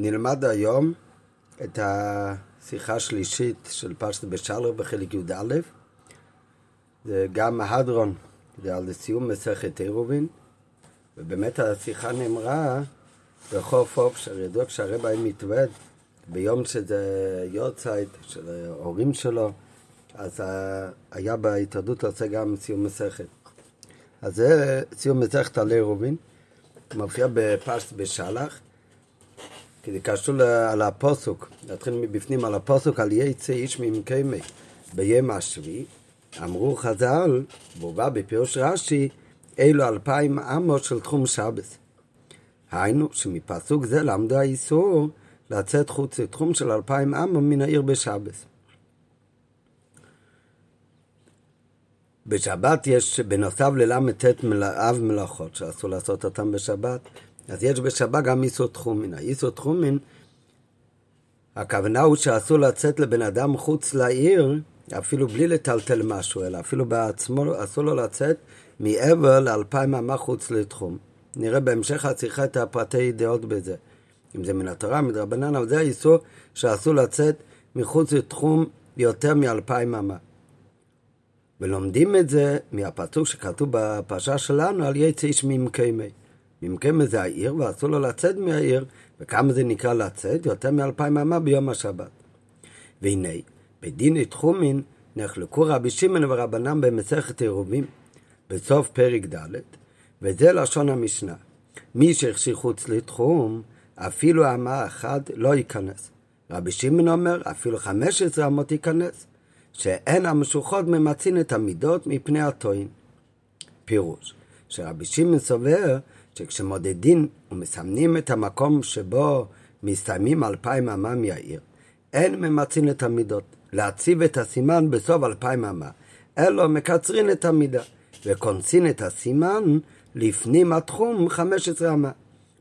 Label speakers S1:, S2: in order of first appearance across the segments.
S1: נלמד היום את השיחה השלישית של פרשת בשלר בחלק י"א. זה גם ההדרון, זה על סיום מסכת עירובין, ובאמת השיחה נאמרה בחוף אוף, שידוע כשהרבא מתווד, ביום שזה יורצייט של ההורים שלו, אז היה בהתאדות עושה גם סיום מסכת. אז זה סיום מסכת על עירובין, מופיע בפרשת בשלח. כי זה קשור על הפוסוק, נתחיל מבפנים על הפוסוק, על יצא איש ממקיימי ביום השביעי, אמרו חז"ל, בא בפירוש רש"י, אלו אלפיים אמות של תחום שבס. היינו, שמפסוק זה למדו האיסור לצאת חוץ לתחום של אלפיים אמות מן העיר בשבס. בשבת יש, בנוסף לל"ט אב מלאכות שאסור לעשות אותם בשבת, אז יש בשבת גם איסור תחומין. האיסור תחומין, הכוונה הוא שאסור לצאת לבן אדם חוץ לעיר, אפילו בלי לטלטל משהו, אלא אפילו בעצמו אסור לו לצאת מעבר לאלפיים אמה חוץ לתחום. נראה בהמשך השיחה את הפרטי דעות בזה. אם זה מן התורה, מדרבנן, אבל זה האיסור שאסור לצאת מחוץ לתחום יותר מאלפיים אמה. ולומדים את זה מהפסוק שכתוב בפרשה שלנו על יצא איש ממקיימי. ממקיימי זה העיר ואסור לו לצאת מהעיר, וכמה זה נקרא לצאת? יותר מאלפיים אמה ביום השבת. והנה, בדין תחומין נחלקו רבי שמעון ורבנם במסכת עירובים בסוף פרק ד', וזה לשון המשנה. מי שהכשיר חוץ לתחום, אפילו אמה אחת לא ייכנס. רבי שמעון אומר, אפילו חמש עשרה אמות ייכנס. שאין המשוכות ממצין את המידות מפני הטוען. פירוש, שרבי שמעון סובר שכשמודדים ומסמנים את המקום שבו מסתיימים אלפיים אמה מהעיר, אין ממצין את המידות. להציב את הסימן בסוף אלפיים אמה, אלא מקצרין את המידה, וכונסין את הסימן לפנים התחום חמש עשרה אמה.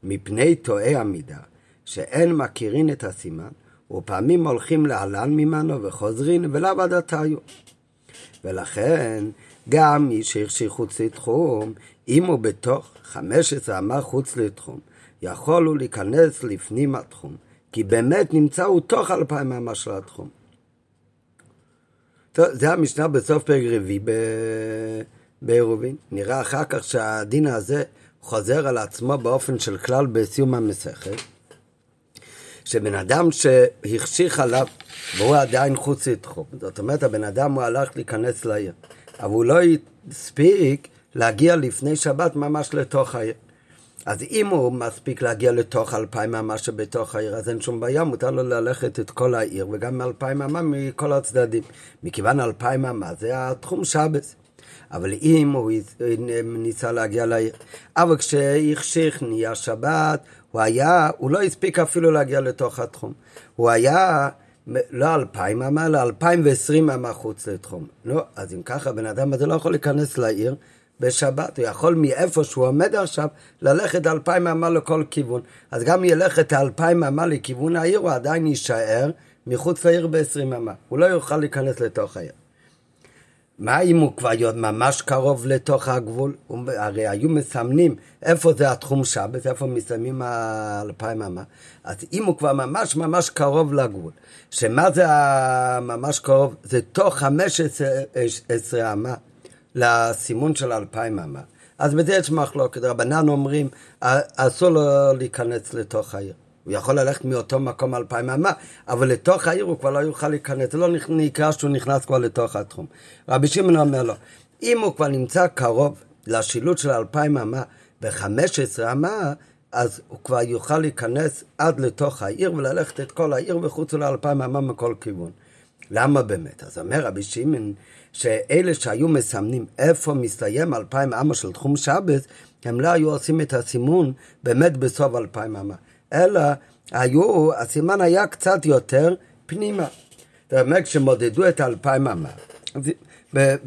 S1: מפני טועי המידה, שאין מכירין את הסימן, ופעמים הולכים להלן ממנו וחוזרים ולאו עד עתיו. ולכן, גם מי שהכשיר חוץ לתחום, אם הוא בתוך חמש עשרה אמה חוץ לתחום, יכול הוא להיכנס לפנים התחום, כי באמת נמצא הוא תוך אלפיים אמה של התחום. טוב, זה המשנה בסוף פרק רביעי בעירובין. נראה אחר כך שהדין הזה חוזר על עצמו באופן של כלל בסיום המסכת. שבן אדם שהחשיך עליו והוא עדיין חוץ לתחום, זאת אומרת הבן אדם הוא הלך להיכנס לעיר, אבל הוא לא הספיק להגיע לפני שבת ממש לתוך העיר. אז אם הוא מספיק להגיע לתוך אלפיים אמה שבתוך העיר, אז אין שום בעיה, מותר לו ללכת את כל העיר, וגם אלפיים אמה מכל הצדדים. מכיוון אלפיים אמה זה התחום שבס. אבל אם הוא ניסה להגיע לעיר, אבל כשהחשיך נהיה שבת, הוא היה, הוא לא הספיק אפילו להגיע לתוך התחום. הוא היה לא אלפיים אמה, אלא אלפיים ועשרים אמה חוץ לתחום. לא, אז אם ככה, בן אדם הזה לא יכול להיכנס לעיר בשבת. הוא יכול מאיפה שהוא עומד עכשיו, ללכת אלפיים אמה לכל כיוון. אז גם ילך את האלפיים אמה לכיוון העיר, הוא עדיין יישאר מחוץ לעיר בעשרים אמה. הוא לא יוכל להיכנס לתוך העיר. מה אם הוא כבר ממש קרוב לתוך הגבול? הרי היו מסמנים איפה זה התחום שבס, איפה מסיימים האלפיים אמה. אז אם הוא כבר ממש ממש קרוב לגבול, שמה זה ממש קרוב? זה תוך חמש עשרה אמה לסימון של אלפיים אמה. אז בזה יש מחלוקת. רבנן אומרים, אסור לו להיכנס לתוך העיר. הוא יכול ללכת מאותו מקום אלפיים אמה, אבל לתוך העיר הוא כבר לא יוכל להיכנס, זה לא נקרא שהוא נכנס כבר לתוך התחום. רבי שמעון אומר לו, אם הוא כבר נמצא קרוב לשילוט של אלפיים אמה בחמש עשרה אמה, אז הוא כבר יוכל להיכנס עד לתוך העיר וללכת את כל העיר וחוץ לאלפיים אמה מכל כיוון. למה באמת? אז אומר רבי שמעון, שאלה שהיו מסמנים איפה מסתיים אלפיים אמה של תחום שבס, הם לא היו עושים את הסימון באמת בסוף אלפיים אמה. אלא היו, הסימן היה קצת יותר פנימה. זאת אומרת, כשמודדו את האלפיים אמה,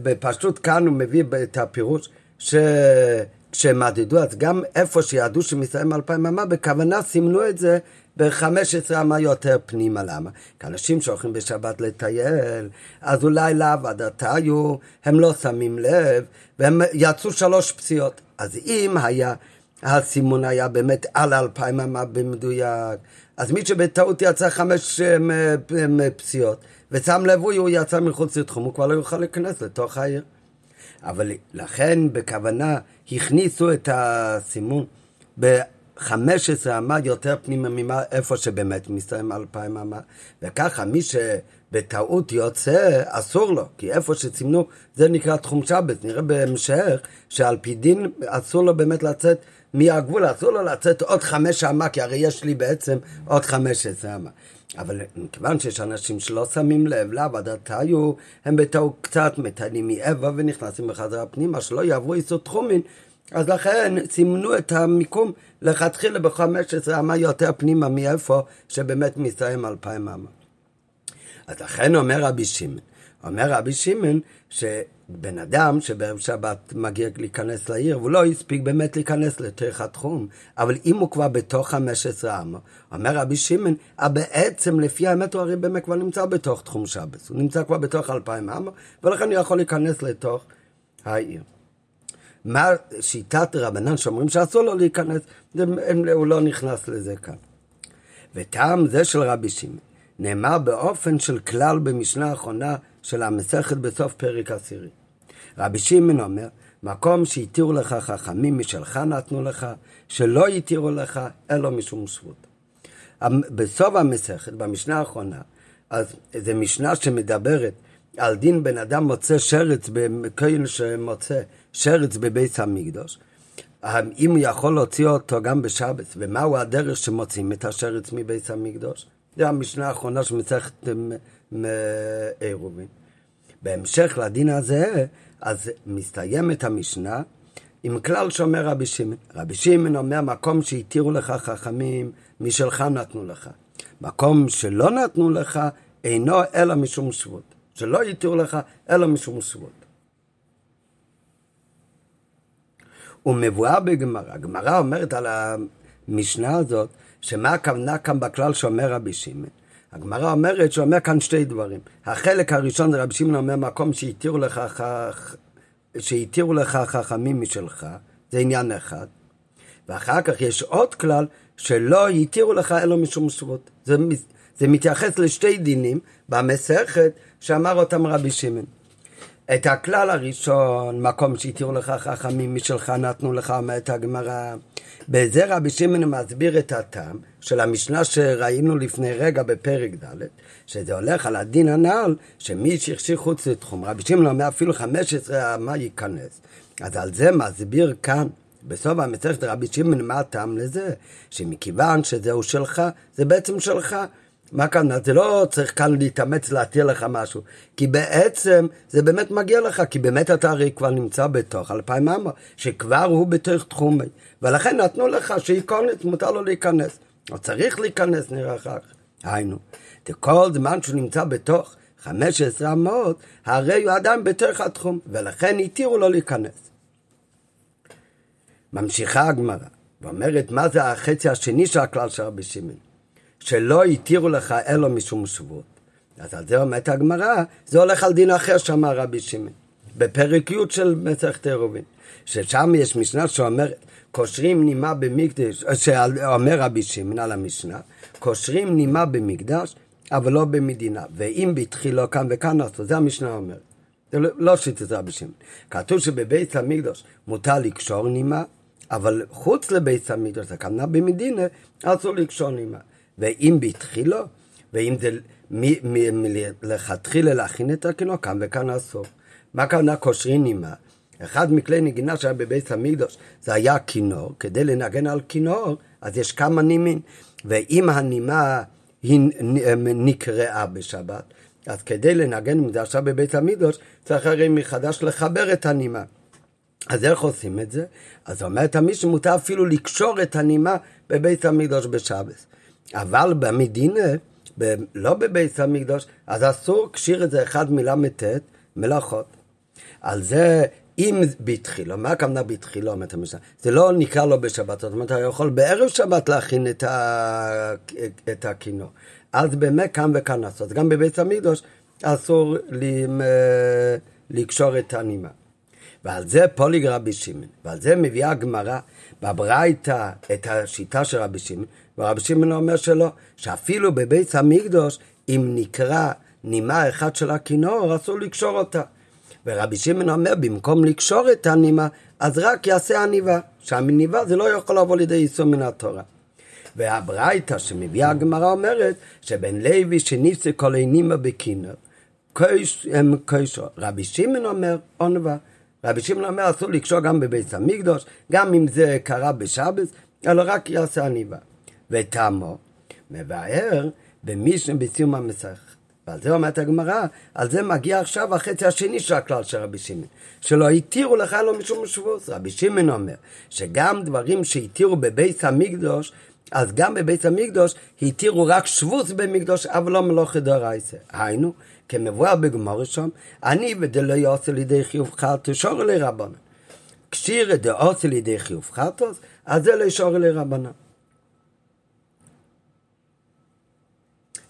S1: בפשוט כאן הוא מביא את הפירוש שכשמדדו, אז גם איפה שידעו שמסתיים אלפיים אמה, בכוונה סימנו את זה ב-15 אמה יותר פנימה. למה? כי אנשים שהולכים בשבת לטייל, אז אולי עד היו, הם לא שמים לב, והם יצאו שלוש פציעות. אז אם היה הסימון היה באמת על אלפיים אמה במדויק. אז מי שבטעות יצא חמש פסיעות, ושם לב הוא יצא מחוץ לתחום, הוא כבר לא יוכל להיכנס לתוך העיר. אבל לכן בכוונה הכניסו את הסימון. ב-15 אמה יותר פנימה ממה איפה שבאמת מסתיים אלפיים אמה, וככה מי שבטעות יוצא, אסור לו, כי איפה שסימנו זה נקרא תחום שבת, נראה בהמשך שעל פי דין אסור לו באמת לצאת מהגבול, אסור לו לצאת עוד חמש אמה, כי הרי יש לי בעצם עוד חמש עשרה אמה. אבל מכיוון שיש אנשים שלא שמים לב לעבודת היו, הם בטעות קצת מטיילים מאבה ונכנסים בחזרה פנימה, שלא יעברו איסור תחומין, אז לכן סימנו את המיקום לכתחילה ב-15 אמה יותר פנימה מאיפה שבאמת מסתיים אלפיים אמה. אז לכן אומר רבי שמעון, אומר רבי שמעון שבן אדם שבערב שבת מגיע להיכנס לעיר, והוא לא הספיק באמת להיכנס לתוך התחום, אבל אם הוא כבר בתוך 15 אמה, אומר רבי שמעון, בעצם לפי האמת הוא הרי באמת כבר נמצא בתוך תחום שבת, הוא נמצא כבר בתוך 2,000 אמה, ולכן הוא יכול להיכנס לתוך העיר. מה שיטת רבנן שאומרים שאסור לו להיכנס, הוא לא נכנס לזה כאן. וטעם זה של רבי שמעון נאמר באופן של כלל במשנה האחרונה של המסכת בסוף פרק עשירי. רבי שמעון אומר, מקום שהתירו לך חכמים משלך נתנו לך, שלא התירו לך אלא משום שבות. בסוף המסכת, במשנה האחרונה, אז זו משנה שמדברת על דין בן אדם מוצא שרץ, בכהן שמוצא שרץ בבית המקדוש, אם הוא יכול להוציא אותו גם בשבת, ומהו הדרך שמוצאים את השרץ מבית המקדוש? זה המשנה האחרונה שמסכת עירובין. בהמשך לדין הזה, אז מסתיימת המשנה עם כלל שאומר רבי שמעון. רבי שמעון אומר, מקום שהתירו לך חכמים, משלך נתנו לך. מקום שלא נתנו לך, אינו אלא משום שבות. שלא התירו לך, אלא משום שבות. הוא בגמרא. הגמרא אומרת על המשנה הזאת, שמה הכוונה כאן בכלל שאומר רבי שמעון? הגמרא אומרת שאומר כאן שתי דברים. החלק הראשון רבי שמעון אומר מקום שהתירו לך, שהתירו לך חכמים משלך, זה עניין אחד. ואחר כך יש עוד כלל שלא התירו לך אלא משום שבות. זה, זה מתייחס לשתי דינים במסכת שאמר אותם רבי שמעון. את הכלל הראשון, מקום שהתירו לך חכמים משלך נתנו לך, אומרת הגמרא. בזה רבי שמעון מסביר את הטעם של המשנה שראינו לפני רגע בפרק ד', שזה הולך על הדין הנ"ל, שמי שהכשיר חוץ לתחום, רבי שמעון אומר אפילו 15 מה ייכנס. אז על זה מסביר כאן, בסוף המסכת רבי שמעון, מה הטעם לזה? שמכיוון שזהו שלך, זה בעצם שלך. מה כאן? זה לא צריך כאן להתאמץ להתיר לך משהו, כי בעצם זה באמת מגיע לך, כי באמת אתה הרי כבר נמצא בתוך אלפיים אמה, שכבר הוא בתוך תחומי, ולכן נתנו לך שייכנס, מותר לו להיכנס. או צריך להיכנס, נראה כך. היינו, כל זמן שהוא נמצא בתוך 15 אמות, הרי הוא עדיין בתוך התחום, ולכן התירו לו להיכנס. ממשיכה הגמרא, ואומרת, מה זה החצי השני של הכלל של רבי שמעון? שלא התירו לך אלא משום שבות. אז על זה אומרת הגמרא, זה הולך על דין אחר שאמר רבי שמעון, בפרק י' של מסכת עירובין, ששם יש משנה שאומרת, קושרים נימה במקדש, שאומר רבי שמעון על המשנה, קושרים נימה במקדש, אבל לא במדינה, ואם בתחילו כאן וכאן עשו, זה המשנה אומרת. זה לא, לא שיטת רבי שמעון. כתוב שבבית המקדוש מותר לקשור נימה, אבל חוץ לבית המקדוש, הכוונה במדינה, אסור לקשור נימה. ואם בתחילו, ואם זה מלכתחילה להכין את הכינור, כאן וכאן אסור. מה הכוונה קושרים נימה? אחד מכלי נגינה שהיה בבית המקדוש זה היה כינור, כדי לנגן על כינור, אז יש כמה נימים, ואם הנימה היא נקראה בשבת, אז כדי לנגן עם זה עכשיו בבית המקדוש, צריך הרי מחדש לחבר את הנימה. אז איך עושים את זה? אז אומרת המישהו, מותר אפילו לקשור את הנימה בבית המקדוש בשבת. אבל במדינה, ב- לא בבית המקדוש, אז אסור קשיר את זה אחד מל"ט, מלאכות. על זה, אם בתחילו, מה הכוונה בתחילו, אומרת המשנה? זה לא נקרא לו בשבת, זאת אומרת, אתה יכול בערב שבת להכין את, ה... את הכינור. אז באמת כאן וכאן לעשות. גם בבית המקדוש אסור לקשור את הנימה. ועל זה פוליג רבי שמעון, ועל זה מביאה הגמרא בברייתא את השיטה של רבי שמעון, ורבי שמעון אומר שלא, שאפילו בבית המקדוש, אם נקרא נימה אחת של הכינור, אסור לקשור אותה. ורבי שמעון אומר, במקום לקשור את הנימה, אז רק יעשה עניבה. שהמניבה זה לא יכול לבוא לידי יישום מן התורה. והברייתא שמביאה הגמרא אומרת שבן לוי שניסה כל אינימה בקינר, הם קוישו. רבי שמעון אומר עונבה. רבי שמעון אומר אסור לקשור גם בבית המקדוש, גם אם זה קרה בשבת, אלא רק יעשה עניבה. ותמו, מבאר במישנה בסיום המסך. ועל זה אומרת הגמרא, על זה מגיע עכשיו החצי השני של הכלל של רבי שמעון, שלא התירו לך לא משום שבוס. רבי שמעון אומר שגם דברים שהתירו בבית המקדוש, אז גם בבית המקדוש התירו רק שבוס במקדוש, אבל לא מלוכת דורייסה. היינו, כמבואר בגמור שם, אני ודלא יעשה לידי חיוב חרטו שור אלי רבנן. כשיר דעושה לידי חיוב חרטוס, אז זה לא שור אלי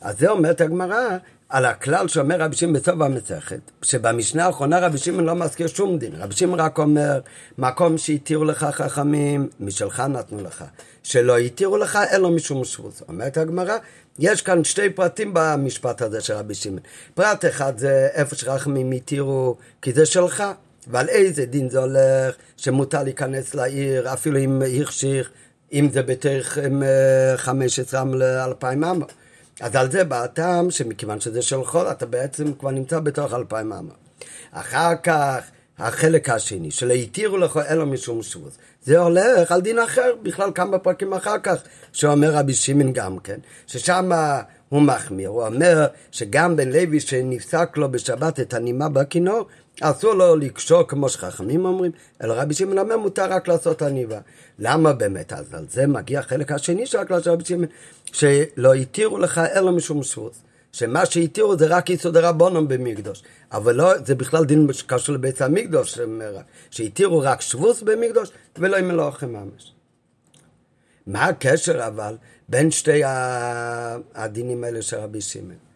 S1: אז זה אומרת הגמרא, על הכלל שאומר רבי שמעון בסוף המסכת, שבמשנה האחרונה רבי שמעון לא מזכיר שום דין, רבי שמעון רק אומר, מקום שהתירו לך חכמים, משלך נתנו לך, שלא התירו לך, אין לו משום שבוס. אומרת הגמרא, יש כאן שתי פרטים במשפט הזה של רבי שמעון. פרט אחד זה איפה שחכמים התירו, כי זה שלך, ועל איזה דין זה הולך, שמותר להיכנס לעיר, אפילו אם החשיך, אם זה בתאריך 15 לאלפיים אמה. אז על זה בא הטעם שמכיוון שזה של חול, אתה בעצם כבר נמצא בתוך אלפיים אמה. אחר כך, החלק השני, שלא התירו לך אלו משום שבוס. זה הולך על דין אחר, בכלל כמה פרקים אחר כך, שאומר רבי שמעון גם כן, ששם הוא מחמיר, הוא אומר שגם בן לוי שנפסק לו בשבת את הנימה בכינור, אסור לו לקשור כמו שחכמים אומרים, אלא רבי שמעון אומר מותר רק לעשות עניבה. למה באמת? אז על זה מגיע החלק השני של הכלל של רבי שמעון, שלא התירו לך אלא משום שבוס. שמה שהתירו זה רק יסוד הרבונום במקדוש. אבל לא, זה בכלל דין שקשור לבית המקדוש, שהתירו רק שבוס במקדוש ולא עם מלאכם ממש. מה הקשר אבל בין שתי הדינים האלה של רבי שמעון?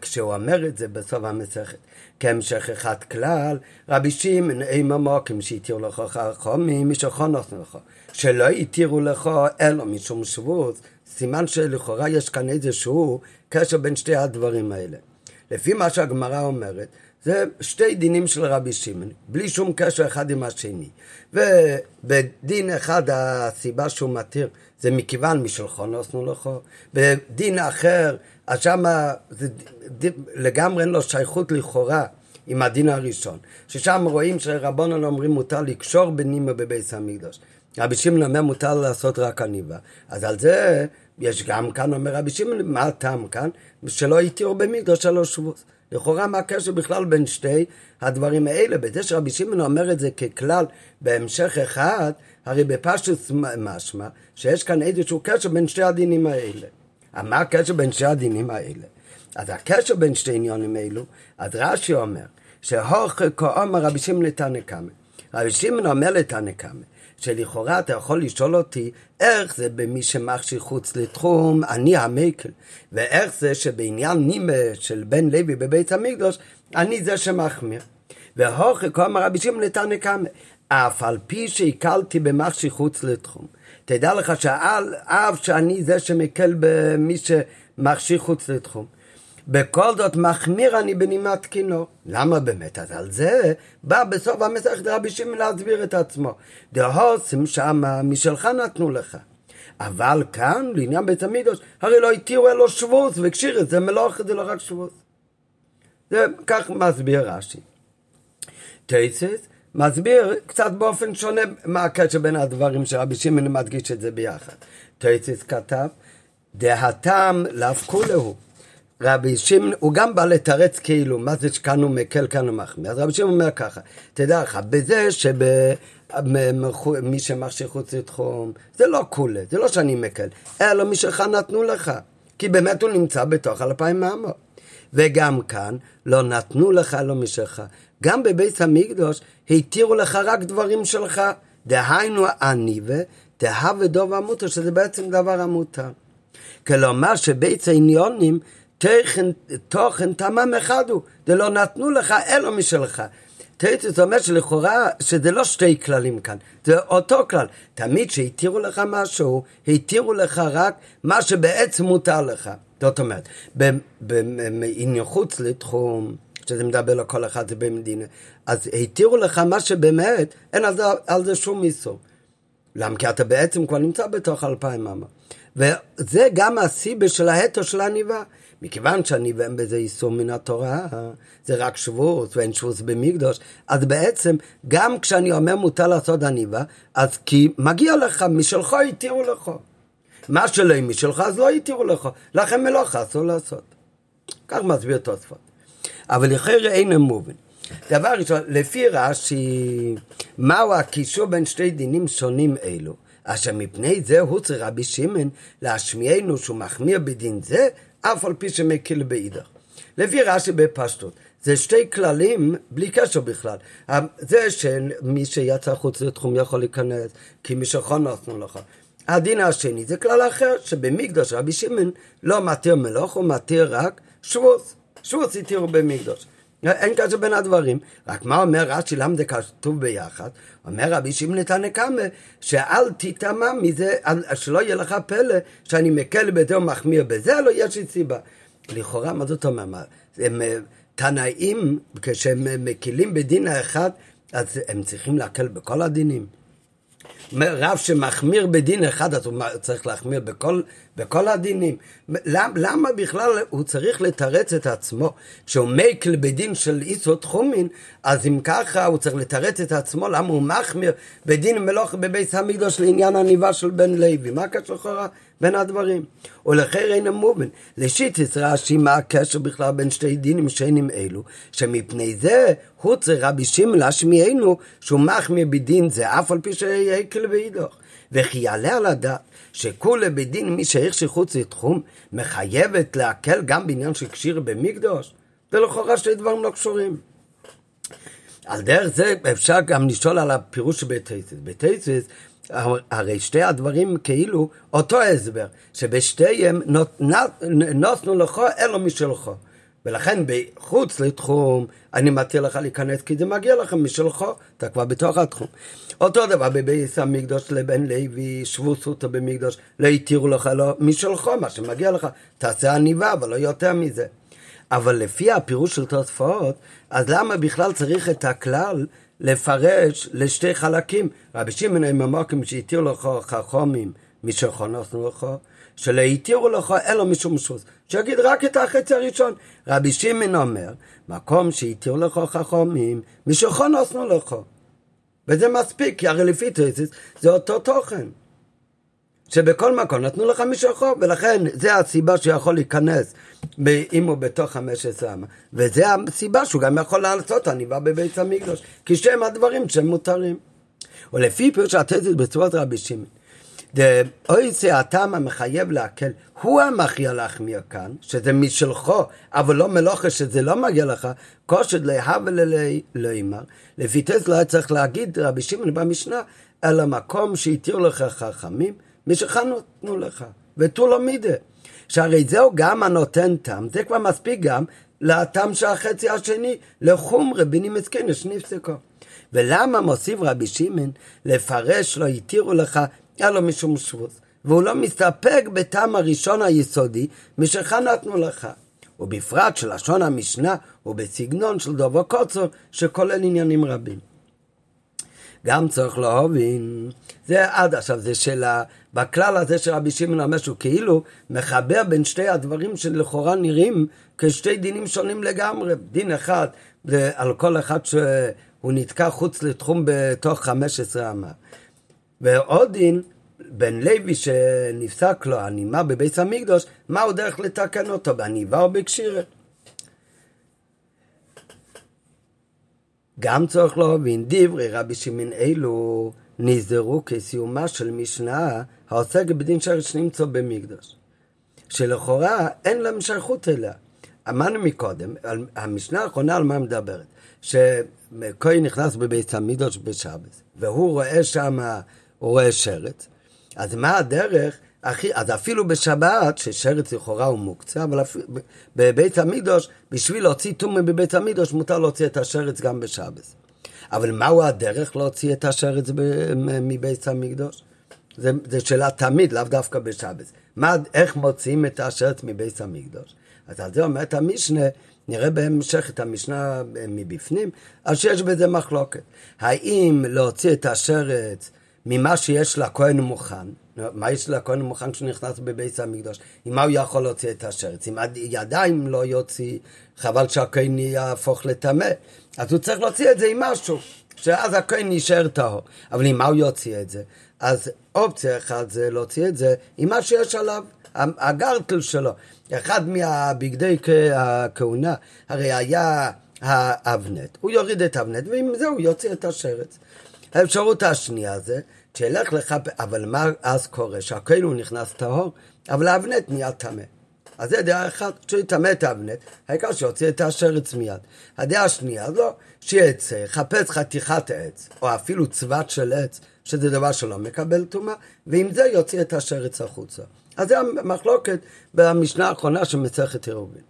S1: כשהוא אומר את זה בסוף המסכת, כהמשך אחד כלל, רבי שמעון אימה מוקים שהתירו לך חכמים משכונוס לך, שלא התירו לך אלא משום שבוס, סימן שלכאורה יש כאן איזשהו קשר בין שתי הדברים האלה. לפי מה שהגמרא אומרת, זה שתי דינים של רבי שמעון, בלי שום קשר אחד עם השני. ובדין אחד הסיבה שהוא מתיר זה מכיוון משלחו נוסנו לכו, בדין אחר, אז שמה זה לגמרי אין לו שייכות לכאורה עם הדין הראשון, ששם רואים שרבונן אומרים מותר לקשור בנימה בבית המקדוש. רבי שמעון אומר מותר לעשות רק עניבה. אז על זה יש גם כאן, אומר רבי שמעון, מה הטעם כאן? שלא התירו במקדוש שלוש שבועות. לכאורה מה הקשר בכלל בין שתי הדברים האלה? בזה שרבי שמעון אומר את זה ככלל בהמשך אחד, הרי בפשטוס משמע שיש כאן איזשהו קשר בין שתי הדינים האלה. מה הקשר בין שתי הדינים האלה? אז הקשר בין שתי עניונים אלו, אז רש"י אומר, שהוכ כאומר רבי שמעון לתנא קמא. רבי שמעון אומר לתנא קמא, שלכאורה אתה יכול לשאול אותי איך זה במי שמכשיר חוץ לתחום, אני המקל, ואיך זה שבעניין נימה של בן לוי בבית המקדוש, אני זה שמחמיר. והוכי אמר רבי שמעון לתנא קמא, אף על פי שהקלתי במכשיר חוץ לתחום. תדע לך שאף שאני זה שמקל במי שמכשיר חוץ לתחום. בכל זאת מחמיר אני בנימת כינור. למה באמת? אז על זה בא בסוף המסכת רבי שמעון להסביר את עצמו. דהוסם שמה משלך נתנו לך. אבל כאן, לעניין בית המקדוש, הרי לא התירו אלו שבוס, וקשיר את זה מלוך, זה לא רק שבוס. זה כך מסביר רש"י. טייסס מסביר קצת באופן שונה מה הקשר בין הדברים שרבי שמעון מדגיש את זה ביחד. טייסס כתב, דהתם לאו כולהו. רבי שמעון, הוא גם בא לתרץ כאילו, מה זה שכאן הוא מקל, כאן הוא מחמיא. אז רבי שמעון אומר ככה, תדע לך, בזה שמי שמכשיר חוץ לתחום, זה לא כולה, זה לא שאני מקל, אלא מי שלך נתנו לך, כי באמת הוא נמצא בתוך אלפיים מאמות. וגם כאן, לא נתנו לך, לא משלך. גם בבית המקדוש התירו לך רק דברים שלך, דהיינו עניבה, דהה ודוב המותר, שזה בעצם דבר המותר. כלומר שבית העניונים תוכן, תוכן תמם אחד הוא, זה לא נתנו לך אלא משלך. תרצוס אומר שלכאורה שזה לא שתי כללים כאן, זה אותו כלל. תמיד שהתירו לך משהו, התירו לך רק מה שבעצם מותר לך. זאת אומרת, בעניין חוץ לתחום, שזה מדבר לכל אחד במדינה, אז התירו לך מה שבאמת, אין על זה, על זה שום איסור. למה? כי אתה בעצם כבר נמצא בתוך אלפיים אמה. וזה גם הסיבה של ההתו של העניבה. מכיוון שהניבה אין בזה איסור מן התורה, זה רק שבוס ואין שבוס במקדוש, אז בעצם גם כשאני אומר מותר לעשות עניבה, אז כי מגיע לך, משלך התירו לך. מה שלא משלך, אז לא התירו לך. לכן מלאכה אסור לעשות. כך מסביר תוספות. אבל לכן אין מובן. דבר ראשון, לפי רש"י, מהו הקישור בין שתי דינים שונים אלו? אשר מפני זה הוא רבי שמעון להשמיענו שהוא מחמיר בדין זה, אף על פי שמקל באידך. לפי רש"י בפשטות, זה שתי כללים בלי קשר בכלל. זה שמי שיצא חוץ לתחום יכול להיכנס, כי מי שחונוסנו לך. הדין השני זה כלל אחר, שבמקדוש רבי שמעון לא מתיר מלוך, הוא מתיר רק שבוס. שבוס התירו במקדוש. אין קשר בין הדברים. רק מה אומר רש"י, למה זה כתוב ביחד? אומר רבי שמעון לתנקמה, שאל תטמע מזה, שלא יהיה לך פלא שאני מקל בזה או מחמיר בזה, לא יש לי סיבה. לכאורה, מה זאת אומרת? הם אה, תנאים, כשהם מקילים בדין האחד, אז הם צריכים להקל בכל הדינים. רב שמחמיר בדין אחד, אז הוא צריך להחמיר בכל, בכל הדינים. למה, למה בכלל הוא צריך לתרץ את עצמו? כשהוא מייקל בדין של איסו תחומין, אז אם ככה הוא צריך לתרץ את עצמו, למה הוא מחמיר בדין מלוך בבית המקדוש לעניין הניבה של בן לוי? מה הקשר לכאורה בין הדברים? ולכן אין המובן. לשיטס רש"י מה הקשר בכלל בין שתי דינים שנים אלו, שמפני זה הוא צריך רבי שמעון להשמיענו שהוא מחמיר בדין זה, אף על פי שיהיה יקל ואידוך. וכי יעלה על הדעת שכולי בדין מי שהעיר שחוץ לתחום מחייבת להקל גם בעניין של קשיר במקדוש? ולכאורה שתי דברים לא קשורים. על דרך זה אפשר גם לשאול על הפירוש של בית איסיס. בית הרי שתי הדברים כאילו אותו הסבר, שבשתיהם נותנו לך אלו משלך. ולכן בחוץ לתחום אני מתיר לך להיכנס כי זה מגיע לכם משלך, אתה כבר בתוך התחום. אותו דבר בבייס המקדוש לבן לוי, שבו סוטו במקדוש, לא התירו לך לא משלך, מה שמגיע לך, תעשה עניבה, אבל לא יותר מזה. אבל לפי הפירוש של תוספות, אז למה בכלל צריך את הכלל לפרש לשתי חלקים? רבי שמעון עם המוקים שהתיר לך חכומים משכונוסנו לך, שלא התירו לך אלא משום שוס. שיגיד רק את החצי הראשון. רבי שמעון אומר, מקום שהתירו לך חכומים משכונוסנו לך. וזה מספיק, כי הרי לפי תריסיס זה אותו תוכן. שבכל מקום נתנו לך משלחו, ולכן זה הסיבה שהוא יכול להיכנס אם הוא בתוך חמש עשרה אמה. וזה הסיבה שהוא גם יכול לעשות עניבה בבית המקדוש, כי שהם הדברים שהם מותרים. ולפי פירוש התזית בצורת רבי שמעון, דאויסי הטעם המחייב להקל, הוא המכריע להחמיר כאן, שזה משלחו, אבל לא מלוכה שזה לא מגיע לך, כושד להבה לאמר. לפי תז לא היה צריך להגיד רבי שמעון במשנה, אלא מקום שהתיר לך חכמים, משכנתנו לך, ותו לא מידה. שהרי זהו גם הנותן טעם, זה כבר מספיק גם לטעם של החצי השני, לחומרי בני מסכן שנפסקו. ולמה מוסיף רבי שמעון לפרש לא התירו לך אלא משום שבוס, והוא לא מסתפק בטעם הראשון היסודי משכנתנו לך. ובפרט שלשון המשנה הוא בסגנון של דובו קוצר שכולל עניינים רבים. גם צריך להבין, זה עד עכשיו, זה שאלה, בכלל הזה של רבי שמעון אומר שהוא כאילו מחבר בין שתי הדברים שלכאורה נראים כשתי דינים שונים לגמרי. דין אחד זה על כל אחד שהוא נתקע חוץ לתחום בתוך 15 אמה. ועוד דין, בן לוי שנפסק לו הנימה בבית המקדוש, מה הוא דרך לתקן אותו, בעניבה או בקשירת? גם צריך להבין, דברי רבי שמעון אלו נזהרו כסיומה של משנה העוסקת בדין שרת שנמצא במקדוש. שלכאורה אין להם שייכות אליה. אמרנו מקודם, המשנה האחרונה על מה מדברת? שכהן נכנס בבית המקדוש בשבת, והוא רואה שם, הוא רואה שרת. אז מה הדרך אחי, אז אפילו בשבת, ששרץ לכאורה הוא מוקצה, אבל בבית המקדוש, בשביל להוציא טומא בבית המקדוש, מותר להוציא את השרץ גם בשבת. אבל מהו הדרך להוציא את השרץ מבית המקדוש? זה שאלה תמיד, לאו דווקא בשבת. מה, איך מוציאים את השרץ מבית המקדוש? אז על זה אומרת המשנה, נראה בהמשך את המשנה מבפנים, אז שיש בזה מחלוקת. האם להוציא את השרץ ממה שיש לכהן מוכן, מה יש לכהן מוכן כשהוא נכנס בבית המקדוש? עם מה הוא יכול להוציא את השרץ? עם ידיים לא יוציא, חבל שהכהן יהפוך לטמא. אז הוא צריך להוציא את זה עם משהו, שאז הכהן יישאר טהור. אבל עם מה הוא יוציא את זה? אז אופציה אחת זה להוציא את זה עם מה שיש עליו, הגרטל שלו. אחד מהבגדי הכהונה, הרי היה האבנט. הוא יוריד את האבנט, ועם זה הוא יוציא את השרץ. האפשרות השנייה זה, שילך לך, אבל מה אז קורה? שהכהן הוא נכנס טהור, אבל האבנט נהיה טמא. אז זה דעה אחת, שהוא יטמא את האבנט, העיקר שיוציא את השרץ מיד. הדעה השנייה, לא, שיצא, יחפש חתיכת עץ, או אפילו צבת של עץ, שזה דבר שלא מקבל טומאה, ועם זה יוציא את השרץ החוצה. אז זה המחלוקת במשנה האחרונה של מסכת עירובין.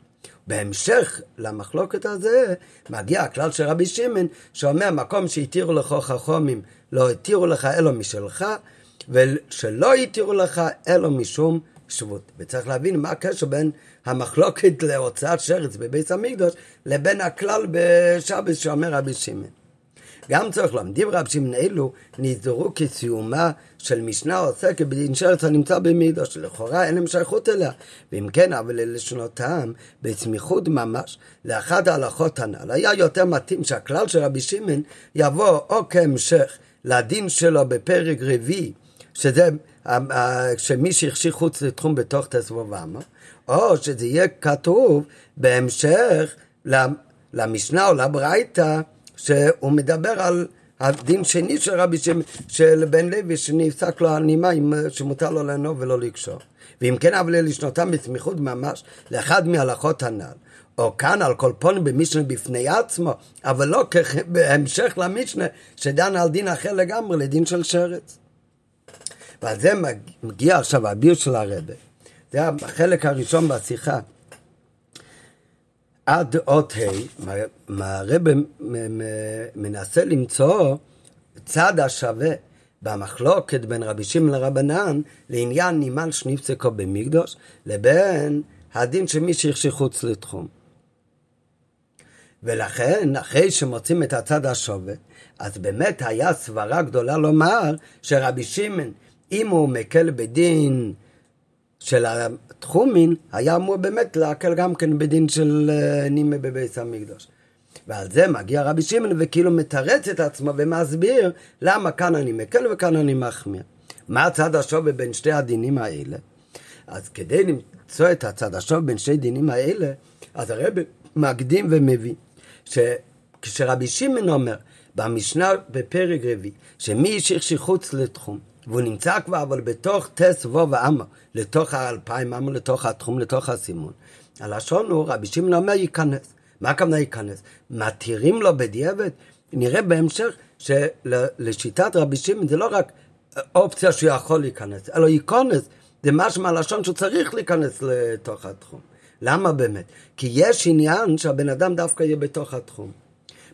S1: בהמשך למחלוקת הזה, מגיע הכלל של רבי שמעון, שאומר, מקום שהתירו לך חכומים, לא התירו לך אלו משלך, ושלא התירו לך אלו משום שבות. וצריך להבין מה הקשר בין המחלוקת להוצאת שרץ בבית המקדוש, לבין הכלל בשבת שאומר רבי שמעון. גם צריך לומר, דברי רבי שמעון אלו נזדרו כסיומה של משנה עוסקת בדין שרץ הנמצא במקדוש, שלכאורה אין להם שייכות אליה. ואם כן, אבל ללשונותם, בסמיכות ממש, לאחת ההלכות הנ"ל, היה יותר מתאים שהכלל של רבי שמעון יבוא או כהמשך לדין שלו בפרק רביעי, שזה שמי שהכשיר חוץ לתחום בתוך תסבו ואמר, או שזה יהיה כתוב בהמשך למשנה או לברייתא, שהוא מדבר על הדין שני של רבי שמעון, של בן לוי, שנפסק לו הנימה שמותר לו לענוב ולא לקשור. ואם כן, אבל לשנותם בסמיכות ממש לאחד מהלכות הנ"ל. או כאן על כל פונים במשנה בפני עצמו, אבל לא בהמשך למשנה שדן על דין אחר לגמרי, לדין של שרץ. ועל זה מגיע עכשיו הביר של הרבה. זה החלק הראשון בשיחה. עד אות ה', הרבה מנסה למצוא צד השווה במחלוקת בין רבי שמעון לרבנן לעניין נימן שניפסקו במקדוש לבין הדין של מי שהכשיר חוץ לתחום. ולכן, אחרי שמוצאים את הצד השווה, אז באמת היה סברה גדולה לומר שרבי שמעון, אם הוא מקל בדין של התחומין, היה אמור באמת להקל גם כן בדין של אה, נימה בבית המקדוש. ועל זה מגיע רבי שמעון וכאילו מתרץ את עצמו ומסביר למה כאן אני מקל וכאן אני מחמיר. מה הצד השווה בין שתי הדינים האלה? אז כדי למצוא את הצד השווה בין שתי דינים האלה, אז הרב מקדים ומביא שכשרבי שמעון אומר במשנה בפרק רביעי, שמי שהכשיר חוץ לתחום, והוא נמצא כבר אבל בתוך טס וו ואמה, לתוך האלפיים אמה, לתוך התחום, לתוך הסימון. הלשון הוא, רבי שמעון אומר ייכנס. מה הכוונה ייכנס? מתירים לו בדיעבד? נראה בהמשך שלשיטת רבי שמעון זה לא רק אופציה שהוא יכול להיכנס, אלא ייכנס. זה משהו מהלשון שהוא צריך להיכנס לתוך התחום. למה באמת? כי יש עניין שהבן אדם דווקא יהיה בתוך התחום.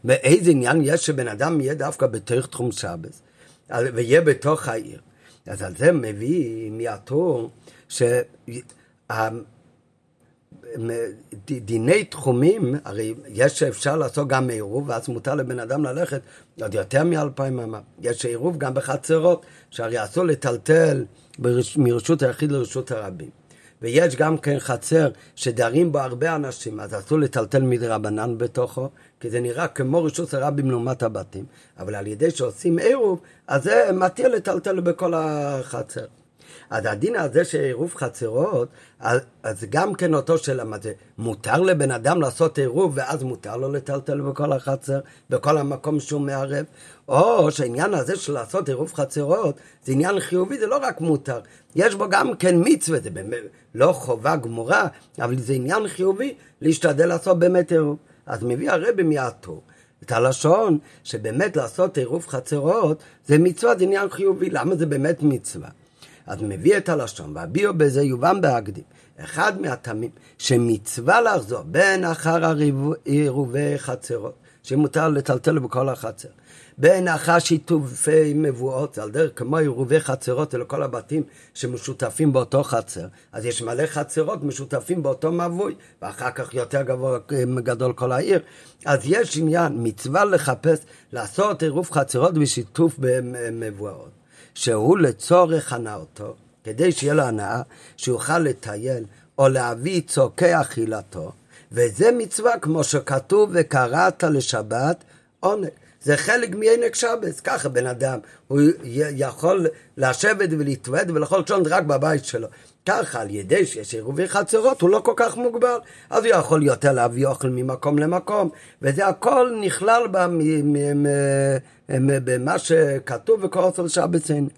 S1: מאיזה עניין יש שבן אדם יהיה דווקא בתוך תחום שבס, ויהיה בתוך העיר. אז על זה מביא מהטור שדיני תחומים, הרי יש שאפשר לעשות גם עירוב, ואז מותר לבן אדם ללכת עוד יותר מאלפיים אמה. יש עירוב גם בחצרות, שהרי אסור לטלטל מרשות היחיד לרשות הרבים. ויש גם כן חצר שדרים בו הרבה אנשים, אז אסור לטלטל מדרבנן בתוכו, כי זה נראה כמו רשות הרבים לעומת הבתים. אבל על ידי שעושים עירוב, אז זה מתיר לטלטל בכל החצר. אז הדין הזה של עירוב חצרות, אז, אז גם כן אותו של מה זה, מותר לבן אדם לעשות עירוב ואז מותר לו לטלטל בכל החצר, בכל המקום שהוא מערב, או שהעניין הזה של לעשות עירוב חצרות זה עניין חיובי, זה לא רק מותר, יש בו גם כן מצווה, זה באמת לא חובה גמורה, אבל זה עניין חיובי להשתדל לעשות באמת עירוב. אז מביא הרבי מהטור. את הלשון שבאמת לעשות עירוב חצרות זה מצווה, זה עניין חיובי, למה זה באמת מצווה? אז מביא את הלשון, והביאו בזה יובן בהקדים. אחד מהטעמים שמצווה לחזור בין אחר עירובי חצרות, שמותר לטלטל בכל החצר. בהנחה שיתופי מבואות, על דרך כמו עירובי חצרות אלה כל הבתים שמשותפים באותו חצר. אז יש מלא חצרות משותפים באותו מבוי, ואחר כך יותר גבוה, גדול כל העיר. אז יש עניין, מצווה לחפש, לעשות עירוב חצרות בשיתוף במבואות, שהוא לצורך הנאותו, כדי שיהיה לו הנאה, שיוכל לטייל או להביא צורכי אכילתו, וזה מצווה כמו שכתוב וקראת לשבת עונג. זה חלק מענק שבס, ככה בן אדם, הוא יכול לשבת ולהתוועד ולאכול צ'ון רק בבית שלו. ככה על ידי שיש עירובי חצרות הוא לא כל כך מוגבל, אז הוא יכול יותר להביא אוכל ממקום למקום, וזה הכל נכלל במה שכתוב וקורס שבס ענק.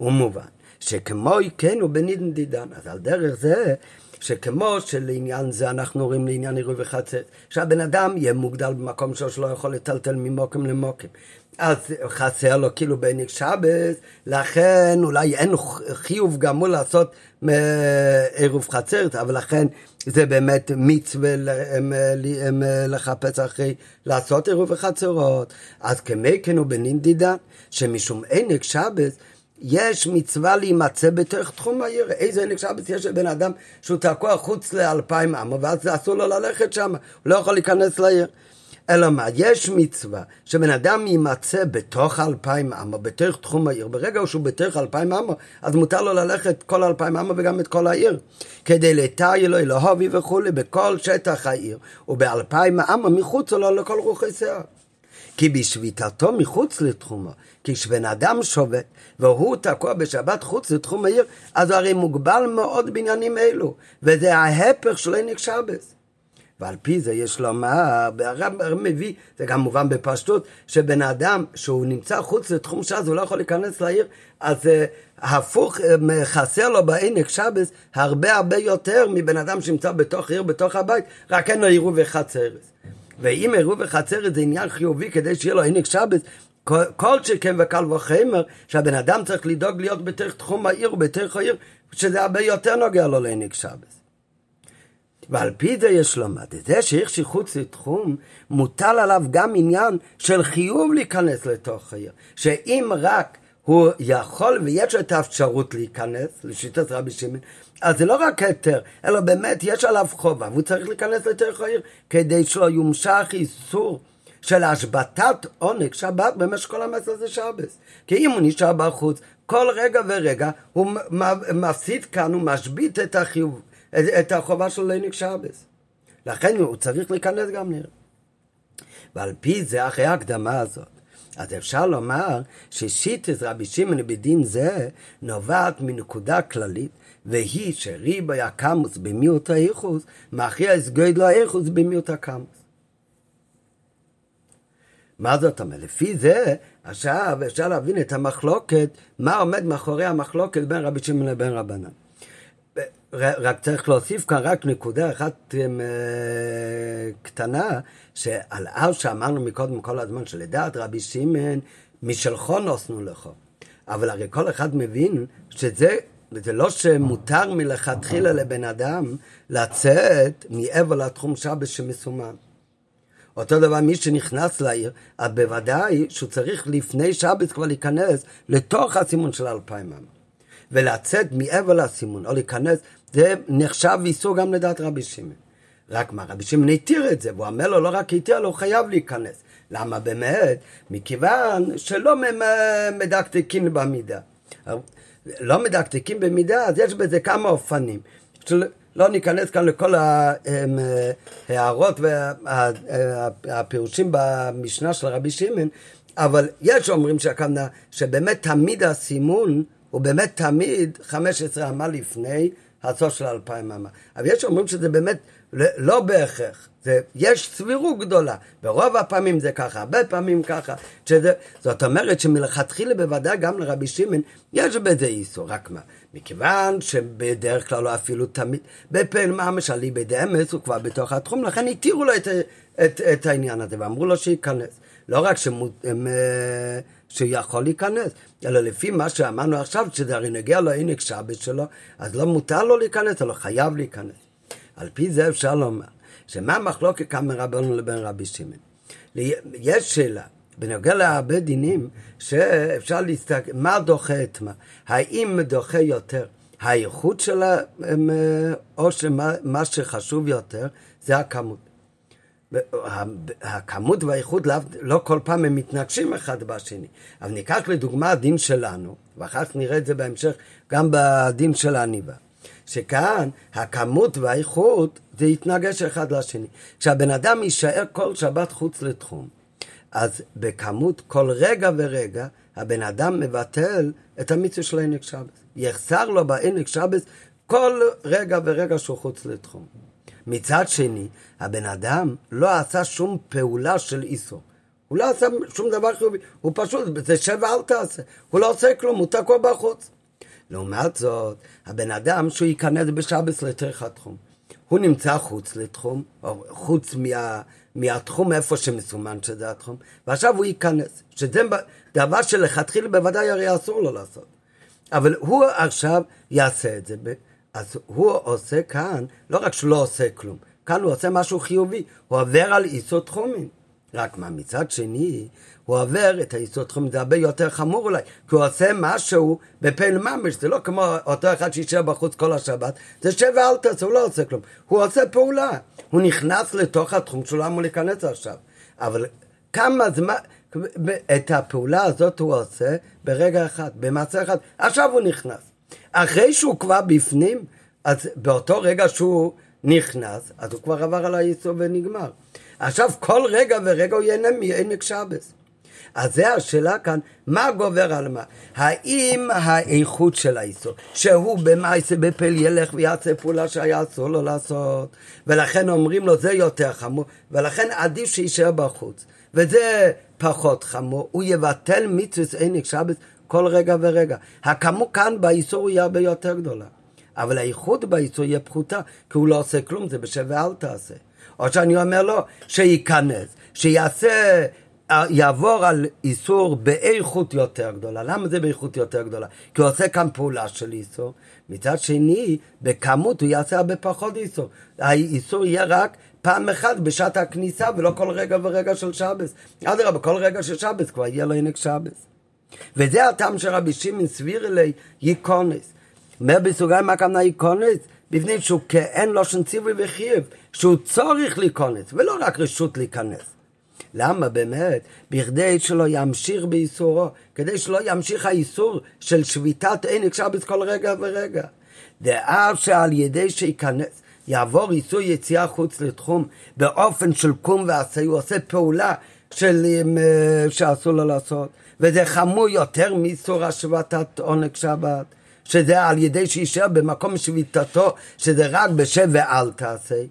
S1: ומובן שכמו כן הוא בנידן דידן, אז על דרך זה שכמו שלעניין זה אנחנו רואים לעניין עירוי וחצר, שהבן אדם יהיה מוגדל במקום שלו שלא יכול לטלטל ממוקם למוקם. אז חסר לו כאילו בעניק שבס, לכן אולי אין חיוב גמור לעשות עירוב חצרת, אבל לכן זה באמת מצווה לחפש אחרי לעשות עירוב חצרות. אז כמי כן הוא בנינדידן, שמשום ענק שבס, יש מצווה להימצא בתוך תחום העיר. איזה ענק שבת יש לבן אדם שהוא תקוע חוץ לאלפיים עמו, ואז אסור לו ללכת שם, הוא לא יכול להיכנס לעיר. אלא מה, יש מצווה שבן אדם יימצא בתוך אלפיים עמו, בתוך תחום העיר. ברגע שהוא בתוך אלפיים עמו, אז מותר לו ללכת כל אלפיים עמו וגם את כל העיר. כדי לתאי לו אלוהובי וכולי בכל שטח העיר, ובאלפיים עמו מחוץ לו לכל רוחי שיער. כי בשביתתו מחוץ לתחומו, כשבן אדם שובת והוא תקוע בשבת חוץ לתחום העיר, אז הוא הרי מוגבל מאוד בעניינים אלו, וזה ההפך של ענק שבס. ועל פי זה יש לומר, והרב מביא, זה גם מובן בפשטות, שבן אדם שהוא נמצא חוץ לתחום ש"ס, הוא לא יכול להיכנס לעיר, אז uh, הפוך, uh, חסר לו בענק שבס הרבה הרבה יותר מבן אדם שנמצא בתוך עיר, בתוך הבית, רק אין לו עירוב וחצרס. ואם עירוב וחצרס זה עניין חיובי כדי שיהיה לו ענק שבס, כל שכן וקל וחמר, שהבן אדם צריך לדאוג להיות בתוך תחום העיר ובתוך העיר, שזה הרבה יותר נוגע לו לענק שבס. ועל פי זה יש לומר, זה שיש שחוץ לתחום, מוטל עליו גם עניין של חיוב להיכנס לתוך העיר. שאם רק הוא יכול ויש לו את האפשרות להיכנס, לשיטת רבי שמעון, אז זה לא רק היתר, אלא באמת יש עליו חובה, והוא צריך להיכנס לתוך העיר כדי שלא יומשך איסור של השבתת עונג שבת במשך כל המסר הזה שבס. כי אם הוא נשאר בחוץ, כל רגע ורגע הוא מפסיד כאן, הוא משבית את החיוב, את החובה של עונג שבס. לכן הוא צריך להיכנס גם נראה. ועל פי זה, אחרי ההקדמה הזאת, אז אפשר לומר ששיטת רבי שמעון בדין זה נובעת מנקודה כללית, והיא שריבוי הקמוס במיעוט האיכוס מכריע את גודל האיכוס במיעוט הקמוס. מה זאת אומרת? לפי זה, עכשיו אפשר להבין את המחלוקת, מה עומד מאחורי המחלוקת בין רבי שמעון לבין רבנן. רק צריך להוסיף כאן רק נקודה אחת אה, קטנה, שעל אף שאמרנו מקודם כל הזמן שלדעת רבי שמעון, משלחו נוסנו לכו. אבל הרי כל אחד מבין שזה זה לא שמותר מלכתחילה לבן אדם לצאת מעבר לתחום שבס שמסומן. אותו דבר מי שנכנס לעיר, אז בוודאי שהוא צריך לפני שבת כבר להיכנס לתוך הסימון של אלפיים עם. ולצאת מעבר לסימון, או להיכנס, זה נחשב איסור גם לדעת רבי שמעון. רק מה, רבי שמעון התיר את זה, והוא אומר לו, לא רק התיר לו, הוא חייב להיכנס. למה באמת? מכיוון שלא מדקדקים במידה. לא מדקדקים במידה, אז יש בזה כמה אופנים. לא ניכנס כאן לכל ההערות והפירושים במשנה של רבי שמעון, אבל יש אומרים שהכוונה שבאמת תמיד הסימון הוא באמת תמיד 15 אמה לפני הסוף של אלפיים אמה. אבל יש אומרים שזה באמת לא בהכרח, זה, יש סבירות גדולה, ברוב הפעמים זה ככה, הרבה פעמים ככה, שזה, זאת אומרת שמלכתחילה בוודאי גם לרבי שמעון יש בזה איסור, רק מה, מכיוון שבדרך כלל לא אפילו תמיד, בפעיל ממש על ליבי דאמס הוא כבר בתוך התחום, לכן התירו לו את, את, את העניין הזה ואמרו לו שייכנס. לא רק שמות, הם, אה, שיכול להיכנס, אלא לפי מה שאמרנו עכשיו, שזה הרי נגיע לעינק שבת שלו, אז לא מותר לו להיכנס, אלא חייב להיכנס. על פי זה אפשר לומר, שמה המחלוקת כאן מרבנו לבין רבי שמעון? יש שאלה, בנוגע להרבה דינים, שאפשר להסתכל, מה דוחה את מה? האם דוחה יותר האיכות שלה, או שמה שחשוב יותר זה הכמות. הכמות והאיכות לא, לא כל פעם הם מתנגשים אחד בשני. אבל ניקח לדוגמה הדין שלנו, ואחר כך נראה את זה בהמשך גם בדין של העניבה. שכאן הכמות והאיכות זה יתנגש אחד לשני. כשהבן אדם יישאר כל שבת חוץ לתחום, אז בכמות כל רגע ורגע הבן אדם מבטל את המצווה של ענק שבת. יחסר לו בענק שבת כל רגע ורגע שהוא חוץ לתחום. מצד שני, הבן אדם לא עשה שום פעולה של איסור. הוא לא עשה שום דבר חיובי, הוא פשוט, זה שב אל תעשה. הוא לא עושה כלום, הוא תקוע בחוץ. לעומת זאת, הבן אדם שהוא ייכנס בשבס לתוך תחום. הוא נמצא חוץ לתחום, או חוץ מה, מהתחום איפה שמסומן שזה התחום, ועכשיו הוא ייכנס, שזה דבר שלכתחילה בוודאי הרי אסור לו לעשות. אבל הוא עכשיו יעשה את זה, אז הוא עושה כאן, לא רק שהוא לא עושה כלום, כאן הוא עושה משהו חיובי, הוא עובר על איסור תחומים. רק מה, מצד שני, הוא עובר את היסוד תחום, זה הרבה יותר חמור אולי, כי הוא עושה משהו בפעיל ממש, זה לא כמו אותו אחד שישב בחוץ כל השבת, זה שבע אל תעשה, הוא לא עושה כלום, הוא עושה פעולה, הוא נכנס לתוך התחום לא אמור להיכנס עכשיו, אבל כמה זמן, את הפעולה הזאת הוא עושה ברגע אחד, במעשה אחד, עכשיו הוא נכנס. אחרי שהוא כבר בפנים, אז באותו רגע שהוא נכנס, אז הוא כבר עבר על היסוד ונגמר. עכשיו כל רגע ורגע הוא ייהנה מעמק שבס. אז זה השאלה כאן, מה גובר על מה? האם האיכות של האיסור, שהוא במעשה בפל ילך ויעשה פעולה שהיה אסור לו לעשות, ולכן אומרים לו זה יותר חמור, ולכן עדיף שיישאר בחוץ, וזה פחות חמור, הוא יבטל מצווה עמק שבס כל רגע ורגע. הכמות כאן באיסור היא הרבה יותר גדולה. אבל האיכות באיסור יהיה פחותה, כי הוא לא עושה כלום, זה בשב ואל תעשה. או שאני אומר לו, שייכנס, שיעשה, אה, יעבור על איסור באיכות יותר גדולה. למה זה באיכות יותר גדולה? כי הוא עושה כאן פעולה של איסור. מצד שני, בכמות הוא יעשה הרבה פחות איסור. האיסור יהיה רק פעם אחת בשעת הכניסה ולא כל רגע ורגע של שבס. אדרבה, כל רגע של שבס כבר יהיה לו ענק שבס. וזה הטעם של רבי שמעון סביר אלי. אומר בסוגריים מה הכוונה ייקונס? בפני שהוא כאין לושן ציווי וחייב, שהוא צורך להיכנס, ולא רק רשות להיכנס. למה באמת? בכדי שלא ימשיך באיסורו, כדי שלא ימשיך האיסור של שביתת ענק שבת כל רגע ורגע. דאב שעל ידי שייכנס, יעבור איסור יציאה חוץ לתחום באופן של קום ועשה, הוא עושה פעולה של, אה, שאסור לו לעשות, וזה חמור יותר מאיסור השבתת עונג שבת. שזה על ידי שישאר במקום שביתתו, שזה רק בשב ואל תעשה.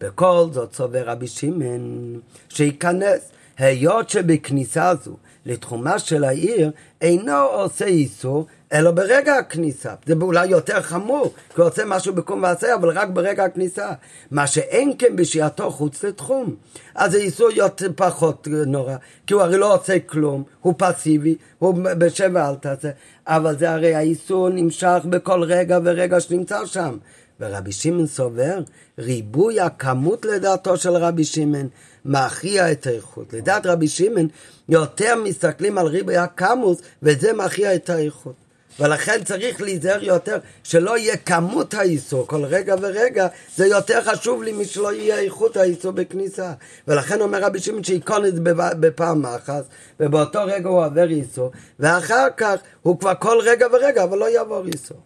S1: בכל זאת סובר רבי שמעון שייכנס, היות שבכניסה זו לתחומה של העיר אינו עושה איסור, אלא ברגע הכניסה. זה אולי יותר חמור, כי הוא עושה משהו בקום ועשה, אבל רק ברגע הכניסה. מה שאין כן בשהייתו חוץ לתחום. אז זה איסור יותר פחות נורא, כי הוא הרי לא עושה כלום, הוא פסיבי, הוא בשבע אל תעשה, אבל זה הרי האיסור נמשך בכל רגע ורגע שנמצא שם. ורבי שמעון סובר, ריבוי הכמות לדעתו של רבי שמעון מכריע את האיכות. לדעת רבי שמעון, יותר מסתכלים על ריבוי הכמוס, וזה מכריע את האיכות. ולכן צריך להיזהר יותר שלא יהיה כמות האיסור כל רגע ורגע, זה יותר חשוב לי משלא יהיה איכות האיסור בכניסה. ולכן אומר רבי שמעון שייכונס בפעם אחת, ובאותו רגע הוא עובר איסור, ואחר כך הוא כבר כל רגע ורגע, אבל לא יעבור איסור.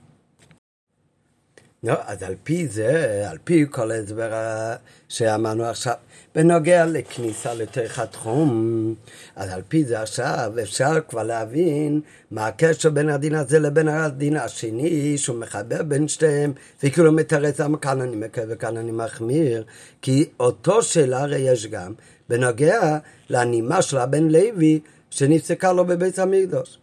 S1: לא, אז על פי זה, על פי כל ההסבר שאמרנו עכשיו, בנוגע לכניסה לתוך התחום, אז על פי זה עכשיו אפשר כבר להבין מה הקשר בין הדין הזה לבין הדין השני, שהוא מחבר בין שתיהם, וכאילו מתרץ למה כאן אני מקווה וכאן אני מחמיר, כי אותו שאלה הרי יש גם בנוגע לנימה של הבן לוי שנפסקה לו בבית המקדוש.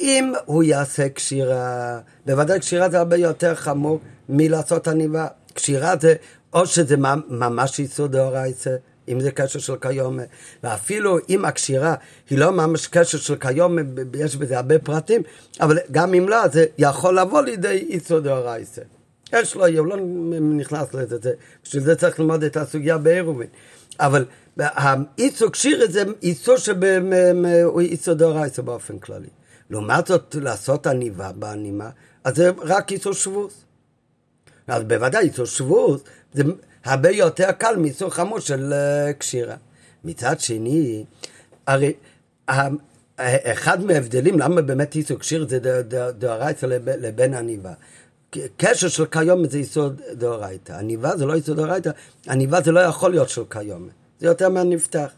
S1: אם הוא יעשה קשירה, בוודאי קשירה זה הרבה יותר חמור מלעשות עניבה. קשירה זה, או שזה ממש איסור דאורייסה, אם זה קשר של כיום, ואפילו אם הקשירה היא לא ממש קשר של כיום, יש בזה הרבה פרטים, אבל גם אם לא, זה יכול לבוא לידי איסור דאורייסה. יש לו, הוא לא נכנס לזה, בשביל זה צריך ללמוד את הסוגיה בעירובין. אבל האיסו קשיר זה איסו שהוא איסו דאורייסה באופן כללי. לעומת זאת, לעשות עניבה בענימה, אז זה רק איסו שבוס. אז בוודאי איסו שבוס זה הרבה יותר קל מאיסו חמור של אה, קשירה. מצד שני, הרי אחד מההבדלים, למה באמת איסו קשיר זה דאורייסה לבין עניבה. קשר של קיום זה יסוד דאורייתא. עניבה זה לא יסוד דאורייתא, עניבה זה לא יכול להיות של קיום. זה יותר מהנפתח.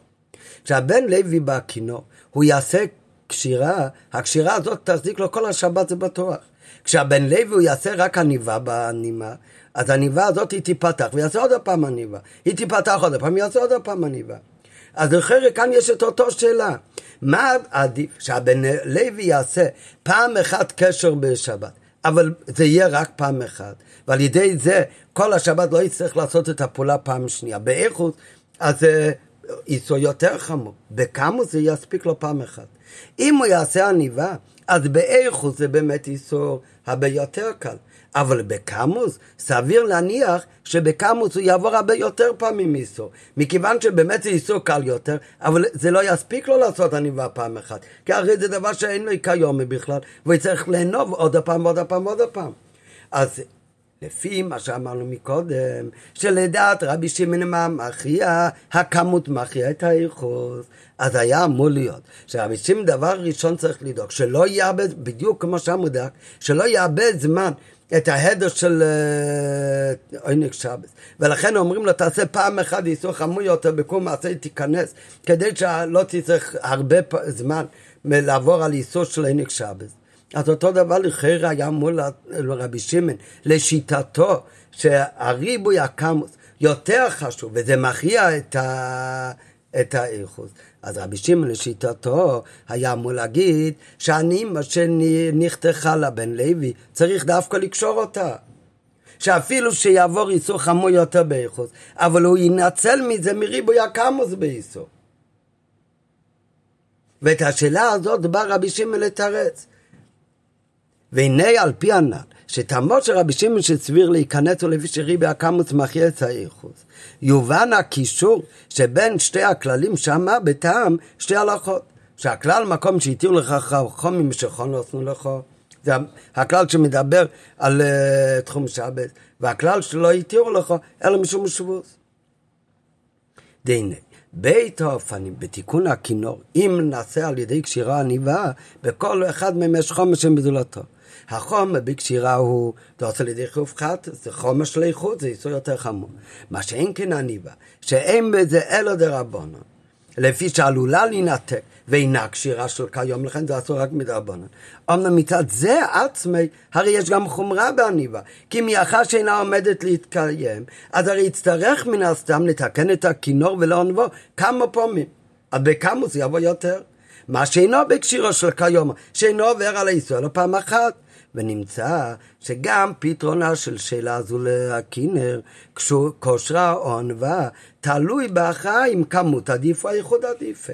S1: כשהבן לוי בכינור, הוא יעשה קשירה, הקשירה הזאת תחזיק לו כל השבת זה בטוח. כשהבן לוי הוא יעשה רק עניבה בענימה, אז העניבה הזאת היא תיפתח, ויעשה עוד פעם עניבה. היא תיפתח עוד פעם, יעשה עוד פעם עניבה. אז אחרי כאן יש את אותו שאלה. מה עדיף? שהבן לוי יעשה פעם אחת קשר בשבת. אבל זה יהיה רק פעם אחת, ועל ידי זה כל השבת לא יצטרך לעשות את הפעולה פעם שנייה. באיכות, אז זה אה, יותר חמור. בכמוס זה יספיק לו פעם אחת. אם הוא יעשה עניבה, אז באיכות זה באמת איסור הרבה יותר קל. אבל בקמוס, סביר להניח שבקמוס הוא יעבור הרבה יותר פעמים איסור. מכיוון שבאמת זה איסור קל יותר, אבל זה לא יספיק לו לעשות עניבה פעם אחת. כי הרי זה דבר שאין לו כיום בכלל, והוא יצטרך לענוב עוד פעם, עוד פעם, עוד פעם. אז לפי מה שאמרנו מקודם, שלדעת רבי שמעון מכריע, הכמות מכריע את האיכוס. אז היה אמור להיות שרבי שמעון דבר ראשון צריך לדאוג, שלא יאבד, בדיוק כמו שהמודק, שלא יאבד זמן את ההדר של אה, עונג שבת. ולכן אומרים לו, תעשה פעם אחת איסור חמור יותר בקום מעשה תיכנס, כדי שלא תצטרך הרבה זמן לעבור על איסור של עונג שבת. אז אותו דבר לכאורה היה מול רבי שמעון, לשיטתו שהריבוי הקמוס יותר חשוב, וזה מכריע את, ה... את האיכות. אז רבי שמעון לשיטתו היה אמור להגיד שהנימה שנחתכה לבן לוי צריך דווקא לקשור אותה. שאפילו שיעבור איסור חמור יותר באיכות, אבל הוא ינצל מזה מריבוי הקמוס באיסור. ואת השאלה הזאת בא רבי שמעון לתרץ. והנה על פי הנ"ל, שטעמו של רבי שמעון שסביר להיכנס ולפי שריבי הקמוס מכריע את האיכות. יובן הקישור שבין שתי הכללים שמה בטעם שתי הלכות. שהכלל מקום שהתירו לך חכמים שכון לא עשו לך. זה הכלל שמדבר על uh, תחום שבת, והכלל שלא התירו לך אלא משום שבוס. דהנה, בית האופנים בתיקון הכינור, אם נעשה על ידי קשירה עניבה, בכל אחד מהם יש חומש בזולתו. החומר בקשירה הוא דוס על ידי חיוב חט, זה חומר של איכות, זה איסור יותר חמור. מה שאין כן עניבה, שאין בזה אלא דרבנן, לפי שעלולה להינתק ואינה קשירה של כיום, לכן זה אסור רק מדרבנן. אמנם מצד זה עצמי, הרי יש גם חומרה בעניבה, כי מאחר שאינה עומדת להתקיים, אז הרי יצטרך מן הסתם לתקן את הכינור ולעונבו כמה פעמים. אז בכמה זה יבוא יותר. מה שאינו בקשירו של כיום, שאינו עובר על האיסור, אלא פעם אחת. ונמצא שגם פתרונה של שאלה זו להקינר, כושרה או ענווה, תלוי בהכרעה אם כמות עדיף או איחוד עדיף.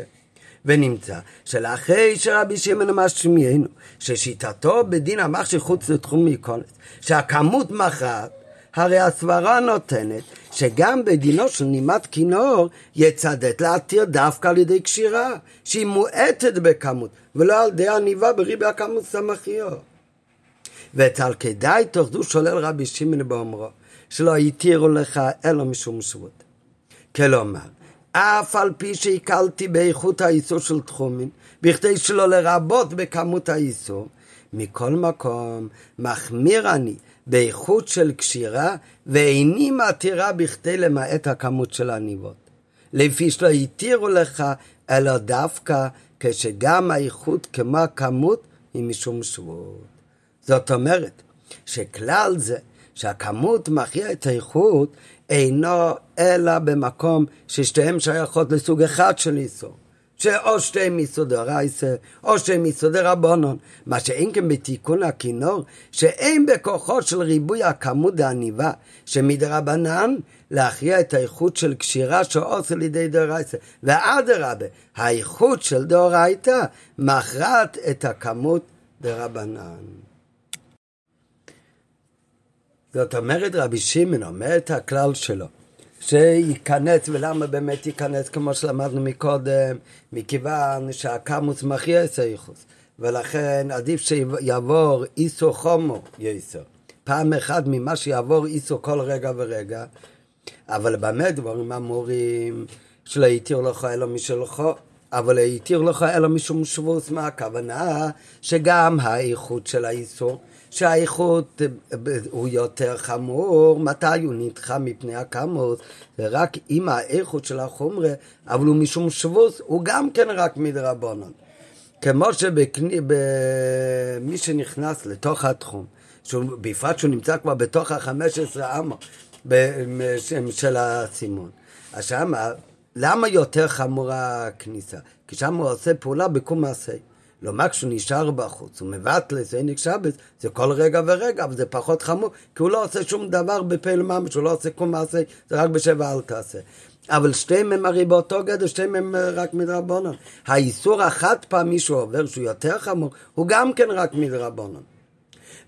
S1: ונמצא שלאחרי שרבי שמעון משמיענו, ששיטתו בדין המח שחוץ לתחום מיקונס, שהכמות מכרעת, הרי הסברה נותנת שגם בדינו של נימת כינור יצדת להתיר דווקא על ידי קשירה, שהיא מועטת בכמות, ולא על ידי עניבה בריבי הכמות סמכיות. ואת על כדאי תאחדו שולל רבי שמעון באומרו, שלא התירו לך אלא משום שבות. כלומר, אף על פי שהקלתי באיכות האיסור של תחומים, בכדי שלא לרבות בכמות האיסור, מכל מקום מחמיר אני באיכות של קשירה, ואיני מתירה בכדי למעט הכמות של הניבות. לפי שלא התירו לך, אלא דווקא כשגם האיכות כמו הכמות היא משום שבות. זאת אומרת, שכלל זה שהכמות מכריע את האיכות אינו אלא במקום ששתיהן שייכות לסוג אחד של איסור. שאו שתיהם מיסודי רייסה, או שתיהם מיסודי רבונון. מה שאין כן בתיקון הכינור, שאין בכוחו של ריבוי הכמות העניבה, שמדרבנן להכריע את האיכות של קשירה שעושה לידי דאורייתא. ואדרבה, האיכות של דאורייתא מכרעת את הכמות דרבנן. זאת אומרת, רבי שמעון אומר את הכלל שלו, שייכנס, ולמה באמת ייכנס כמו שלמדנו מקודם, מכיוון שהקמוס מכריע את הייחוס, ולכן עדיף שיעבור איסו חומו יסו. פעם אחת ממה שיעבור איסו כל רגע ורגע, אבל במה דברים אמורים שלא יתיר לך אלא משלך, אבל יתיר לך אלא משום שבוס, מה הכוונה? שגם האיכות של האיסור שהאיכות הוא יותר חמור, מתי הוא נדחה מפני הכמות, זה רק עם האיכות של החומרה, אבל הוא משום שבוס, הוא גם כן רק מדרבנון. כמו שמי שנכנס לתוך התחום, בפרט שהוא נמצא כבר בתוך החמש עשרה אמה של הסימון, אז שמה, למה יותר חמורה הכניסה? כי שם הוא עושה פעולה בקום מעשה. לעומת כשהוא נשאר בחוץ, הוא מבטל את עינק שבס, זה כל רגע ורגע, אבל זה פחות חמור, כי הוא לא עושה שום דבר בפה לממש, הוא לא עושה כל מעשה, זה רק בשבע אל תעשה. אבל שתיהם הם הרי באותו גדר, שתיהם הם רק מדרבנון. האיסור החד פעמי שהוא עובר, שהוא יותר חמור, הוא גם כן רק מדרבנון.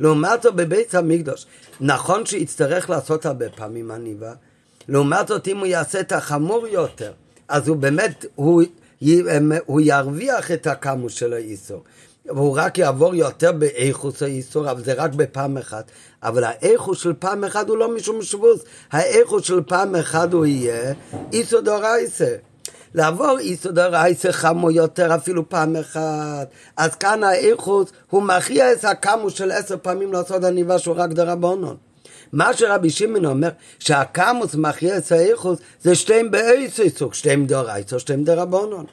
S1: לעומת זאת בבית המקדוש, נכון שיצטרך לעשות הרבה פעמים עניבה, לעומת זאת אם הוא יעשה את החמור יותר, אז הוא באמת, הוא הוא ירוויח את הכמות של האיסור. והוא רק יעבור יותר באיכוס האיסור, אבל זה רק בפעם אחת. אבל האיכוס של פעם אחת הוא לא משום שבוס. האיכוס של פעם אחת הוא יהיה איסור דורייסה. לעבור איסור דורייסה חמו יותר אפילו פעם אחת. אז כאן האיכוס הוא מכריע את הכמות של עשר פעמים לעשות עניבה שהוא רק דרבנון. מה שרבי שמעון אומר, שהקמוס מכריע את האיכוס, זה שתיהם באיסויסוק, שתיהם דורייסו, שתיהם דרבנון.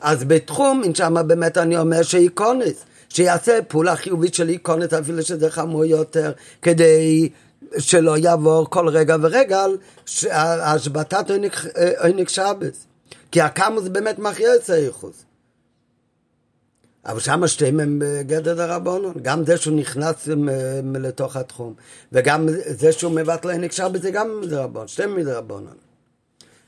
S1: אז בתחום, שם באמת אני אומר שאיקונס, שיעשה פעולה חיובית של איקונס, אפילו שזה חמור יותר, כדי שלא יעבור כל רגע ורגע על השבתת עונג שבס. כי הקמוס באמת מכריע את האיכוס. אבל שם שתיהם הם בגדר דרבנון. גם זה שהוא נכנס לתוך התחום, וגם זה שהוא מבטל עינק שבת זה גם דרבנון, שתיהם מדרבנון.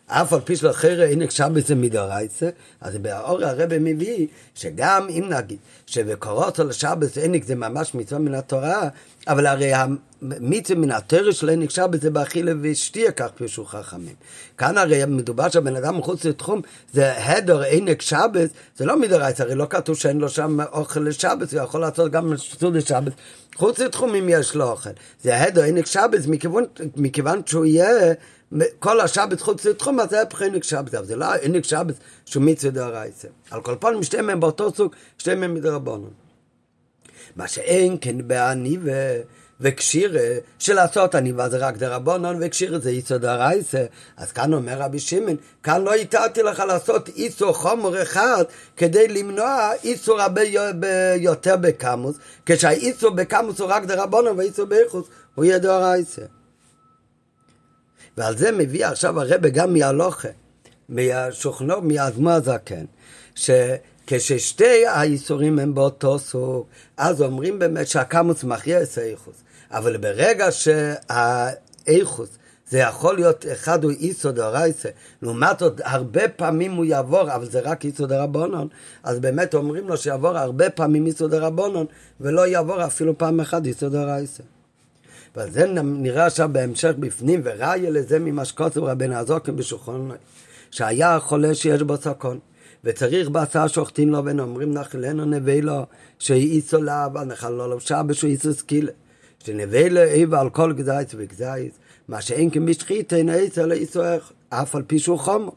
S1: אף על פי שלאחר אין נחשב בזה מדרייסה, אז באור הרב מביא שגם אם נגיד שבקורות על השבת ענק זה ממש מצווה מן התורה, אבל הרי המצווה מן התורה שלו נחשב בזה באכילה ושתייה, כך פירשו חכמים. כאן הרי מדובר שהבן אדם מחוץ לתחום, זה הדר ענק שבת, זה לא מדרייסה, הרי לא כתוב שאין לו שם אוכל לשבת, הוא יכול לעשות גם סעוד לשבת. חוץ לתחום אם יש לו אוכל. זה הדר ענק שבת מכיוון, מכיוון שהוא יהיה כל השבת חוץ לתחום, אז זה היה פחינק שבת, אבל זה לא עינק שבת שהוא מצווה דרייסה. על כל פעם שתיהם הם באותו סוג, שתיהם הם מדרבנון. מה שאין כן בעניבה וקשירה, שלעשות עניבה זה רק דרבנון וקשירה זה איסו דרייסה. אז כאן אומר רבי שמעון, כאן לא התרתי לך לעשות איסו חומר אחד כדי למנוע איסו הרבה יותר בקמוס, כשהאיסו בקמוס הוא רק דרבנון ואיסו באיכוס הוא יהיה דרייסה. ועל זה מביא עכשיו הרבה גם מהלוכה, מהשוכנו, מהאדמו הזקן, שכששתי האיסורים הם באותו סוג, אז אומרים באמת שהקמוס מכריע את האיכוס. אבל ברגע שהאיכוס זה יכול להיות אחד הוא איסו דרייסה, לעומת זאת הרבה פעמים הוא יעבור, אבל זה רק איסו דרבונון, אז באמת אומרים לו שיעבור הרבה פעמים איסו דרבונון, ולא יעבור אפילו פעם אחת איסו דרייסה. ועל זה נראה עכשיו בהמשך בפנים, וראיה לזה ממה שכותב רבנו הזוקם בשולחון, שהיה חולה שיש בו סכון, וצריך בשר שוחטין לו, ונאמרים נחלנו לו, שאיסו לאו, הנחלו לו שבש הוא איסו סקילה, לו איבה על כל גזייס וגזייס, מה שאין כמשחית אין איסו לאיסו אף על פי שהוא חומו.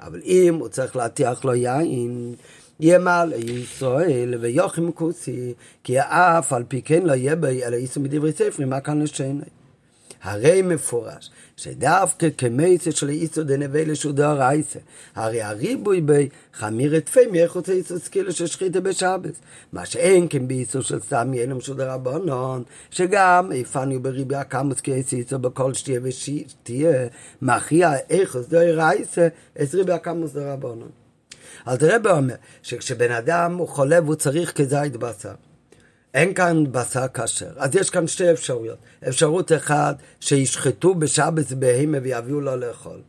S1: אבל אם הוא צריך להטיח לו יין, ימל ישראל ויוחם כוסי, כי אף על פי כן לא יהיה בי אלא איסו מדברי ספרי, מה כאן לשני? הרי מפורש שדווקא כמייסה של איסו דנבי לשודר רייסה, הרי הריבוי בי חמיר את פי מאיכות איסו סקילה של שחיתה בשבס, מה שאין כן באיסו של סתם יהיה למשדר רבנון, שגם איפנו בריבי הקמוס כאיסו איסו בכל שתיה ושתיה, מכריע איכות דוי רייסה, את ריבי הקמוס דרבנון. אז רבי אומר שכשבן אדם הוא חולה והוא צריך כזית בשר, אין כאן בשר כשר. אז יש כאן שתי אפשרויות. אפשרות אחת, שישחטו בשבץ בהמה ויביאו לו לאכול.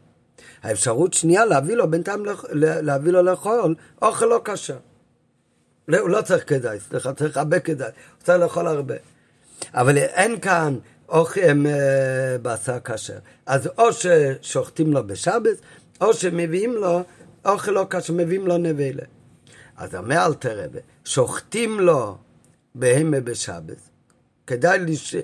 S1: האפשרות שנייה, להביא לו בינתיים, להביא לו לאכול אוכל לא כשר. לא, הוא לא צריך כדאי, סליחה, צריך הרבה כדאי, הוא צריך לאכול הרבה. אבל אין כאן אוכל אה, בשר כשר. אז או ששוחטים לו בשבת, או שמביאים לו אוכל לא כשר, מביאים לו נבלה. אז אומר אל תראה, שוחטים לו בהמה בשבת, כדאי, לש...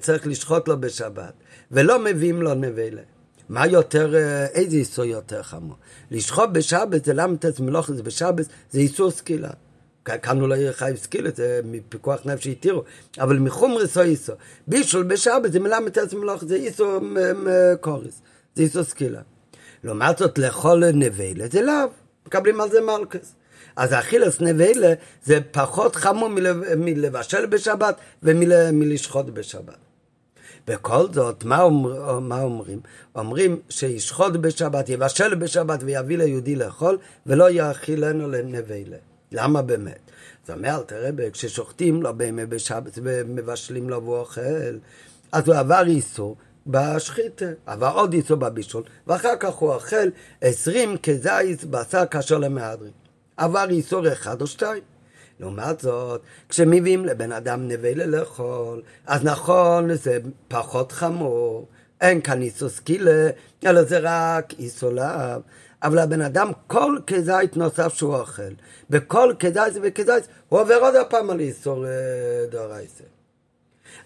S1: צריך לשחוט לו בשבת, ולא מביאים לו נבלה. מה יותר, אה, איזה איסור יותר חמור? לשחוט בשבת זה מלאכה זה בשבת, זה איסור סקילה. כאן אולי יהיה חייב סקילה, זה מפיקוח נפש שהתירו, אבל מחומרס או איסור. בישול בשבת זה מלמד תצא מלאכה, זה איסור קוריס, זה איסור סקילה. לעומת זאת, לאכול נבלה זה לאו, מקבלים על זה מלכס. אז אכילס נבלה זה פחות חמור מלבשל בשבת ומלשחוט בשבת. בכל זאת, מה, אומר, מה אומרים? אומרים שישחוט בשבת, יבשל בשבת ויביא ליהודי לאכול, ולא יאכילנו לנבלה. למה באמת? זאת אומרת, תראה, כששוחטים לו בימי בשבת ומבשלים לו והוא אוכל, אז הוא עבר איסור בשחיתה, עבר עוד איסור בבישול, ואחר כך הוא אוכל עשרים כזית בשר קשור למהדרין. עבר איסור אחד או שתיים. לעומת זאת, כשמביאים לבן אדם נבלה לאכול, אז נכון, זה פחות חמור, אין כאן איסור סקילה, אלא זה רק איסור לאו. אבל הבן אדם, כל כזית נוסף שהוא אוכל, בכל כזית וכזית, הוא עובר עוד הפעם על איסור אה, דאורייסה.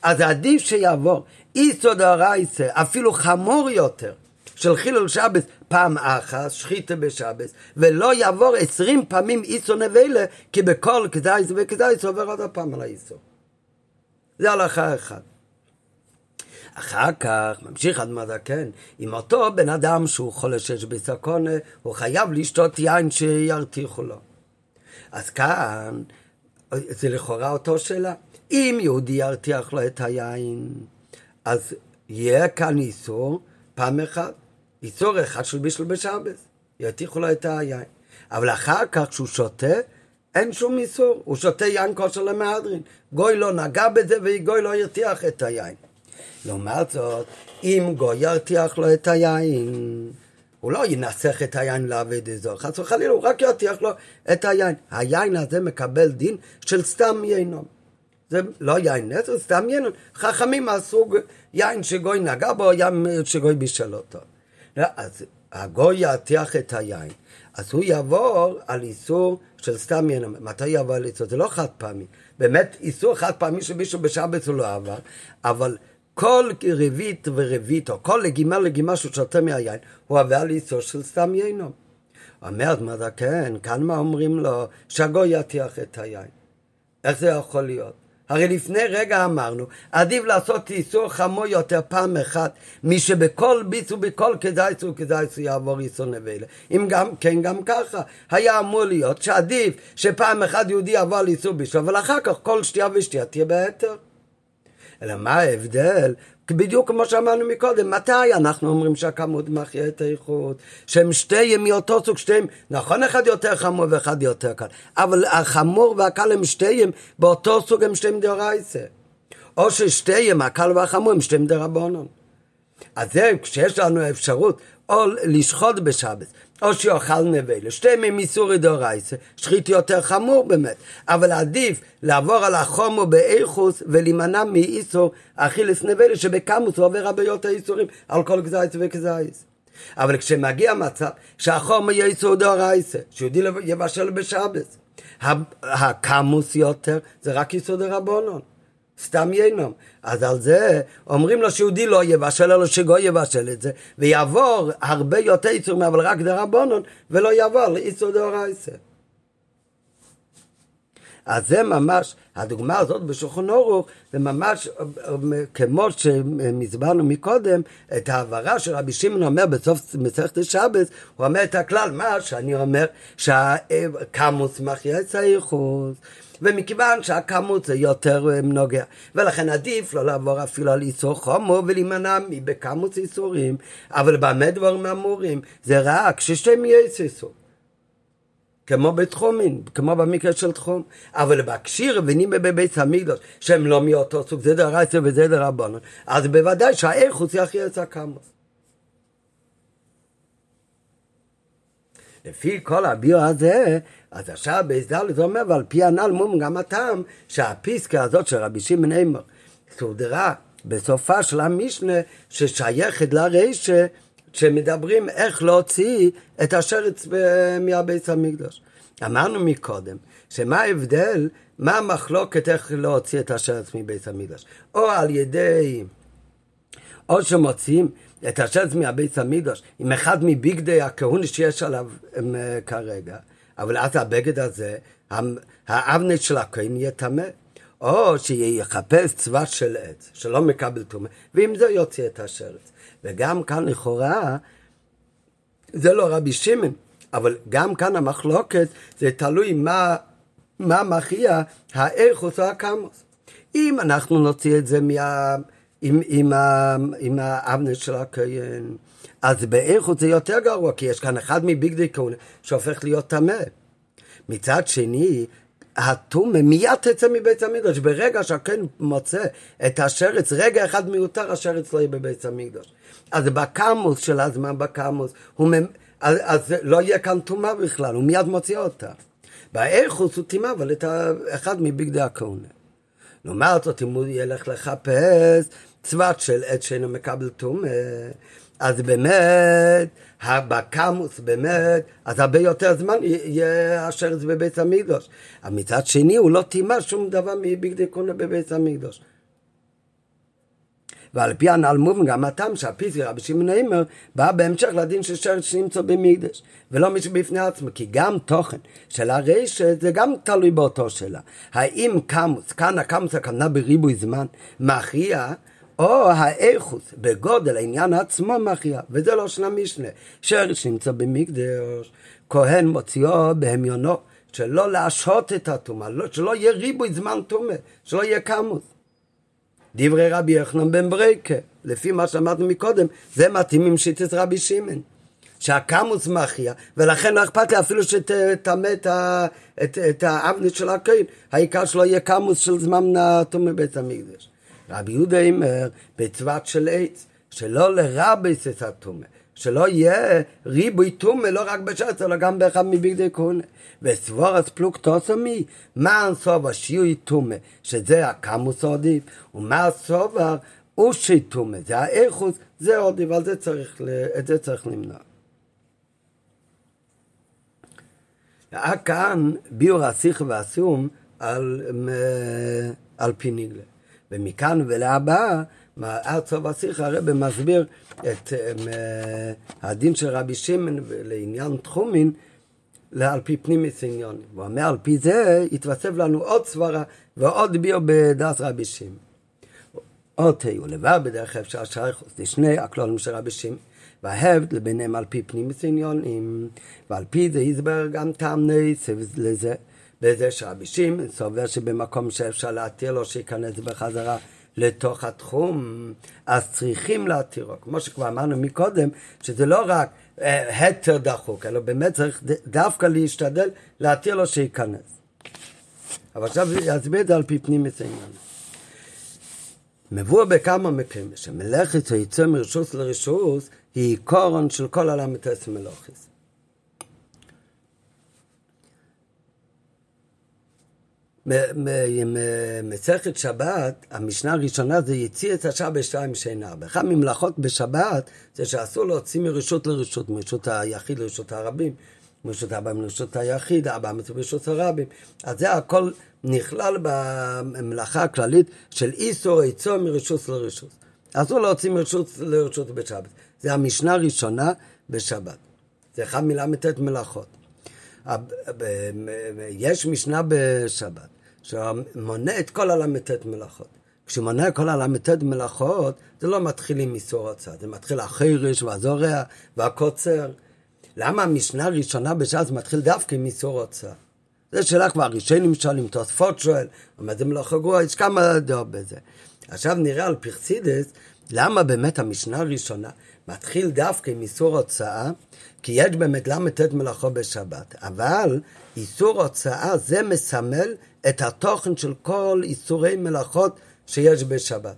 S1: אז עדיף שיעבור איסור דאורייסה, אפילו חמור יותר, של חילול שבת פעם אחת, שחיתה בשבת, ולא יעבור עשרים פעמים איסו נבלה, כי בכל כדאי וכדאי עובר עוד הפעם על האיסו. זה הלכה אחת. אחר כך ממשיך אדמה זקן, עם אותו בן אדם שהוא חולה שיש בסקונה, הוא חייב לשתות יין שירתיחו לו. אז כאן, זה לכאורה אותו שאלה. אם יהודי ירתיח לו את היין, אז יהיה כאן איסור פעם אחת. איסור אחד של בישל בשבת, יתיחו לו את היין. אבל אחר כך כשהוא שותה, אין שום איסור, הוא שותה יין כושר למהדרין. גוי לא נגע בזה וגוי לא ירתיח את היין. לעומת זאת, אם גוי ירתיח לו את היין, הוא לא ינסח את היין לעבד אזור, חס וחלילה, הוא רק ירתיח לו את היין. היין הזה מקבל דין של סתם ינום. זה לא יין נס, זה סתם ינום. חכמים מהסוג יין שגוי נגע בו, יין שגוי בישל אותו. אז הגוי ירתיח את היין, אז הוא יעבור על איסור של סתם ינם. מתי יעבור על איסור? זה לא חד פעמי. באמת, איסור חד פעמי שמישהו בשבת הוא לא עבר, אבל כל רבית ורבית, או כל לגימה לגימה שהוא שותה מהיין, הוא עבר על איסור של סתם ינום. אומרת מדה כן, כאן מה אומרים לו? שהגוי ירתיח את היין. איך זה יכול להיות? הרי לפני רגע אמרנו, עדיף לעשות איסור חמור יותר פעם אחת, מי שבכל ביס ובכל כדאיס וכדאיס יעבור איסור נבלה. אם גם כן, גם ככה, היה אמור להיות שעדיף שפעם אחת יהודי יעבור על איסור בישול, אבל אחר כך כל שתייה ושתייה תהיה בהתר. אלא מה ההבדל בדיוק כמו שאמרנו מקודם, מתי אנחנו אומרים שהכמות מחיה את האיכות? שהם שתיהם מאותו סוג, שתיהם, נכון אחד יותר חמור ואחד יותר קל, אבל החמור והקל הם שתיהם, באותו סוג הם שתיהם דאורייסה. או ששתיהם, הקל והחמור, הם שתיהם דרבנון. אז זה, כשיש לנו אפשרות או לשחוט בשבת, או שיאכל נבלה, שתיהם הם איסורי דאורייסה, שחית יותר חמור באמת, אבל עדיף לעבור על החומו באיכוס ולהימנע מאיסור אכילס נבלה, שבקמוס הוא עובר הרבה יותר איסורים על כל גזייס וכזייס. אבל כשמגיע מצב שהחומו יהיה איסור דאורייסה, שיהודי יבשל בשבת, הקמוס יותר זה רק איסור דרבנון. סתם ינום. אז על זה אומרים לו שיהודי לא יבשל, אלא שגוי יבשל את זה, ויעבור הרבה יותר איסור, אבל רק דרבנון, ולא יעבור לאיסור דאורייסה. אז זה ממש, הדוגמה הזאת בשולחן אורוך, זה ממש כמו שהסברנו מקודם, את ההעברה שרבי שמעון אומר בסוף מסכת השבת, הוא אומר את הכלל, מה שאני אומר, שהקמוס מחיה את הייחוס. ומכיוון שהכמות זה יותר אה, נוגע, ולכן עדיף לא לעבור אפילו על איסור חומו ולהימנע בכמות איסורים, אבל במה דברים אמורים? זה רק ששתיהם יהיה איסור. כמו בתחומין, כמו במקרה של תחום. אבל בקשיר ונימה בבית המקדוש, שהם לא מאותו סוג, זה דרייסר וזה דרבנון, אז בוודאי שהאיכוס יכריע את הקמוס. לפי כל הביו הזה, אז עכשיו בהסדר זה אומר, ועל פי הנ"ל מום גם הטעם, שהפיסקה הזאת של רבי שמעון אימר, סודרה בסופה של המשנה ששייכת לרישה שמדברים איך להוציא את השרץ מהבית המקדוש. אמרנו מקודם, שמה ההבדל, מה המחלוקת איך להוציא את השרץ מבית המקדוש? או על ידי, או שמוציאים את השרץ מהבית המקדוש עם אחד מבגדי הכהונה שיש עליו אה, כרגע, אבל אז הבגד הזה, האבנט של הכהן יהיה טמא. או שיחפש צבא של עץ, שלא מקבל טומאה, ועם זה יוציא את השרץ. וגם כאן לכאורה, זה לא רבי שמעון, אבל גם כאן המחלוקת זה תלוי מה, מה מכריע האיכוס או הקמוס. אם אנחנו נוציא את זה מה... עם, עם, עם האבנר של הכהן, אז באיכות זה יותר גרוע, כי יש כאן אחד מביגדי כהונה שהופך להיות טמא. מצד שני, הטומא מיד תצא מבית המקדוש. ברגע שהכהן מוצא את השרץ, רגע אחד מיותר השרץ לא יהיה בבית המקדוש. אז בקמוס של הזמן, בקמוס, הוא, אז, אז לא יהיה כאן טומאה בכלל, הוא מיד מוציא אותה. באיכוס הוא טימא, אבל את אחד מבגדי הכהונה. לעומת זאת, אם הוא ילך לחפש צוות של עץ שאינו מקבל טומאה, אז באמת, בקמוס באמת, אז הרבה יותר זמן יהיה אשר זה בבית המקדוש. אבל מצד שני, הוא לא טימא שום דבר מבגדי קונה בבית המקדוש. ועל פי הנ"ל מובן גם הטעם שהפיסי רבי שמעון הימר בא בהמשך לדין של שרץ שנמצא במקדש ולא מישהו בפני עצמו כי גם תוכן של הרשת זה גם תלוי באותו שאלה האם קמוס, כאן הקמוס הכוונה בריבוי זמן מכריע או האיכות בגודל העניין עצמו מכריע וזה לא של המשנה שרץ שנמצא במקדש כהן מוציאו בהמיונו שלא להשהות את הטומאה, לא, שלא יהיה ריבוי זמן טומאה, שלא יהיה קמוס. דברי רבי יחנון בן ברקה, לפי מה שאמרנו מקודם, זה מתאים עם שיטת רבי שמעון. שהקמוס מכריע, ולכן לא אכפת לי אפילו שתטמא את, את, את האבנית של הכהן, העיקר שלא יהיה קמוס של זמן נטום מבית המקדש. רבי יהודה אומר, בצוות של עץ, שלא לרבס את הטומא, שלא יהיה ריבוי טומא לא רק בשעת, אלא גם באחד מבגדי כהונה. וסבורס פלוגתוסמי, מה הסובר שיהוי טומא, שזה הקמוס עדיף, ומה הסובר אושי טומא, זה האיכוס, זה עדיף, על זה צריך, את זה צריך למנוע. כאן ביור השיח והסום על, על פי נגלה. ומכאן ולהבא, עד סוף השיח הרב מסביר את הדין של רבי שמעון לעניין תחומין, על פי פנימיס עניון. הוא אומר, על פי זה יתווסף לנו עוד סברה ועוד ביור בדעת רבי שמעון. עוד תהיו לבד בדרך אפשר שייכות לשני הכלולים של רבי שמעון. וההבד לביניהם על פי פנימיס עניונים, ועל פי זה יסבר גם טעם נסף לזה. בזה שרבי שמעון סובר שבמקום שאפשר להתיר לו שייכנס בחזרה לתוך התחום, אז צריכים להתירו. כמו שכבר אמרנו מקודם, שזה לא רק אה, התר דחוק, אלא באמת צריך דווקא להשתדל להתיר לו שייכנס. אבל עכשיו יסביר את זה על פי פנים העניין. מבוא בכמה מקרים, שמלאכת היצא מרשוס לרשוס היא עיקרון של כל עולם מטס מסכת שבת, המשנה הראשונה זה יציא את השעה בשתיים שינה. באחד ממלאכות בשבת זה שאסור להוציא מרשות לרשות, מרשות היחיד לרשות הרבים, מרשות הרבים לרשות היחיד, מצוות ברשות הרבים. אז זה הכל נכלל במלאכה הכללית של איסור עצו מרשות לרשות. אסור להוציא מרשות לרשות בשבת. זה המשנה הראשונה בשבת. זה אחד מל"ט מלאכות. יש משנה בשבת. שמונה את כל הל"ט מלאכות. כשמונה כל הל"ט מלאכות, זה לא מתחיל עם איסור הוצאה, זה מתחיל החירש והזורע והקוצר. למה המשנה הראשונה בש"ס מתחיל דווקא עם איסור הוצאה? זו שאלה כבר ראשונים שואלים, תוספות שואל, מה זה מלאכה גרועה, יש כמה דעות בזה. עכשיו נראה על פרסידס, למה באמת המשנה הראשונה מתחיל דווקא עם איסור הוצאה, כי יש באמת ל"ט מלאכו בשבת, אבל איסור הוצאה זה מסמל את התוכן של כל איסורי מלאכות שיש בשבת.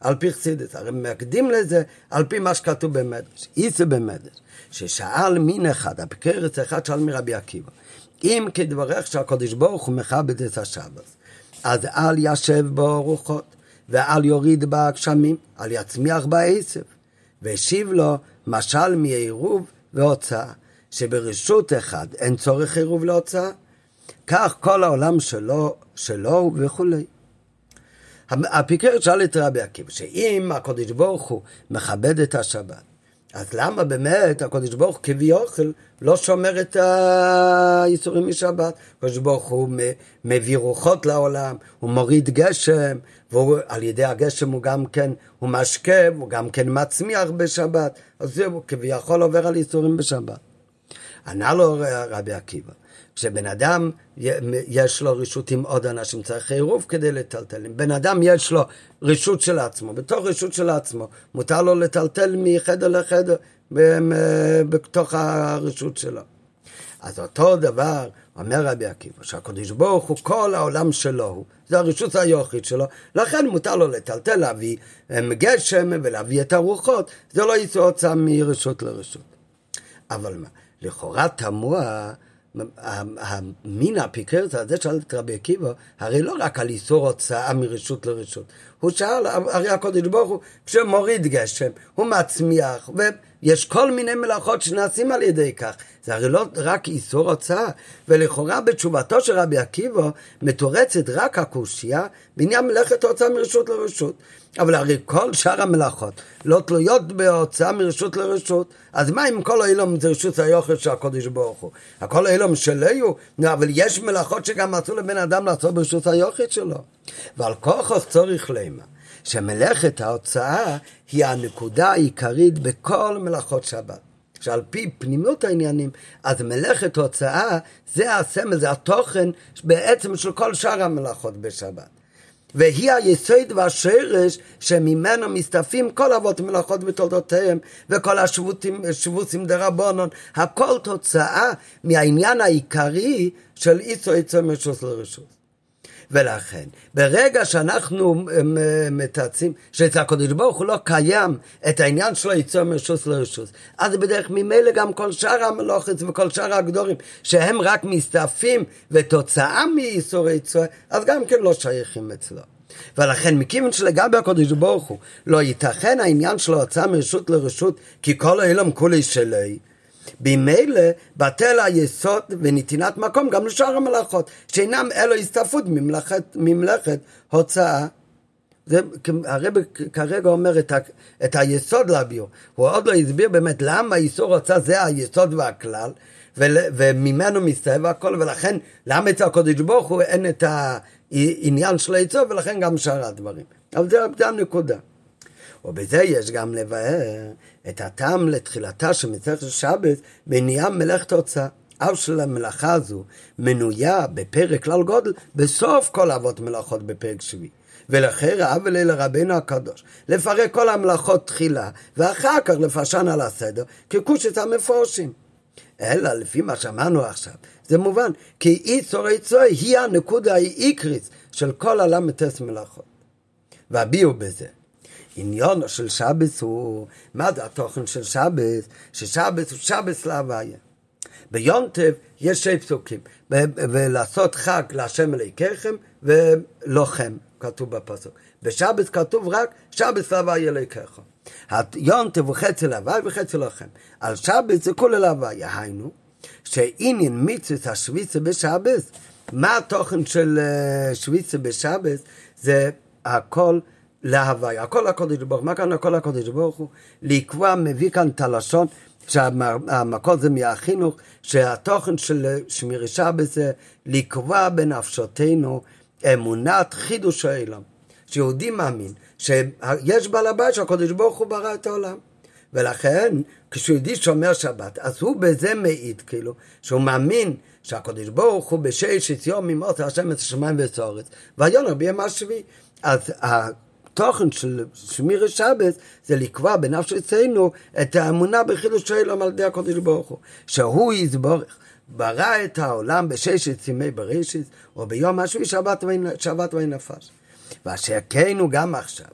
S1: על פי חסידס, הרי מקדים לזה על פי מה שכתוב במדרש, איסו במדרש, ששאל מין אחד, הפקרץ אחד שאל מרבי עקיבא, אם כדברך שהקדוש ברוך הוא מכבד את השבת, אז אל ישב בו רוחות, ואל יוריד בגשמים, אל יצמיח בעשב. והשיב לו משל מעירוב והוצאה, שברשות אחד אין צורך עירוב להוצאה, כך כל העולם שלו, שלו וכולי. הפיקר שאל את רבי עקיבא, שאם הקדוש ברוך הוא מכבד את השבת, אז למה באמת הקדוש ברוך הוא כביכול לא שומר את האיסורים משבת? הקדוש ברוך הוא מביא רוחות לעולם, הוא מוריד גשם, ועל ידי הגשם הוא גם כן, הוא משקה, הוא גם כן מצמיח בשבת, אז זהו, כביכול עובר על איסורים בשבת. ענה לו רבי עקיבא, כשבן אדם יש לו רשות עם עוד אנשים, צריך עירוב כדי לטלטל. אם בן אדם יש לו רשות של עצמו, בתוך רשות של עצמו, מותר לו לטלטל מחדר לחדר בתוך הרשות שלו. אז אותו דבר אומר רבי עקיבא, שהקדוש ברוך הוא כל העולם שלו הוא, זה הרשות היוחית שלו, לכן מותר לו לטלטל, להביא גשם ולהביא את הרוחות, זה לא יצא הוצאה מרשות לרשות. אבל מה, לכאורה תמוה המין הפיקרת הזה שאל את רבי עקיבא, הרי לא רק על איסור הוצאה מרשות לרשות. הוא שאל, הרי הקודש ברוך הוא, כשמוריד גשם, הוא מצמיח, ויש כל מיני מלאכות שנעשים על ידי כך. זה הרי לא רק איסור הוצאה, ולכאורה בתשובתו של רבי עקיבא מתורצת רק הקושייה בעניין מלאכת הוצאה מרשות לרשות. אבל הרי כל שאר המלאכות לא תלויות בהוצאה מרשות לרשות, אז מה אם כל האילום זה רשות היוחד של הקודש ברוך הוא? הכל האילום שלו, אבל יש מלאכות שגם מצאו לבן אדם לעשות ברשות היוחד שלו. ועל כוחו צריך לימה, שמלאכת ההוצאה היא הנקודה העיקרית בכל מלאכות שבת. שעל פי פנימיות העניינים, אז מלאכת הוצאה זה הסמל, זה התוכן בעצם של כל שאר המלאכות בשבת. והיא היסוד והשרש שממנו מסתפים כל אבות מלאכות בתולדותיהם וכל השבוצים דרבנון, הכל תוצאה מהעניין העיקרי של איסו איסו משוס לרשות. ולכן, ברגע שאנחנו מתעצים, שאצל הקדוש ברוך הוא לא קיים את העניין שלו יצוא מרשוס לרשוס, אז בדרך ממילא גם כל שאר המלוכת וכל שאר הגדורים, שהם רק מסתעפים ותוצאה מאיסורי צוע, אז גם כן לא שייכים אצלו. ולכן מכיוון שלגבי הקדוש ברוך הוא לא ייתכן העניין שלו הוצאה מרשות לרשות כי כל העולם כולי שלי ממילא בטל היסוד ונתינת מקום גם לשאר המלאכות, שאינם אלו הסתעפות ממלאכת, ממלאכת הוצאה. זה הרב כרגע אומר את, ה, את היסוד לביור, הוא עוד לא הסביר באמת למה איסור הוצאה זה היסוד והכלל, ול, וממנו מסתובב הכל, ולכן למה אצל הקודש ברוך הוא אין את העניין של היצור, ולכן גם שאר הדברים. אבל זה, זה הנקודה. ובזה יש גם לבאר את הטעם לתחילתה של מסכת שבת מניעה מלאכת הוצאה. אף של המלאכה הזו מנויה בפרק כלל גודל בסוף כל אבות מלאכות בפרק שביעי. ולכן ראה ולילה רבנו הקדוש לפרק כל המלאכות תחילה ואחר כך לפרשן על הסדר כקושת המפורשים. אלא לפי מה שאמרנו עכשיו, זה מובן, כי איצור איצור היא הנקודה העיקרית של כל הל"ט מלאכות. והביאו בזה עניון של שבס הוא, מה זה התוכן של שבס? ששבס הוא שבס להוויה. ביום טב יש שני פסוקים, ולעשות חג להשם אלוהיכם ולוחם, כתוב בפסוק. בשבס כתוב רק שבס להוויה אלוהיכם. יום טב הוא חצי להוויה וחצי לוחם. על שבס זה כולל להוויה, היינו, שעניין מצוות השוויצה בשבס, מה התוכן של אה, שוויצה בשבס? זה הכל להוויה. הכל הקודש ברוך הוא. מה כאן הכל הקודש ברוך הוא? לקבוע, מביא כאן את הלשון, שהמקור זה מהחינוך, שהתוכן של שמירשה בזה, לקבוע בנפשותנו אמונת חידוש העולם. שיהודי מאמין שיש בעל הבית שהקודש ברוך הוא ברא את העולם. ולכן, כשיהודי שומר שבת, אז הוא בזה מעיד, כאילו, שהוא מאמין שהקודש ברוך הוא בששת יום ממות את השמיים ואת הארץ, והיום ביום השביעי. אז התוכן של שמיר השבת זה לקבוע בנפש אצלנו את האמונה בחידוש שלום על ידי הקודש ברוך הוא. שהוא יזבורך, ברא את העולם בששת ימי בראשית, או ביום השביעי שבת, שבת וינפש. ואשר כן הוא גם עכשיו.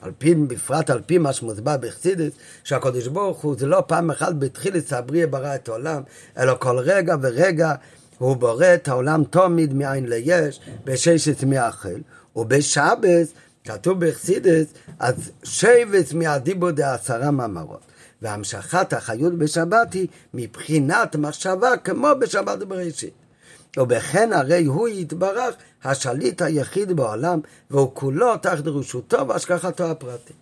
S1: על פי, בפרט על פי מה שמוסבר בחסידס, שהקודש ברוך הוא זה לא פעם אחת בתחילת הבריאה ברא את העולם, אלא כל רגע ורגע הוא בורא את העולם תמיד מאין ליש, בששת ימי החל, ובשבס כתוב בחסידס, אז שבס מהדיבו דעשרה מאמרות. והמשכת החיות בשבת היא מבחינת מחשבה כמו בשבת בראשית. ובכן הרי הוא יתברך השליט היחיד בעולם, והוא כולו תחת רשותו והשגחתו הפרטית.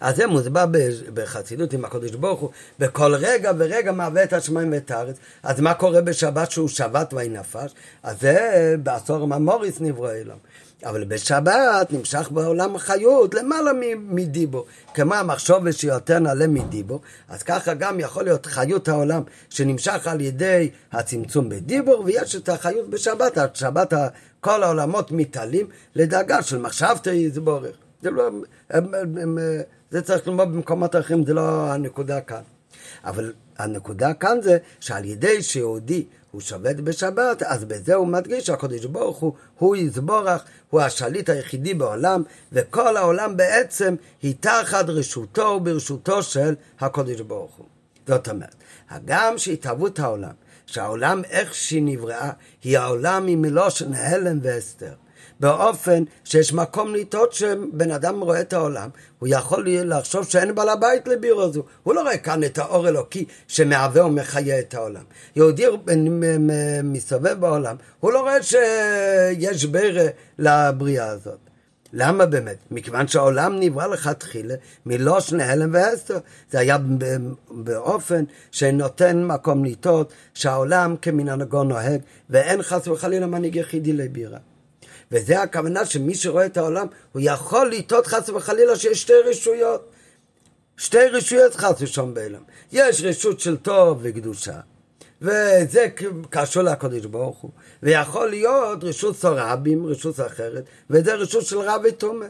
S1: אז זה מוסבר בחסידות עם הקדוש ברוך הוא, בכל רגע ורגע מהווה את השמיים ואת הארץ. אז מה קורה בשבת שהוא שבת ויהי נפש? אז זה בעשור ממוריס נברא אלם. אבל בשבת נמשך בעולם חיות למעלה מדיבו. כמו המחשוב שיותר נעלה מדיבו, אז ככה גם יכול להיות חיות העולם שנמשך על ידי הצמצום בדיבור, ויש את החיות בשבת, בשבת כל העולמות מתעלים לדאגה של מחשבתא יזבורך. זה לא, הם, הם, הם, זה צריך ללמוד במקומות אחרים, זה לא הנקודה כאן. אבל הנקודה כאן זה שעל ידי שיהודי הוא שבת בשבת, אז בזה הוא מדגיש שהקדוש ברוך הוא, הוא יזבורך, הוא השליט היחידי בעולם, וכל העולם בעצם היא תחת רשותו וברשותו של הקדוש ברוך הוא. זאת אומרת, הגם שהתהוות העולם, שהעולם איך שהיא נבראה, היא העולם עם מלושן הלם והסתר. באופן שיש מקום לטעות שבן אדם רואה את העולם, הוא יכול לחשוב שאין בעל הבית לבירו הזו. הוא לא רואה כאן את האור אלוקי שמהווה ומחיה את העולם. יהודי מסתובב בעולם, הוא לא רואה שיש בירה לבריאה הזאת. למה באמת? מכיוון שהעולם נברא לכתחילה מלושן הלם והסתר. זה היה באופן שנותן מקום לטעות שהעולם כמנהגו נוהג ואין חס וחלילה מנהיג יחידי לבירה. וזה הכוונה שמי שרואה את העולם, הוא יכול לטעות חס וחלילה שיש שתי רשויות. שתי רשויות חס ושלום בעולם. יש רשות של טוב וקדושה, וזה קשור לקדוש ברוך הוא. ויכול להיות רשות סורבים, רשות אחרת, וזה רשות של רב וטומא.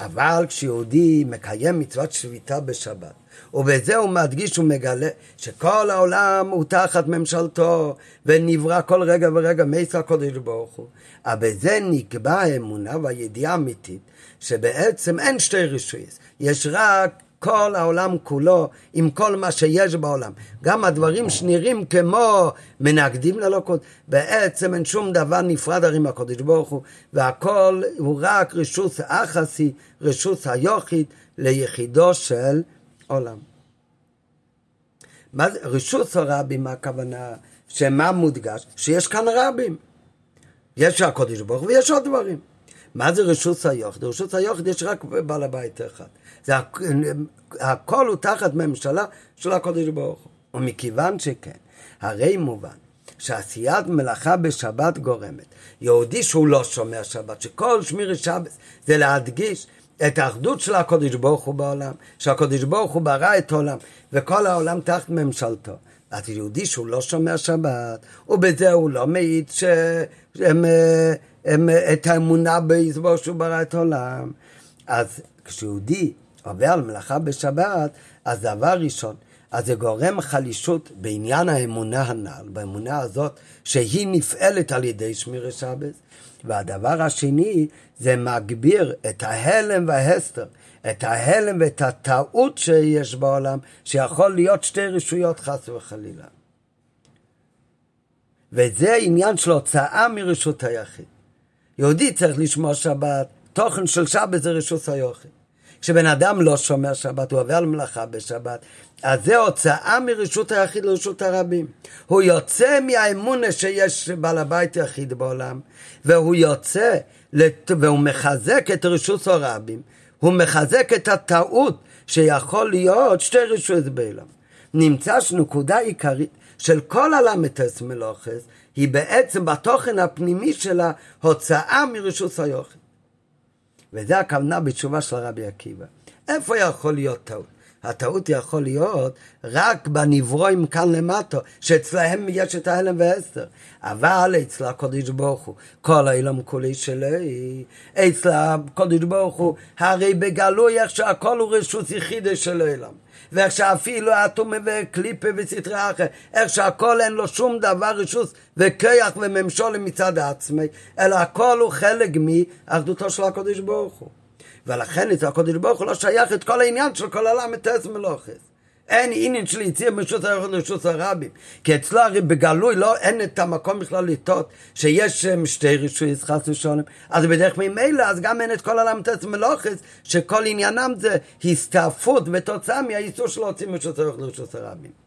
S1: אבל כשיהודי מקיים מצוות שביתה בשבת, ובזה הוא מדגיש ומגלה שכל העולם הוא תחת ממשלתו ונברא כל רגע ורגע מייסר הקודש ברוך הוא. אבל בזה נקבע האמונה והידיעה האמיתית שבעצם אין שתי רישוייס, יש רק כל העולם כולו עם כל מה שיש בעולם. גם הדברים שנראים כמו מנגדים ללוקות, בעצם אין שום דבר נפרד הרי מהקודש ברוך הוא, והכל הוא רק רשות אחסי, רשות היוכית ליחידו של עולם. מה זה רשות הרבים, מה הכוונה? שמה מודגש? שיש כאן רבים. יש הקודש ברוך ויש עוד דברים. מה זה רשות היוחד? רשות היוחד יש רק בעל הבית אחד. זה הכ... הכל הוא תחת ממשלה של הקודש ברוך הוא. ומכיוון שכן, הרי מובן שעשיית מלאכה בשבת גורמת. יהודי שהוא לא שומר שבת, שכל שמירי שבת זה להדגיש את האחדות של הקודש ברוך הוא בעולם, שהקודש ברוך הוא ברא את העולם, וכל העולם תחת ממשלתו. אז יהודי שהוא לא שומר שבת, ובזה הוא לא מעיד שהם, הם, את האמונה ביזבור שהוא ברא את העולם. אז כשיהודי עובר על מלאכה בשבת, אז דבר ראשון, אז זה גורם חלישות בעניין האמונה הנ"ל, באמונה הזאת שהיא נפעלת על ידי שמירי שבת. והדבר השני, זה מגביר את ההלם וההסתר, את ההלם ואת הטעות שיש בעולם, שיכול להיות שתי רשויות חס וחלילה. וזה עניין של הוצאה מרשות היחיד. יהודי צריך לשמוע שבת, תוכן של שבת זה רשות היחיד. כשבן אדם לא שומר שבת, הוא עובר על מלאכה בשבת, אז זה הוצאה מרשות היחיד לרשות הרבים. הוא יוצא מהאמונה שיש בעל הבית יחיד בעולם, והוא יוצא לת... והוא מחזק את רשות הרבים. הוא מחזק את הטעות שיכול להיות שתי רשויות בעולם. נמצא שנקודה עיקרית של כל הל"ס מלוכס היא בעצם בתוכן הפנימי שלה הוצאה מרשות היוחד. וזה הכוונה בתשובה של רבי עקיבא. איפה יכול להיות טעות? הטעות יכול להיות רק בנברואים כאן למטה, שאצלהם יש את ההלם והסתר. אבל אצל הקודש ברוך הוא, כל העולם כולי שלי, אצל הקודש ברוך הוא, הרי בגלוי איך שהכל הוא רשות יחידה של העולם. ואיך שאפילו אטומי וקליפה וסטרי אחר, איך שהכל אין לו שום דבר רשות וכיח וממשול מצד עצמי, אלא הכל הוא חלק מאחדותו של הקודש ברוך הוא. ולכן אצל הקודש ברוך הוא לא שייך את כל העניין של כל עולם מטס מלוכס. אין עניין של יציאה מרשות היוחד לרשות הרבים. כי אצלו הרי בגלוי לא, אין את המקום בכלל לטעות שיש שתי רישוי חס ושלום. אז בדרך ממילא, אז גם אין את כל עולם תס מלוכס, שכל עניינם זה הסתעפות ותוצאה מהאיסור של להוציא מרשות היוחד לרשות הרבים.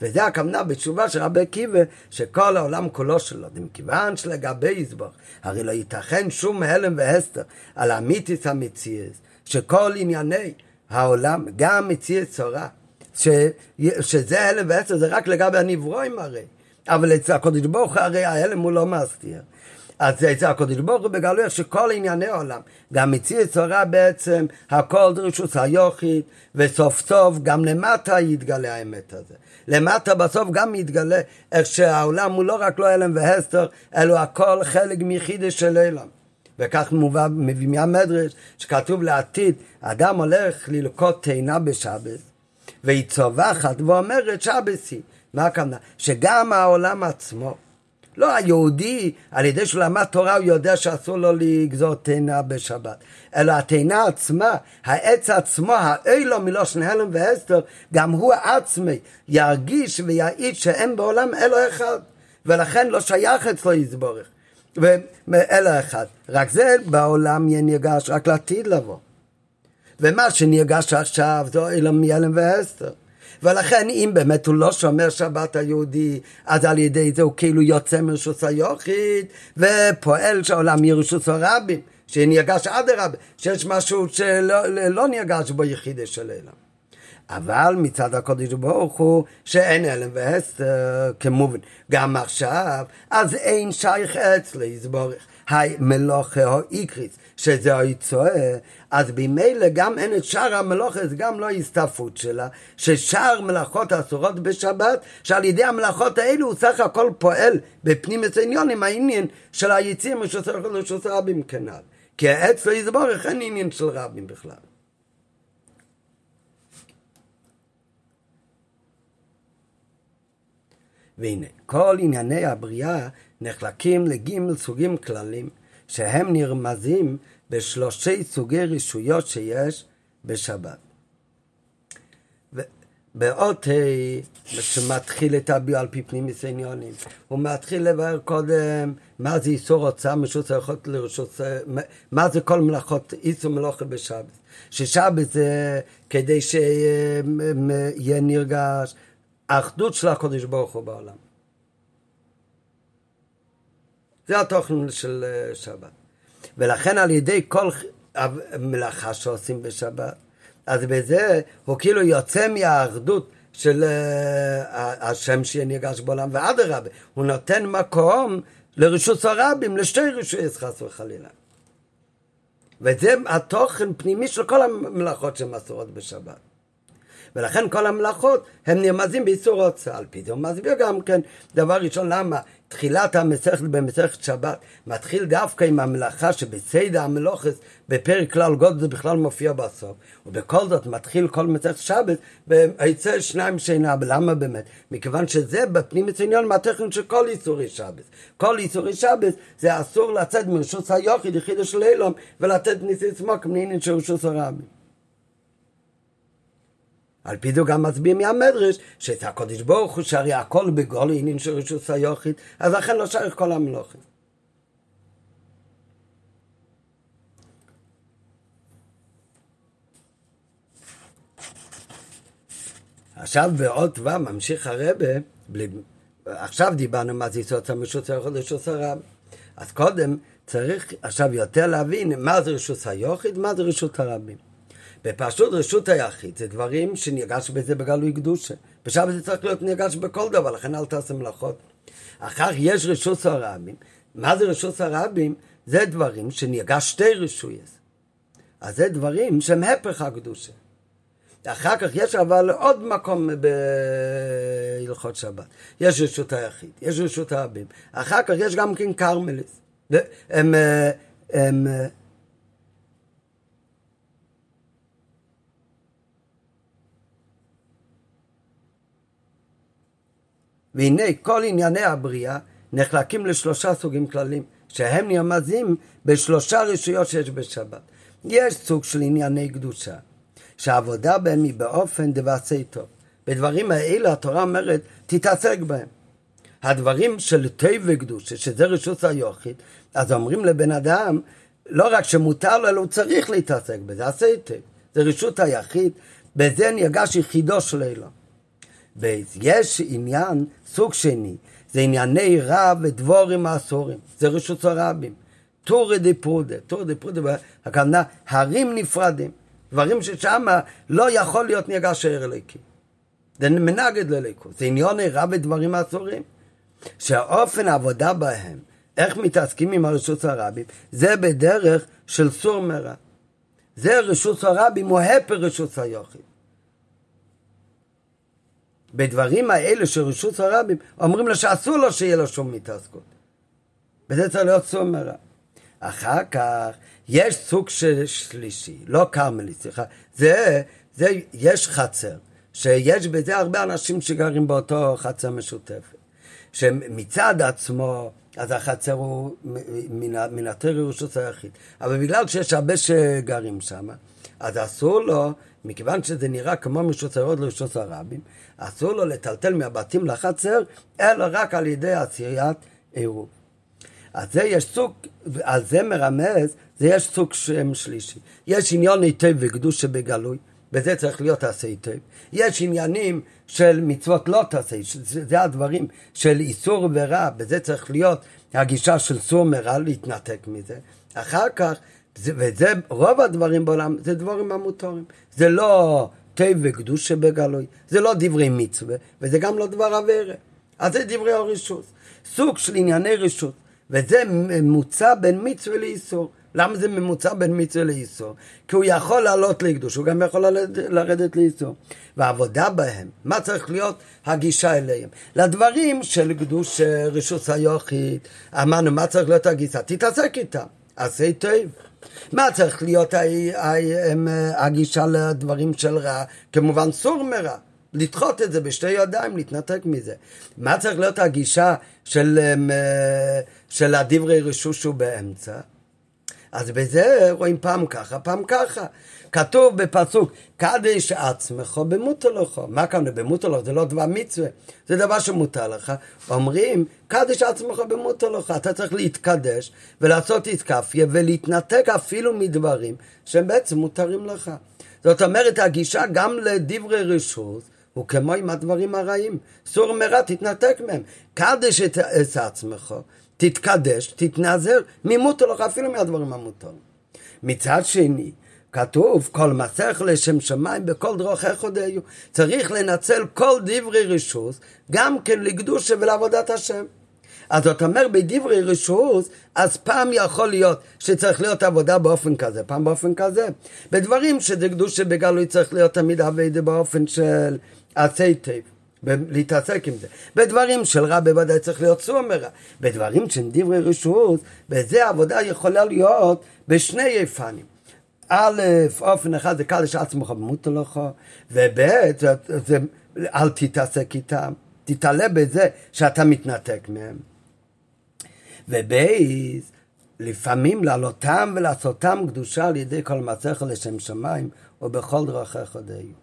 S1: וזה הכוונה בתשובה של רבי עקיבא, שכל העולם כולו שלו, מכיוון שלגבי יזבח, הרי לא ייתכן שום הלם והסתר על המיתיס המציאס, שכל ענייני העולם, גם מציאס צורה, ש, שזה הלם והסתר, זה רק לגבי הנברואים הרי, אבל אצל הקודש ברוך הוא הרי ההלם הוא לא מסתיר. אז אצל הקודש ברוך הוא בגלוי שכל ענייני העולם, גם מציאס צורה בעצם, הכל דרישוס היוכית, וסוף סוף גם למטה יתגלה האמת הזה. למטה בסוף גם מתגלה איך שהעולם הוא לא רק לא הלם והסתר, אלא הכל חלק מחידש של עולם. וכך מובא, מביא מהמדרש, שכתוב לעתיד, אדם הולך ללקוט תאנה בשבת, והיא צווחת ואומרת שבסי. מה הכוונה? שגם העולם עצמו, לא היהודי, על ידי שהוא למד תורה, הוא יודע שאסור לו לגזור תאנה בשבת. אלא התאנה עצמה, העץ עצמו, האילו מלושן הלם והסתר, גם הוא עצמי ירגיש ויעיד שאין בעולם אלו אחד. ולכן לא שייך אצלו יסבורך. ואלו אחד. רק זה בעולם יהיה נרגש רק לעתיד לבוא. ומה שנרגש עכשיו זה אילו מהלם והסתר. ולכן אם באמת הוא לא שומר שבת היהודי, אז על ידי זה הוא כאילו יוצא מרשוס היוחיד, ופועל שהעולם ירשוס הרבים, שנרגש אדרבה, שיש משהו שלא לא נרגש בו יחידה של אילם. אבל מצד הקודש ברוך הוא שאין הלם והסתר כמובן גם עכשיו אז אין שייך אצלי יסבורך היי מלוכה או איקריס שזה היצואה אז במילא גם אין את שאר המלאכת, גם לא הסתעפות שלה, ששאר מלאכות אסורות בשבת, שעל ידי המלאכות האלו הוא סך הכל פועל בפנים עם העניין של היציאים ושעושה רבים כנ"ל. כי העץ לא יסבורך אין עניין של רבים בכלל. והנה, כל ענייני הבריאה נחלקים לגימל סוגים כללים, שהם נרמזים בשלושי סוגי רישויות שיש בשבת. באות ה' שמתחיל את הביו על פי פנים עניונים, הוא מתחיל לבאר קודם מה זה איסור הוצאה משוץ היכולת לרשות, מה זה כל מלאכות איסור מלאכה בשבת. ששבת זה כדי שיהיה נרגש האחדות של הקודש ברוך הוא בעולם. זה התוכן של אה, שבת. ולכן על ידי כל מלאכה שעושים בשבת, אז בזה הוא כאילו יוצא מהאחדות של uh, השם שנרגש בעולם, ואדרבה, הוא נותן מקום לרשות הרבים, לשתי רשויות חס וחלילה. וזה התוכן פנימי של כל המלאכות שמסורות בשבת. ולכן כל המלאכות הם נרמזים באיסור הוצאה. על פי זה הוא מסביר גם כן, דבר ראשון, למה תחילת המסכת במסכת שבת מתחיל דווקא עם המלאכה שבסדר המלוכס בפרק כלל גודל זה בכלל מופיע בסוף. ובכל זאת מתחיל כל מסכת שבת ויצא שניים שינה. למה באמת? מכיוון שזה בפנים מצוין מהטכנון של כל איסורי שבת. כל איסורי שבת זה אסור לצאת מרשות היוחיד יחידו של אילום ולתת ניסי סמוק מעניין של רשות הרבים על פי זה גם מצביע מהמדרש, שאת הקודש ברוך הוא שהרי הכל בגול עניין של רשות היוחית, אז לכן לא שייך כל המלוכים. עכשיו באות ו' ממשיך הרבה, בלי... עכשיו דיברנו מה זה יסוד המשות היוחד לרשות הרב. אז קודם צריך עכשיו יותר להבין מה זה רשות היוחד, מה זה רשות הרבים. בפשוט רשות היחיד זה דברים שנרגש בזה בגלוי קדושה. בשבת זה צריך להיות נרגש בכל דבר, לכן אל תעשה מלאכות. אחר יש רשות הרבים. מה זה רשות הרבים? זה דברים שנרגש שתי רשויות. אז זה דברים שהם הפך הקדושה. אחר כך יש אבל עוד מקום בהלכות שבת. יש רשות היחיד, יש רשות הרבים. אחר כך יש גם כן קרמליס. הם, הם, הם והנה כל ענייני הבריאה נחלקים לשלושה סוגים כלליים, שהם נרמזים בשלושה רשויות שיש בשבת. יש סוג של ענייני קדושה, שהעבודה בהם היא באופן דבעשי טוב, בדברים האלה התורה אומרת, תתעסק בהם. הדברים של טבע וקדושה, שזה רשות היוחד, אז אומרים לבן אדם, לא רק שמותר לו, אלא הוא צריך להתעסק בזה, עשה היטב. זה רשות היחיד, בזה נרגש יחידו של אילון. ויש עניין, סוג שני, זה ענייני רב ודבורים אסורים, זה רשות הרבים. טורי דה פרודה, טורי דה פרודה, הכוונה, הרים נפרדים, דברים ששם לא יכול להיות נרגש הער אליקי. זה מנגד לליקו, זה עניוני רב ודברים אסורים. שהאופן העבודה בהם, איך מתעסקים עם הרשות הרבים, זה בדרך של סור מרע. זה רשות הרבים, הוא הפר רשות היוחיד. בדברים האלה של רשות הרבים, אומרים לו שאסור לו שיהיה לו שום מתעסקות. וזה צריך להיות סור מרע. אחר כך, יש סוג של שלישי, לא כרמלי, סליחה, זה, זה, יש חצר, שיש בזה הרבה אנשים שגרים באותו חצר משותפת. שמצד עצמו, אז החצר הוא מן התר ירושות היחיד. אבל בגלל שיש הרבה שגרים שם, אז אסור לו, מכיוון שזה נראה כמו מרשות הירוד לרשות הרבים, אסור לו לטלטל מהבתים לחצר, אלא רק על ידי עשיית עירוב. אז זה יש סוג, על זה מרמז, זה יש סוג שם שלישי. יש עניון היטב וקדוש שבגלוי, בזה צריך להיות תעשה היטב. יש עניינים של מצוות לא תעשה, זה הדברים של איסור ורע, בזה צריך להיות הגישה של סור מרע להתנתק מזה. אחר כך, וזה רוב הדברים בעולם, זה דברים המותרים. זה לא תה וקדוש שבגלוי, זה לא דברי מצווה, וזה גם לא דבר אברה. אז זה דברי הרשות. סוג של ענייני רשות, וזה ממוצע בין מצווה לאיסור. למה זה ממוצע בין מצווה לאיסור? כי הוא יכול לעלות לקדוש, הוא גם יכול לרדת לאיסור. והעבודה בהם, מה צריך להיות הגישה אליהם? לדברים של קדוש רשות היוכית, אמרנו, מה צריך להיות הגישה? תתעסק איתם, עשה טוב. מה צריך להיות הגישה לדברים של רע? כמובן סור מרע. לדחות את זה בשתי ידיים, להתנתק מזה. מה צריך להיות הגישה של, של הדברי רשוש שהוא באמצע? אז בזה רואים פעם ככה, פעם ככה. כתוב בפסוק, קדש עצמך במותר לך. מה כאן במותר לך? זה לא דבר מצווה, זה דבר שמותר לך. אומרים, קדש עצמך במותר לך. אתה צריך להתקדש ולעשות התקפיה ולהתנתק אפילו מדברים שהם בעצם מותרים לך. זאת אומרת, הגישה גם לדברי רשות הוא כמו עם הדברים הרעים. סור מרע, תתנתק מהם. קדש את, את עצמך. תתקדש, תתנזר, ממותר לך אפילו מהדברים המותרים. מצד שני, כתוב, כל מסך לשם שמיים בכל דרוכי חודיו. צריך לנצל כל דברי רשוס, גם כן לקדושה ולעבודת השם. אז זאת אומרת, בדברי רשות, אז פעם יכול להיות שצריך להיות עבודה באופן כזה, פעם באופן כזה. בדברים שזה קדושה בגלוי צריך להיות תמיד עבודה באופן של עשה טוב. להתעסק עם זה. בדברים של רע בוודאי צריך להיות סור מרע. בדברים של דברי רשות, בזה עבודה יכולה להיות בשני אופנים. א', אופן אחד זה קדש עצמך במותר לך, וב', אל תתעסק איתם, תתעלה בזה שאתה מתנתק מהם. ובייס, לפעמים לעלותם ולעשותם קדושה על ידי כל מעשיך לשם שמיים, ובכל דרכיך דיו.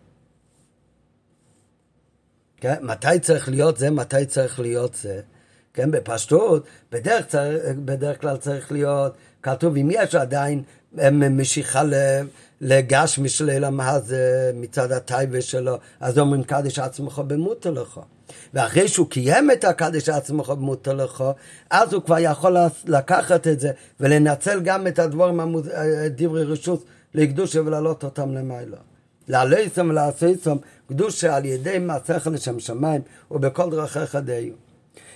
S1: כן? מתי צריך להיות זה, מתי צריך להיות זה. כן, בפשטות, בדרך, צריך, בדרך כלל צריך להיות כתוב, אם יש עדיין משיכה לגש משל הזה מצד הטייבה שלו, אז אומרים קדש עצמך במותר לך. ואחרי שהוא קיים את הקדש עצמך במותר לך, אז הוא כבר יכול לקחת את זה ולנצל גם את הדברים, דברי רשות לקדושה ולהעלות אותם למעלה. לעליסם ולעשיסם קדושה על ידי מעשיך לשם שמיים ובכל דרכיך דיו.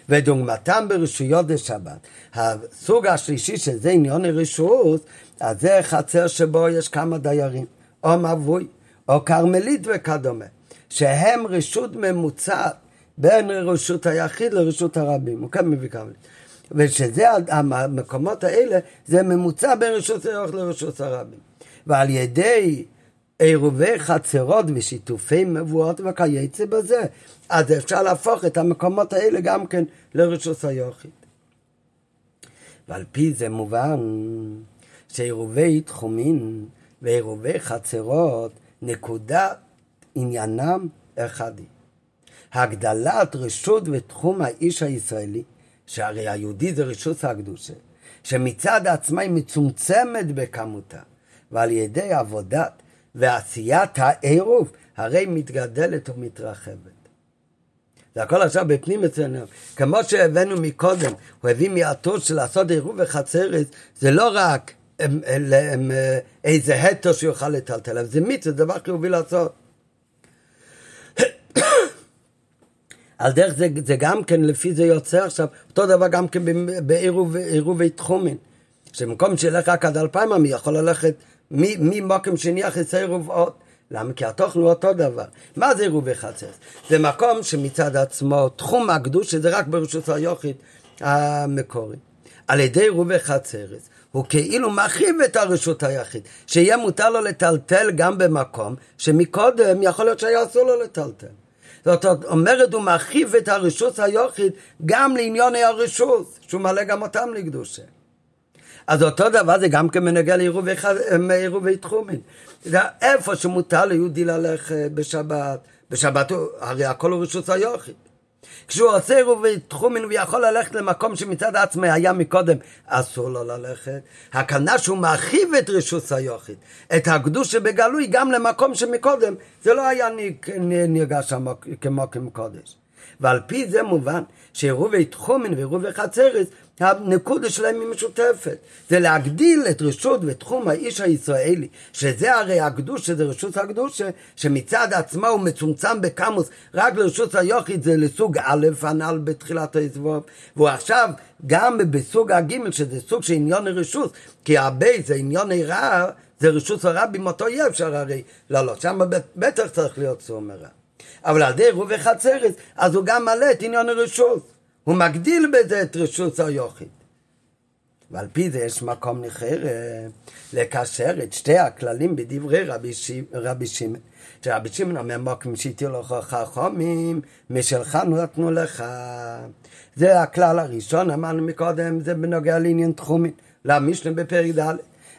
S1: ודוגמתם ברשויות לשבת. הסוג השלישי שזה עניון הרשות, אז זה חצר שבו יש כמה דיירים, או מבוי, או כרמלית וכדומה, שהם רשות ממוצעת בין רשות היחיד לרשות הרבים, הוא כאן מביא כרמלית. ושזה המקומות האלה, זה ממוצע בין רשות היחיד לרשות הרבים. ועל ידי עירובי חצרות ושיתופי מבואות וכייצא בזה. אז אפשר להפוך את המקומות האלה גם כן לרשות היוחיד. ועל פי זה מובן שעירובי תחומין ועירובי חצרות, נקודת עניינם אחד היא. הגדלת רשות ותחום האיש הישראלי, שהרי היהודי זה רשות הקדושה, שמצד עצמה היא מצומצמת בכמותה, ועל ידי עבודת ועשיית העירוב, הרי מתגדלת ומתרחבת. זה הכל עכשיו בפנים אצלנו. כמו שהבאנו מקודם, הוא הביא מעטות של לעשות עירוב וחצרת, זה לא רק איזה התו שיוכל לטלטל, זה מצווה, זה דבר חיובי לעשות. על דרך זה, זה גם כן, לפי זה יוצא עכשיו, אותו דבר גם כן בעירובי תחומין. שבמקום שילך רק עד אלפיים עמי, יכול ללכת ממוקם שני אחרי עירוב עוד. למה? כי התוכן הוא אותו דבר. מה זה עירובי חצץ? זה מקום שמצד עצמו, תחום הקדוש, שזה רק ברשות היוחית המקורי. על ידי עירובי חצרס, הוא כאילו מרחיב את הרשות היחיד, שיהיה מותר לו לטלטל גם במקום שמקודם יכול להיות שהיה אסור לו לטלטל. זאת אומרת, הוא מרחיב את הרשות היחיד גם לעניוני הרשות, שהוא מלא גם אותם לקדושה. אז אותו דבר זה גם כן בנוגע לעירובי תחומים. זה איפה שמותר ליהודי ללכת בשבת, בשבת הרי הכל הוא רשות היחיד. כשהוא עושה עירובי תחומין הוא יכול ללכת למקום שמצד עצמי היה מקודם אסור לו ללכת. הכוונה שהוא מרחיב את רשות היחיד, את הקדוש שבגלוי גם למקום שמקודם זה לא היה נרגש כמו קודש. ועל פי זה מובן שעירובי תחומין ועירובי חצרס הנקודה שלהם היא משותפת. זה להגדיל את רשות ותחום האיש הישראלי, שזה הרי הקדוש, שזה רשות הקדוש, שמצד עצמו הוא מצומצם בקמוס, רק לרשות היוחיד זה לסוג א', הנ"ל בתחילת היסבוב, והוא עכשיו גם בסוג הג', שזה סוג של עניון הרשות, כי הרבה זה עניון רע, זה רשות הרבים, אותו יהיה אפשר הרי לא, לא, שם בטח צריך להיות סומר. אבל על ידי רובי חצרת, אז הוא גם מעלה את עניון הרשות. הוא מגדיל בזה את רשות היוחיד. ועל פי זה יש מקום נכר לקשר את שתי הכללים בדברי רבי, ש... רבי שמעון. שרבי שמעון אומר מוקם שהתירו לך חכמים, משלך נתנו לך. זה הכלל הראשון, אמרנו מקודם, זה בנוגע לעניין תחומים. למשנה בפרק ד'.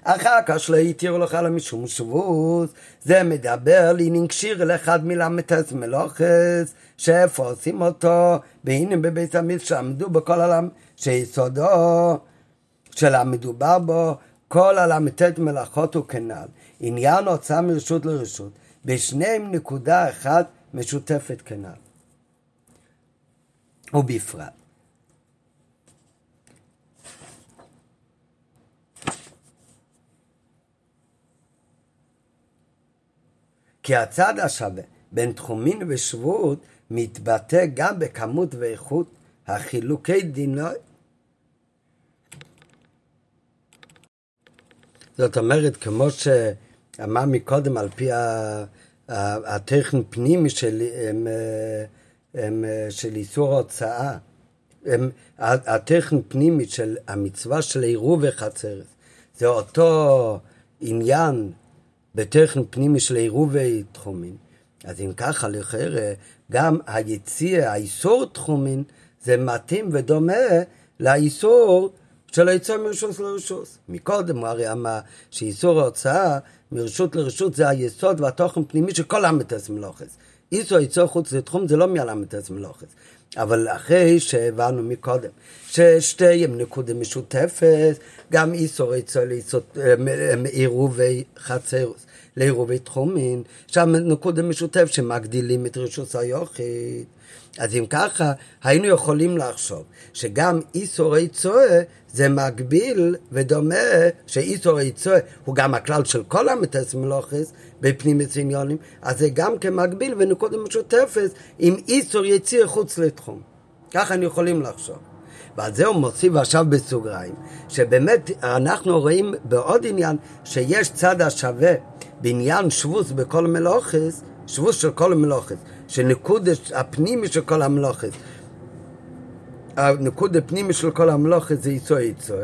S1: אחר כך שלא התירו לך למשום שבוס, זה מדבר לעניין קשיר לאחד מל"ט מלוכס, שאיפה עושים אותו, והנה בבית המקדש שעמדו בכל העולם, שיסודו של המדובר בו, כל הל"ט מלאכות הוא כנ"ל. עניין הוצאה מרשות לרשות, בשניהם נקודה אחת משותפת כנ"ל. ובפרט. כי הצד השווה בין תחומין ושבות מתבטא גם בכמות ואיכות החילוקי דינו. זאת אומרת, כמו שאמר מקודם, על פי הטכן פנימי של, הם, הם, של איסור ההוצאה, הטכן פנימי של המצווה של עירוב וחצרת, זה אותו עניין בטכן פנימי של עירובי תחומין. אז אם ככה, לכאורה, גם היציע, האיסור תחומין, זה מתאים ודומה לאיסור של היצוא מרשות לרשות. מקודם הוא הרי אמר שאיסור ההוצאה מרשות לרשות זה היסוד והתוכן פנימי של כל המתס מלוכס. איסור היצוא חוץ לתחום זה לא מהלמתס מלוכס. אבל אחרי שהבנו מקודם ששתיהם נקודה משותפת, גם איסור היצוא לעירובי חצרוס. לעירובי תחומין, שם נקודה משותף שמגדילים את רשות היוחיד. אז אם ככה, היינו יכולים לחשוב שגם איסורי צועה זה מקביל ודומה שאיסורי צועה הוא גם הכלל של כל המטס מלוכס בפנים עניונים, אז זה גם כמקביל ונקודה משותפת עם איסור יציר חוץ לתחום. ככה היינו יכולים לחשוב. ועל זה הוא מוסיף עכשיו בסוגריים, שבאמת אנחנו רואים בעוד עניין שיש צד השווה בעניין שבוס בכל מלוכס, שבוס של כל המלוכס, שנקודש הפנימי של כל המלוכס, הנקוד הפנימי של כל המלוכס זה איסור איסור,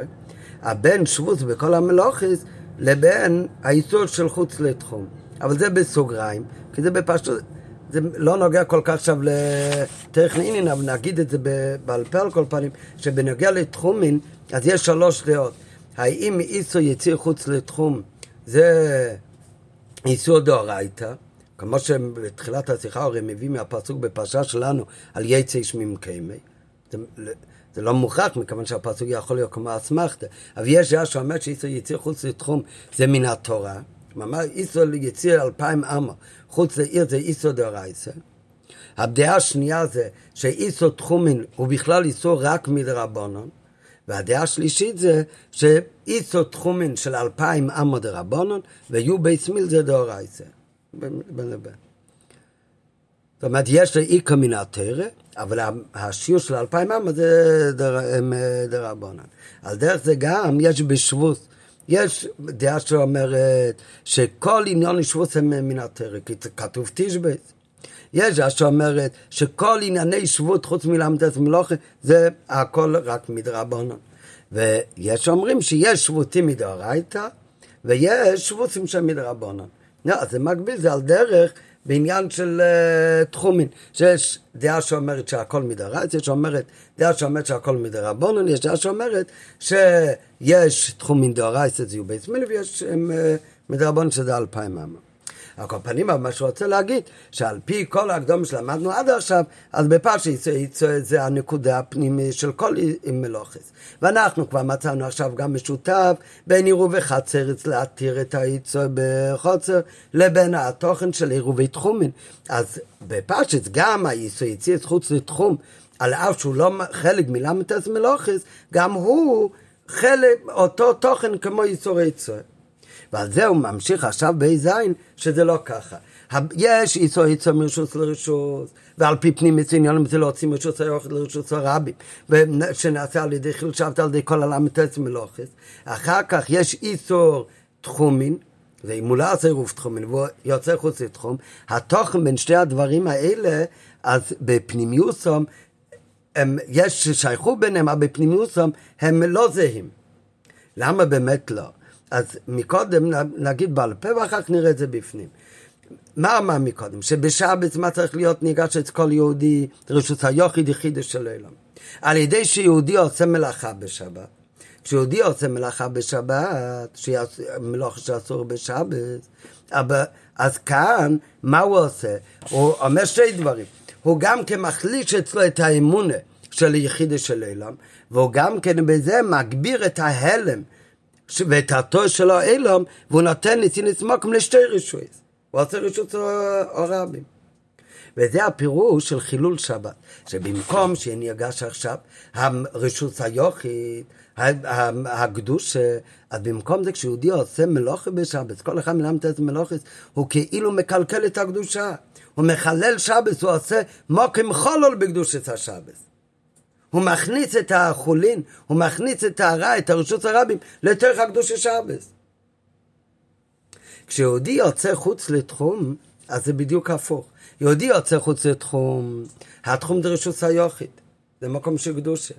S1: הבין שבוס בכל המלוכס לבין האיסור של חוץ לתחום. אבל זה בסוגריים, כי זה בפשטות, זה לא נוגע כל כך עכשיו לטכנינין, אבל נגיד את זה בעל פה על כל פנים, שבנוגע לתחומין, אז יש שלוש דעות. האם איסור יציר חוץ לתחום זה איסור דאורייתא, כמו שבתחילת השיחה הרי מביא מהפסוק בפרשה שלנו על יצא שמי קיימי. זה, זה לא מוכרח, מכיוון שהפסוק יכול להיות כמו אסמכתא. אבל יש דעה שאומרת שאיסור יציר חוץ לתחום זה מן התורה. כלומר, איסור יציר אלפיים אמה חוץ לעיר זה איסור דאורייסה. הדעה השנייה זה שאיסור תחומין הוא בכלל איסור רק מדרבנון. והדעה השלישית זה שאיסור תחומין של אלפיים אמו דרבנון ויהיו בייס מיל זה דאורייסה. בין. זאת אומרת, יש לאיכא מן התרא, אבל השיעור של אלפיים אמה זה דרבנן. על דרך זה גם יש בשבוס, יש דעה שאומרת שכל עניין שבוס הם מן התרא, כי כתוב תשבץ. יש דעה שאומרת שכל ענייני שבות חוץ מלמדת מלוכה זה הכל רק מדרבנן. ויש אומרים שיש שבותים מדאורייתא ויש שבותים של מדרבנן. לא, זה מקביל, זה על דרך בעניין של uh, תחומין, שיש דעה שאומרת שהכל מדרייתא, יש שאומרת, דעה שאומרת שהכל מדרבנון, יש דעה שאומרת שיש תחומין דאורייתא זה יהיו בית מילי, ויש um, מדרבנון שזה אלפיים אמה. על כל פנים, מה שהוא רוצה להגיד, שעל פי כל הקדומים שלמדנו עד עכשיו, אז בפרשי זה הנקודה הפנימית של כל מלוכס. ואנחנו כבר מצאנו עכשיו גם משותף בין עירוב וחצרץ להתיר את היצוא בחוצר, לבין התוכן של עירובי תחומים. אז בפרשת גם היצוא יציץ חוץ לתחום, על אף שהוא לא חלק מלמתס מלוכס, גם הוא חלק, אותו תוכן כמו ייצורי צוער. ועל זה הוא ממשיך עכשיו בע"ז, שזה לא ככה. יש איסור איסור מרשוס לרשוס, ועל פי פנים עניונים זה להוציא מרשוס היוחד לרשוס הרבים, שנעשה על ידי חיל על ידי כל הל"ט מלוכס. אחר כך יש איסור תחומין, ואם הוא לא עושה עירוב תחומין והוא יוצא חוץ לתחום, התוכן בין שתי הדברים האלה, אז בפנימיוסום, הם, יש שייכות ביניהם, אבל בפנימיוסום הם לא זהים. למה באמת לא? אז מקודם נגיד בעל פה ואחר כך נראה את זה בפנים. מה אמר מקודם? שבשבת מה צריך להיות ניגש את כל יהודי רשות היוחיד יחיד של עולם. על ידי שיהודי עושה מלאכה בשבת. כשיהודי עושה מלאכה בשבת, מלאכה שאסור בשבת, אבל, אז כאן, מה הוא עושה? הוא אומר שתי דברים. הוא גם כן מחליש אצלו את האמונה של היחיד של עולם, והוא גם כן בזה מגביר את ההלם ואת התור שלו אילום, והוא נותן לצינס מוקם לשתי רשויות. הוא עושה רשות הרבים. וזה הפירוש של חילול שבת, שבמקום שנרגש עכשיו הרשות היוכית, הקדוש, אז במקום זה כשיהודי עושה מלוכה בשבת, כל אחד מלמד את מלוכת, הוא כאילו מקלקל את הקדושה. הוא מחלל שבת, הוא עושה מוקם חולול בקדושת השבת. הוא מכניס את החולין, הוא מכניס את הרע, את הרשות הרבים, לתוך הקדוש השבס. כשיהודי יוצא חוץ לתחום, אז זה בדיוק הפוך. יהודי יוצא חוץ לתחום, התחום זה רשות היוחיד, זה מקום של קדושה.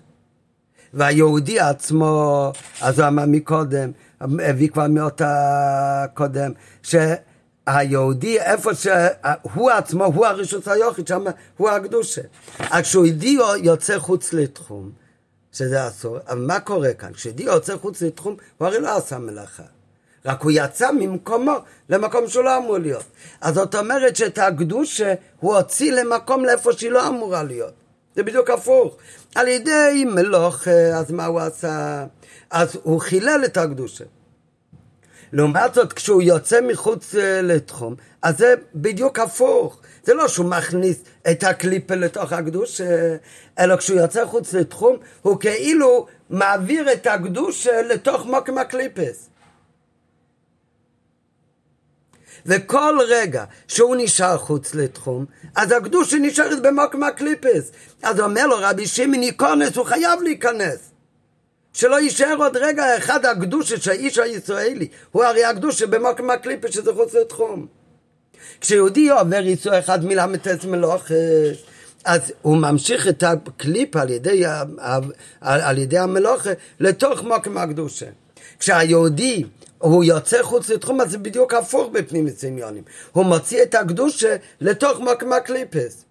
S1: והיהודי עצמו, אז הוא אמר מקודם, הביא כבר מאותה קודם, ש... היהודי, איפה שהוא עצמו, הוא הרשות היוחד, שם הוא הקדושה. אז כשיהודי יוצא חוץ לתחום, שזה אסור, אבל מה קורה כאן? כשיהודי יוצא חוץ לתחום, הוא הרי לא עשה מלאכה. רק הוא יצא ממקומו למקום שהוא לא אמור להיות. אז זאת אומרת שאת הקדושה הוא הוציא למקום לאיפה שהיא לא אמורה להיות. זה בדיוק הפוך. על ידי מלוך, אז מה הוא עשה? אז הוא חילל את הקדושה. לעומת זאת, כשהוא יוצא מחוץ אה, לתחום, אז זה בדיוק הפוך. זה לא שהוא מכניס את הקליפה לתוך הקדוש, אה, אלא כשהוא יוצא חוץ לתחום, הוא כאילו מעביר את הקדוש אה, לתוך מוקם הקליפס. וכל רגע שהוא נשאר חוץ לתחום, אז הקדושה נשארת במוקם הקליפס. אז אומר לו רבי שמעון ייכנס, הוא חייב להיכנס. שלא יישאר עוד רגע אחד הקדושה של האיש הישראלי. הוא הרי הקדושה במקום הקליפה שזה חוץ לתחום. כשיהודי עובר ייצור אחד מל"ט מלוכס, אז הוא ממשיך את הקליפה על ידי, על ידי המלוכה לתוך מקום הקדושה. כשהיהודי הוא יוצא חוץ לתחום, אז זה בדיוק הפוך בפנים מצניונים. הוא מוציא את הקדושה לתוך מקום הקליפס.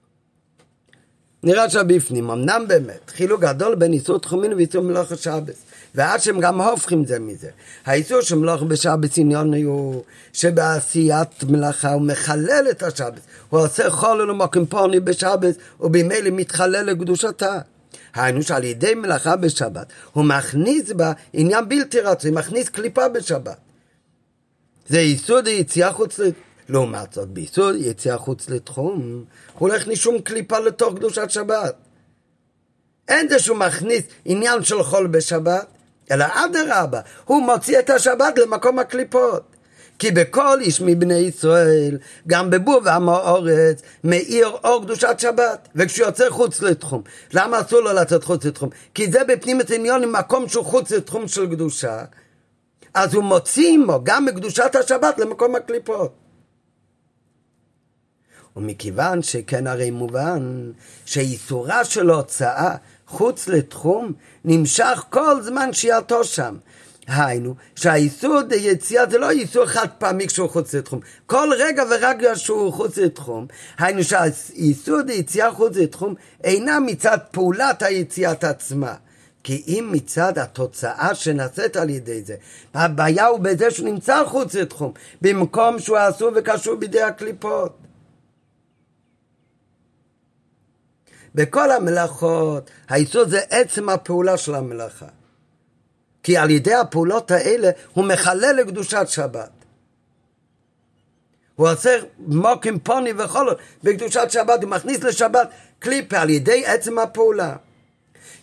S1: נראה שבפנים, אמנם באמת, חילוק גדול בין איסור תחומין ואיסור מלאכה שבס. ועד שהם גם הופכים זה מזה. האיסור של מלאכה בשבס עניון הוא שבעשיית מלאכה הוא מחלל את השבס. הוא עושה חול ומוקים פוני בשבס, ובמילא מתחלל לקדושתה. היינו שעל ידי מלאכה בשבת, הוא מכניס בה עניין בלתי רצוי, מכניס קליפה בשבת. זה יסוד היציאה חוץ. לעומת זאת, ביסוד יציאה חוץ לתחום, הולך משום קליפה לתוך קדושת שבת. אין זה שהוא מכניס עניין של חול בשבת, אלא אדרבה, הוא מוציא את השבת למקום הקליפות. כי בכל איש מבני ישראל, גם בבור ועם האורץ, מאיר אור קדושת שבת, וכשהוא יוצא חוץ לתחום. למה אסור לו לצאת חוץ לתחום? כי זה בפנים עניון עם מקום שהוא חוץ לתחום של קדושה, אז הוא מוציא עמו גם מקדושת השבת למקום הקליפות. ומכיוון שכן הרי מובן שאיסורה של הוצאה חוץ לתחום נמשך כל זמן שהייתו שם. היינו, שהאיסור יציאה זה לא איסור חד פעמי כשהוא חוץ לתחום. כל רגע ורגע שהוא חוץ לתחום, היינו שהאיסור יציאה חוץ לתחום אינה מצד פעולת היציאת עצמה. כי אם מצד התוצאה שנעשית על ידי זה, הבעיה הוא בזה שהוא נמצא חוץ לתחום, במקום שהוא אסור וקשור בידי הקליפות. בכל המלאכות, האיסור זה עצם הפעולה של המלאכה. כי על ידי הפעולות האלה הוא מחלל לקדושת שבת. הוא עושה מוקים פוני וחולות בקדושת שבת, הוא מכניס לשבת קליפה על ידי עצם הפעולה.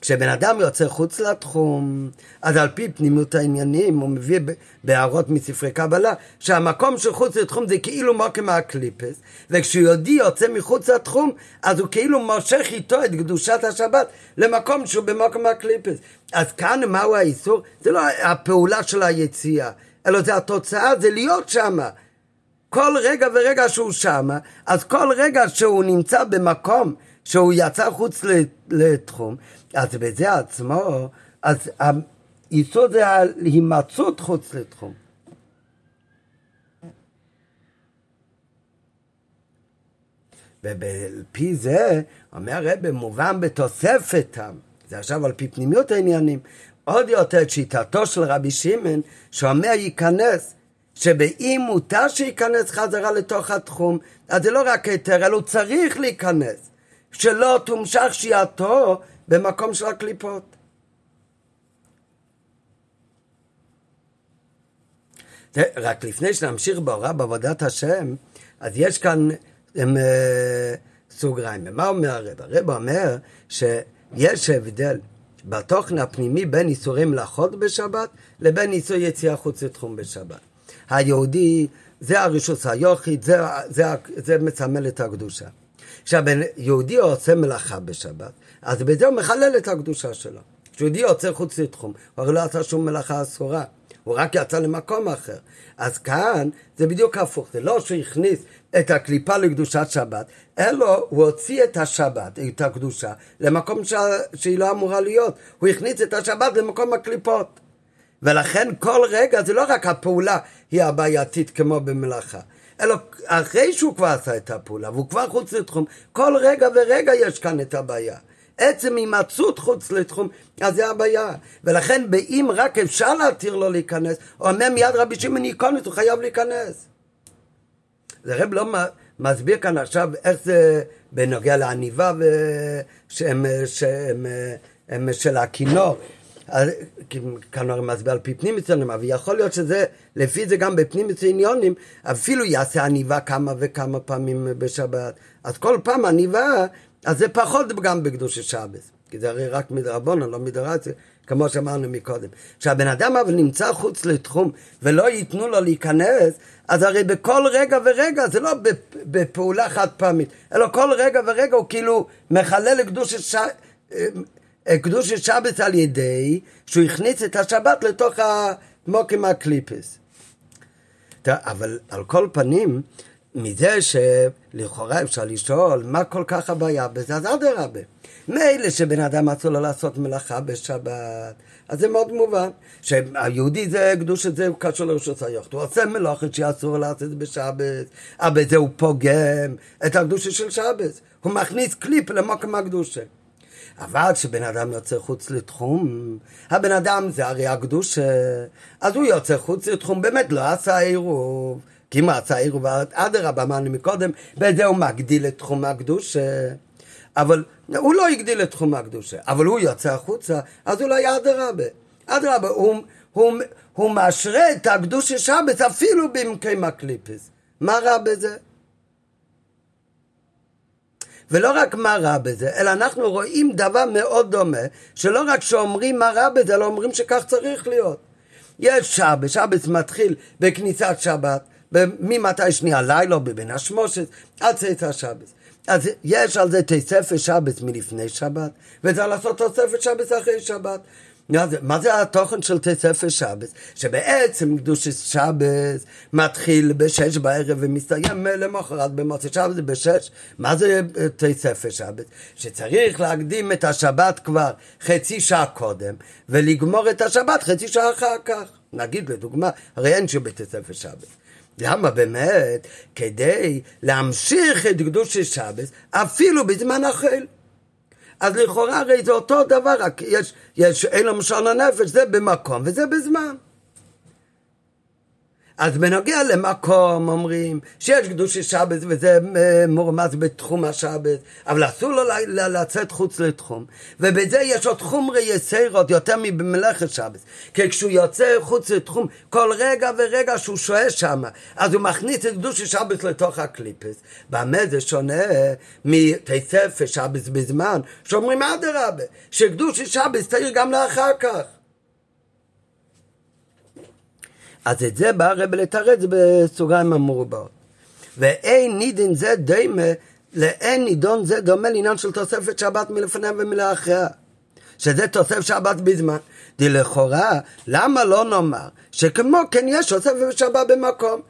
S1: כשבן אדם יוצא חוץ לתחום, אז על פי פנימות העניינים, הוא מביא בהערות מספרי קבלה, שהמקום של חוץ לתחום זה כאילו מוקם מהקליפס, וכשיהודי יוצא מחוץ לתחום, אז הוא כאילו מושך איתו את קדושת השבת למקום שהוא במוקם מהקליפס. אז כאן מהו האיסור? זה לא הפעולה של היציאה, אלא זה התוצאה, זה להיות שמה. כל רגע ורגע שהוא שמה, אז כל רגע שהוא נמצא במקום שהוא יצא חוץ לתחום, אז בזה עצמו, אז היסוד זה ההימצאות חוץ לתחום. ובפי זה, אומר הרב, מובן בתוספתם, זה עכשיו על פי פנימיות העניינים, עוד יותר את שיטתו של רבי שמעון, שאומר ייכנס, שבאם מותר שייכנס חזרה לתוך התחום, אז זה לא רק היתר, אלא הוא צריך להיכנס. שלא תומשך שהייתו במקום של הקליפות. רק לפני שנמשיך בהוראה בעבודת השם, אז יש כאן הם, אה, סוגריים. מה אומר הרב? הרב אומר שיש הבדל בתוכן הפנימי בין איסורים לאכול בשבת לבין איסור יציאה חוץ לתחום בשבת. היהודי, זה הרשוס היוכית, זה, זה, זה מסמל את הקדושה. כשהבן יהודי עושה מלאכה בשבת, אז בזה הוא מחלל את הקדושה שלו. כשיהודי יוצא חוץ לתחום, הוא הרי לא עשה שום מלאכה אסורה, הוא רק יצא למקום אחר. אז כאן זה בדיוק הפוך, זה לא שהוא הכניס את הקליפה לקדושת שבת, אלא הוא הוציא את השבת, את הקדושה, למקום ש... שהיא לא אמורה להיות. הוא הכניס את השבת למקום הקליפות. ולכן כל רגע זה לא רק הפעולה היא הבעייתית כמו במלאכה, אלא אחרי שהוא כבר עשה את הפעולה, והוא כבר חוץ לתחום, כל רגע ורגע יש כאן את הבעיה. עצם הימצאות חוץ לתחום, אז זה הבעיה. ולכן באם רק אפשר להתיר לו להיכנס, או אומר מיד רבי שמעון ייכנס, הוא חייב להיכנס. זה רב לא מסביר כאן עכשיו איך זה בנוגע לעניבה שהם, שהם, שהם של הכינור. כאן הרי מסביר על פי פנים מצוינים, אבל יכול להיות שזה, לפי זה גם בפנים מצוינים, אפילו יעשה עניבה כמה וכמה פעמים בשבת. אז כל פעם עניבה, אז זה פחות גם בקדושת שבת. כי זה הרי רק מדרבונה, לא מדרציה, כמו שאמרנו מקודם. כשהבן אדם אבל נמצא חוץ לתחום ולא ייתנו לו להיכנס, אז הרי בכל רגע ורגע, זה לא בפעולה חד פעמית, אלא כל רגע ורגע הוא כאילו מחלל לקדושת ש... קדוש שבת על ידי שהוא הכניס את השבת לתוך המוקים הקליפס. אבל על כל פנים, מזה שלכאורה אפשר לשאול מה כל כך הבעיה בזה, אז אדרבה. מילא שבן אדם אסור לו לעשות מלאכה בשבת, אז זה מאוד מובן, שהיהודי זה קדוש זה קשור לרשות היוחד, הוא עושה מלאכת שאסור לעשות בשבת, אבל בזה הוא פוגם את הקדושה של שבת, הוא מכניס קליפ למקום הקדושה. אבל כשבן אדם יוצא חוץ לתחום, הבן אדם זה הרי הקדושה, אז הוא יוצא חוץ לתחום, באמת לא עשה עירוב, כי אם עשה עירוב, אדרבה, אמרנו מקודם, בזה הוא מגדיל את תחום הקדושה. אבל הוא לא הגדיל את תחום הקדושה, אבל הוא יוצא החוצה, אז אולי אדרבה. אדרבה, הוא, הוא, הוא משרה את הקדושה שבת אפילו במקום הקליפס. מה רע בזה? ולא רק מה רע בזה, אלא אנחנו רואים דבר מאוד דומה, שלא רק שאומרים מה רע בזה, אלא אומרים שכך צריך להיות. יש שבת, שבת מתחיל בכניסת שבת, ממתי שנייה לילה, בבין השמושת, עד צאצא שבת. אז יש על זה תוספת שבת מלפני שבת, וצריך לעשות תוספת שבת אחרי שבת. מה זה התוכן של תוספת שבת? שבעצם קדושת שבת מתחיל בשש בערב ומסתיים למחרת במוצאי זה בשש. מה זה תוספת שבת? שצריך להקדים את השבת כבר חצי שעה קודם ולגמור את השבת חצי שעה אחר כך. נגיד לדוגמה, הרי אין שבתוספת שבת. למה באמת? כדי להמשיך את קדוש שבת אפילו בזמן החל. אז לכאורה הרי זה אותו דבר, רק יש, יש אין לו משון הנפש, זה במקום וזה בזמן. אז בנוגע למקום אומרים שיש קדושי שבת וזה אה, מורמז בתחום השבת, אבל אסור לו לצאת חוץ לתחום. ובזה יש עוד חומרי יסירות יותר מבמלאכת שבת. כי כשהוא יוצא חוץ לתחום, כל רגע ורגע שהוא שוהה שם, אז הוא מכניס את קדושי שבת לתוך הקליפס. במה זה שונה מתספר שבת בזמן, שאומרים אדרבה, שקדושי שבת צריך גם לאחר כך. אז את זה בא הרב לתרץ בסוגריים המורבעות. ואין נידין זה דומה, לאין נידון זה דומה לעניין של תוספת שבת מלפניה ומלאחריה. שזה תוסף שבת בזמן. לכאורה, למה לא נאמר שכמו כן יש תוספת שבת במקום?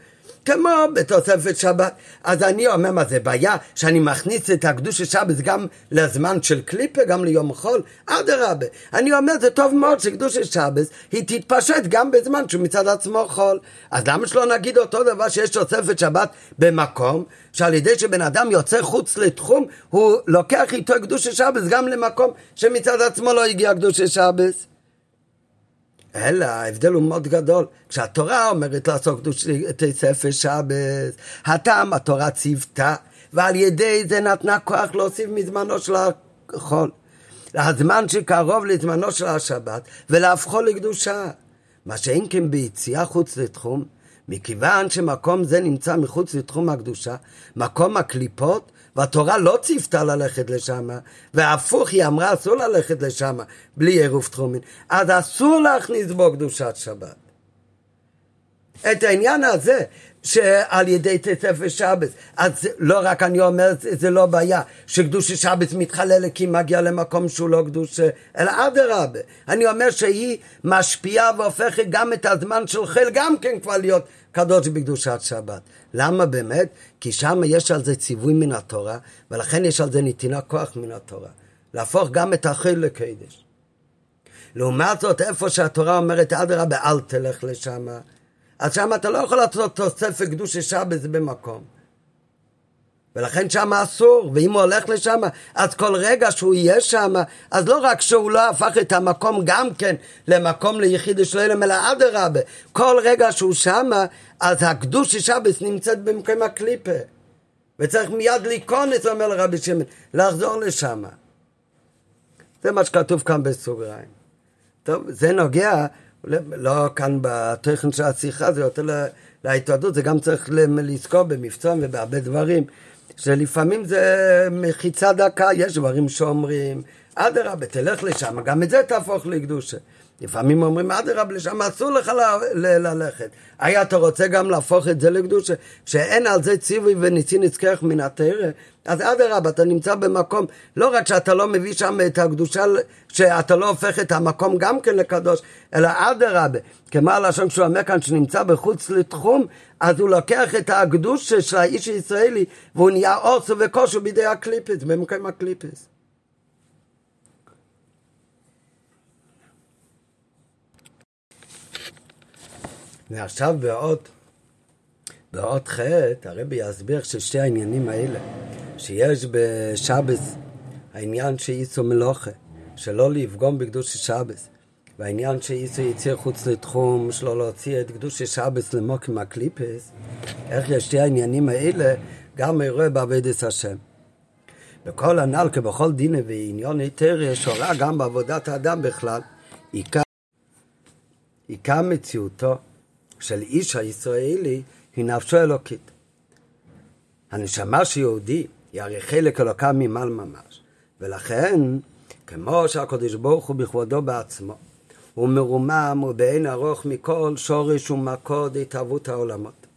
S1: כמו בתוספת שבת. אז אני אומר, מה זה בעיה שאני מכניס את הקדוש שבת גם לזמן של קליפה, גם ליום חול? אדרבה. אני אומר, זה טוב מאוד שקדוש שבת היא תתפשט גם בזמן שהוא מצד עצמו חול. אז למה שלא נגיד אותו דבר שיש תוספת שבת במקום, שעל ידי שבן אדם יוצא חוץ לתחום, הוא לוקח איתו קדוש שבת גם למקום שמצד עצמו לא הגיע קדוש שבת? אלא ההבדל הוא מאוד גדול. כשהתורה אומרת לעשות את ספר שבת, הטעם התורה ציוותה, ועל ידי זה נתנה כוח להוסיף מזמנו של החול. הזמן שקרוב לזמנו של השבת, ולהפכו לקדושה. מה שאין כן ביציאה חוץ לתחום, מכיוון שמקום זה נמצא מחוץ לתחום הקדושה, מקום הקליפות, והתורה לא ציוותה ללכת לשם, והפוך היא אמרה אסור ללכת לשם בלי עירוב תחומין, אז אסור להכניס בו קדושת שבת. את העניין הזה, שעל ידי תספר שבת, אז לא רק אני אומר, זה לא בעיה, שקדושת שבת מתחללת כי היא מגיעה למקום שהוא לא קדוש, אלא אדרבה. אני אומר שהיא משפיעה והופכת גם את הזמן של חיל גם כן כבר להיות קדוש בקדושת שבת. למה באמת? כי שם יש על זה ציווי מן התורה, ולכן יש על זה נתינה כוח מן התורה. להפוך גם את החיל לקדש. לעומת זאת, איפה שהתורה אומרת, אדרבה, אל תלך לשם, אז שם אתה לא יכול לעשות תוספת קדוש שבת במקום. ולכן שם אסור, ואם הוא הולך לשם, אז כל רגע שהוא יהיה שם, אז לא רק שהוא לא הפך את המקום גם כן למקום ליחיד שלם, אלא אדרבה, כל רגע שהוא שם, אז הקדוש שבת נמצאת במקום הקליפה. וצריך מיד להיכנס, אומר לרבי שמעון, לחזור לשם. זה מה שכתוב כאן בסוגריים. טוב, זה נוגע, לא כאן בתוכן של השיחה, זה יותר להתוודות, זה גם צריך לזכור במבצעים ובהרבה דברים. שלפעמים זה מחיצה דקה, יש דברים שאומרים, אדרבה, תלך לשם, גם את זה תהפוך לקדושה. לפעמים אומרים, אדרבה, לשם אסור לך ללכת. היה אתה רוצה גם להפוך את זה לקדושה, שאין על זה ציווי וניסי נזכרך מן התרא, אז אדרבה, אתה נמצא במקום, לא רק שאתה לא מביא שם את הקדושה, שאתה לא הופך את המקום גם כן לקדוש, אלא אדרבה, כמו הלשון שהוא אומר כאן, שנמצא בחוץ לתחום, אז הוא לוקח את הקדושה של האיש הישראלי, והוא נהיה אוסו וכושו בידי הקליפס, במקום הקליפס. ועכשיו בעוד, בעוד ח' הרבי יסביר ששתי העניינים האלה, שיש בשבס העניין שאיסו מלוכה, שלא לפגום בקדוש שבס, והעניין שאיסו יצא חוץ לתחום, שלא להוציא את קדוש שבס למוקים הקליפס, איך יש שתי העניינים האלה גם אירוע בעבודת השם. בכל הנ"ל כבכל דין ועניון היתר יש הוראה גם בעבודת האדם בכלל. עיקר, עיקר מציאותו של איש הישראלי היא נפשו אלוקית. הנשמה שיהודי היא הרי חלק אלוקה ממעל ממש, ולכן, כמו שהקדוש ברוך הוא בכבודו בעצמו, הוא מרומם ובאין ארוך מכל שורש ומקוד התהוות העולמות.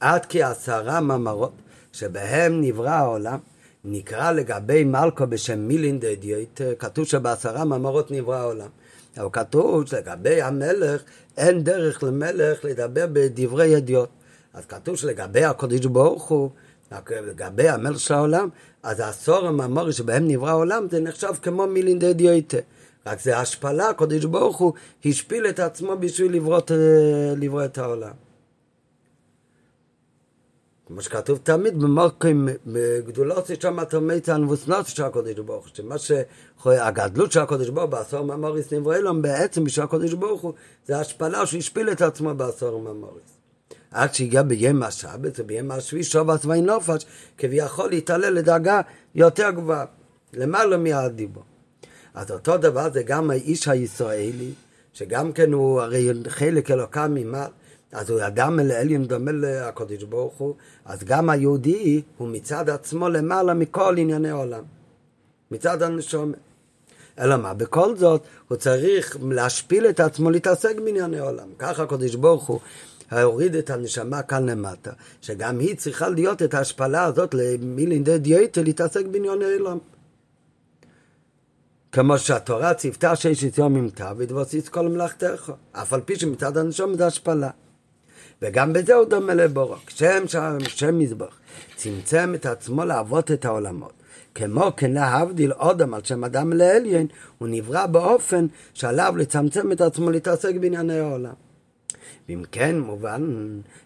S1: עד כי עשרה מאמרות שבהם נברא העולם, נקרא לגבי מלכו בשם מילין דדיוט, כתוב שבעשרה מאמרות נברא העולם. אבל כתוב שלגבי המלך אין דרך למלך לדבר בדברי ידיעות. אז כתוב שלגבי הקודש ברוך הוא, לגבי המלך של העולם, אז העשור המאמורי שבהם נברא העולם זה נחשב כמו מילין דדיוטה. רק זה השפלה, הקודש ברוך הוא השפיל את עצמו בשביל לברוא את העולם. כמו שכתוב תמיד במורקים בגדולות שם התלמיד הנבוסנות של הקודש ברוך הוא, שמה שהגדלות של הקודש ברוך הוא בעשור מאמוריס נברו אלום בעצם בשביל הקודש ברוך הוא זה השפלה שהוא השפיל את עצמו בעשור מאמוריס. עד שהגיע ביום השבת וביום השביעי שוב עצמאי נופש כביכול להתעלל לדרגה יותר גבוהה למעלה מהדיבור. אז אותו דבר זה גם האיש הישראלי שגם כן הוא הרי חלק אלוקה ממעל אז הוא אדם אל עליון דומה לקודש ברוך הוא, אז גם היהודי הוא מצד עצמו למעלה מכל ענייני העולם, מצד הנשום. אלא מה, בכל זאת הוא צריך להשפיל את עצמו להתעסק בענייני העולם. ככה הקודש ברוך הוא הוריד את הנשמה כאן למטה, שגם היא צריכה להיות את ההשפלה הזאת למילינדי דיוטה להתעסק בענייני העולם. כמו שהתורה ציוותה שיש את יום ממתה ודבוסיס כל מלאכתך, אף על פי שמצד הנשום זה השפלה. וגם בזה הוא דומה לבורק. שם שם מזבח צמצם את עצמו לעבוד את העולמות. כמו כן להבדיל אודם על שם אדם לעליין, הוא נברא באופן שעליו לצמצם את עצמו להתעסק בענייני העולם. ואם כן מובן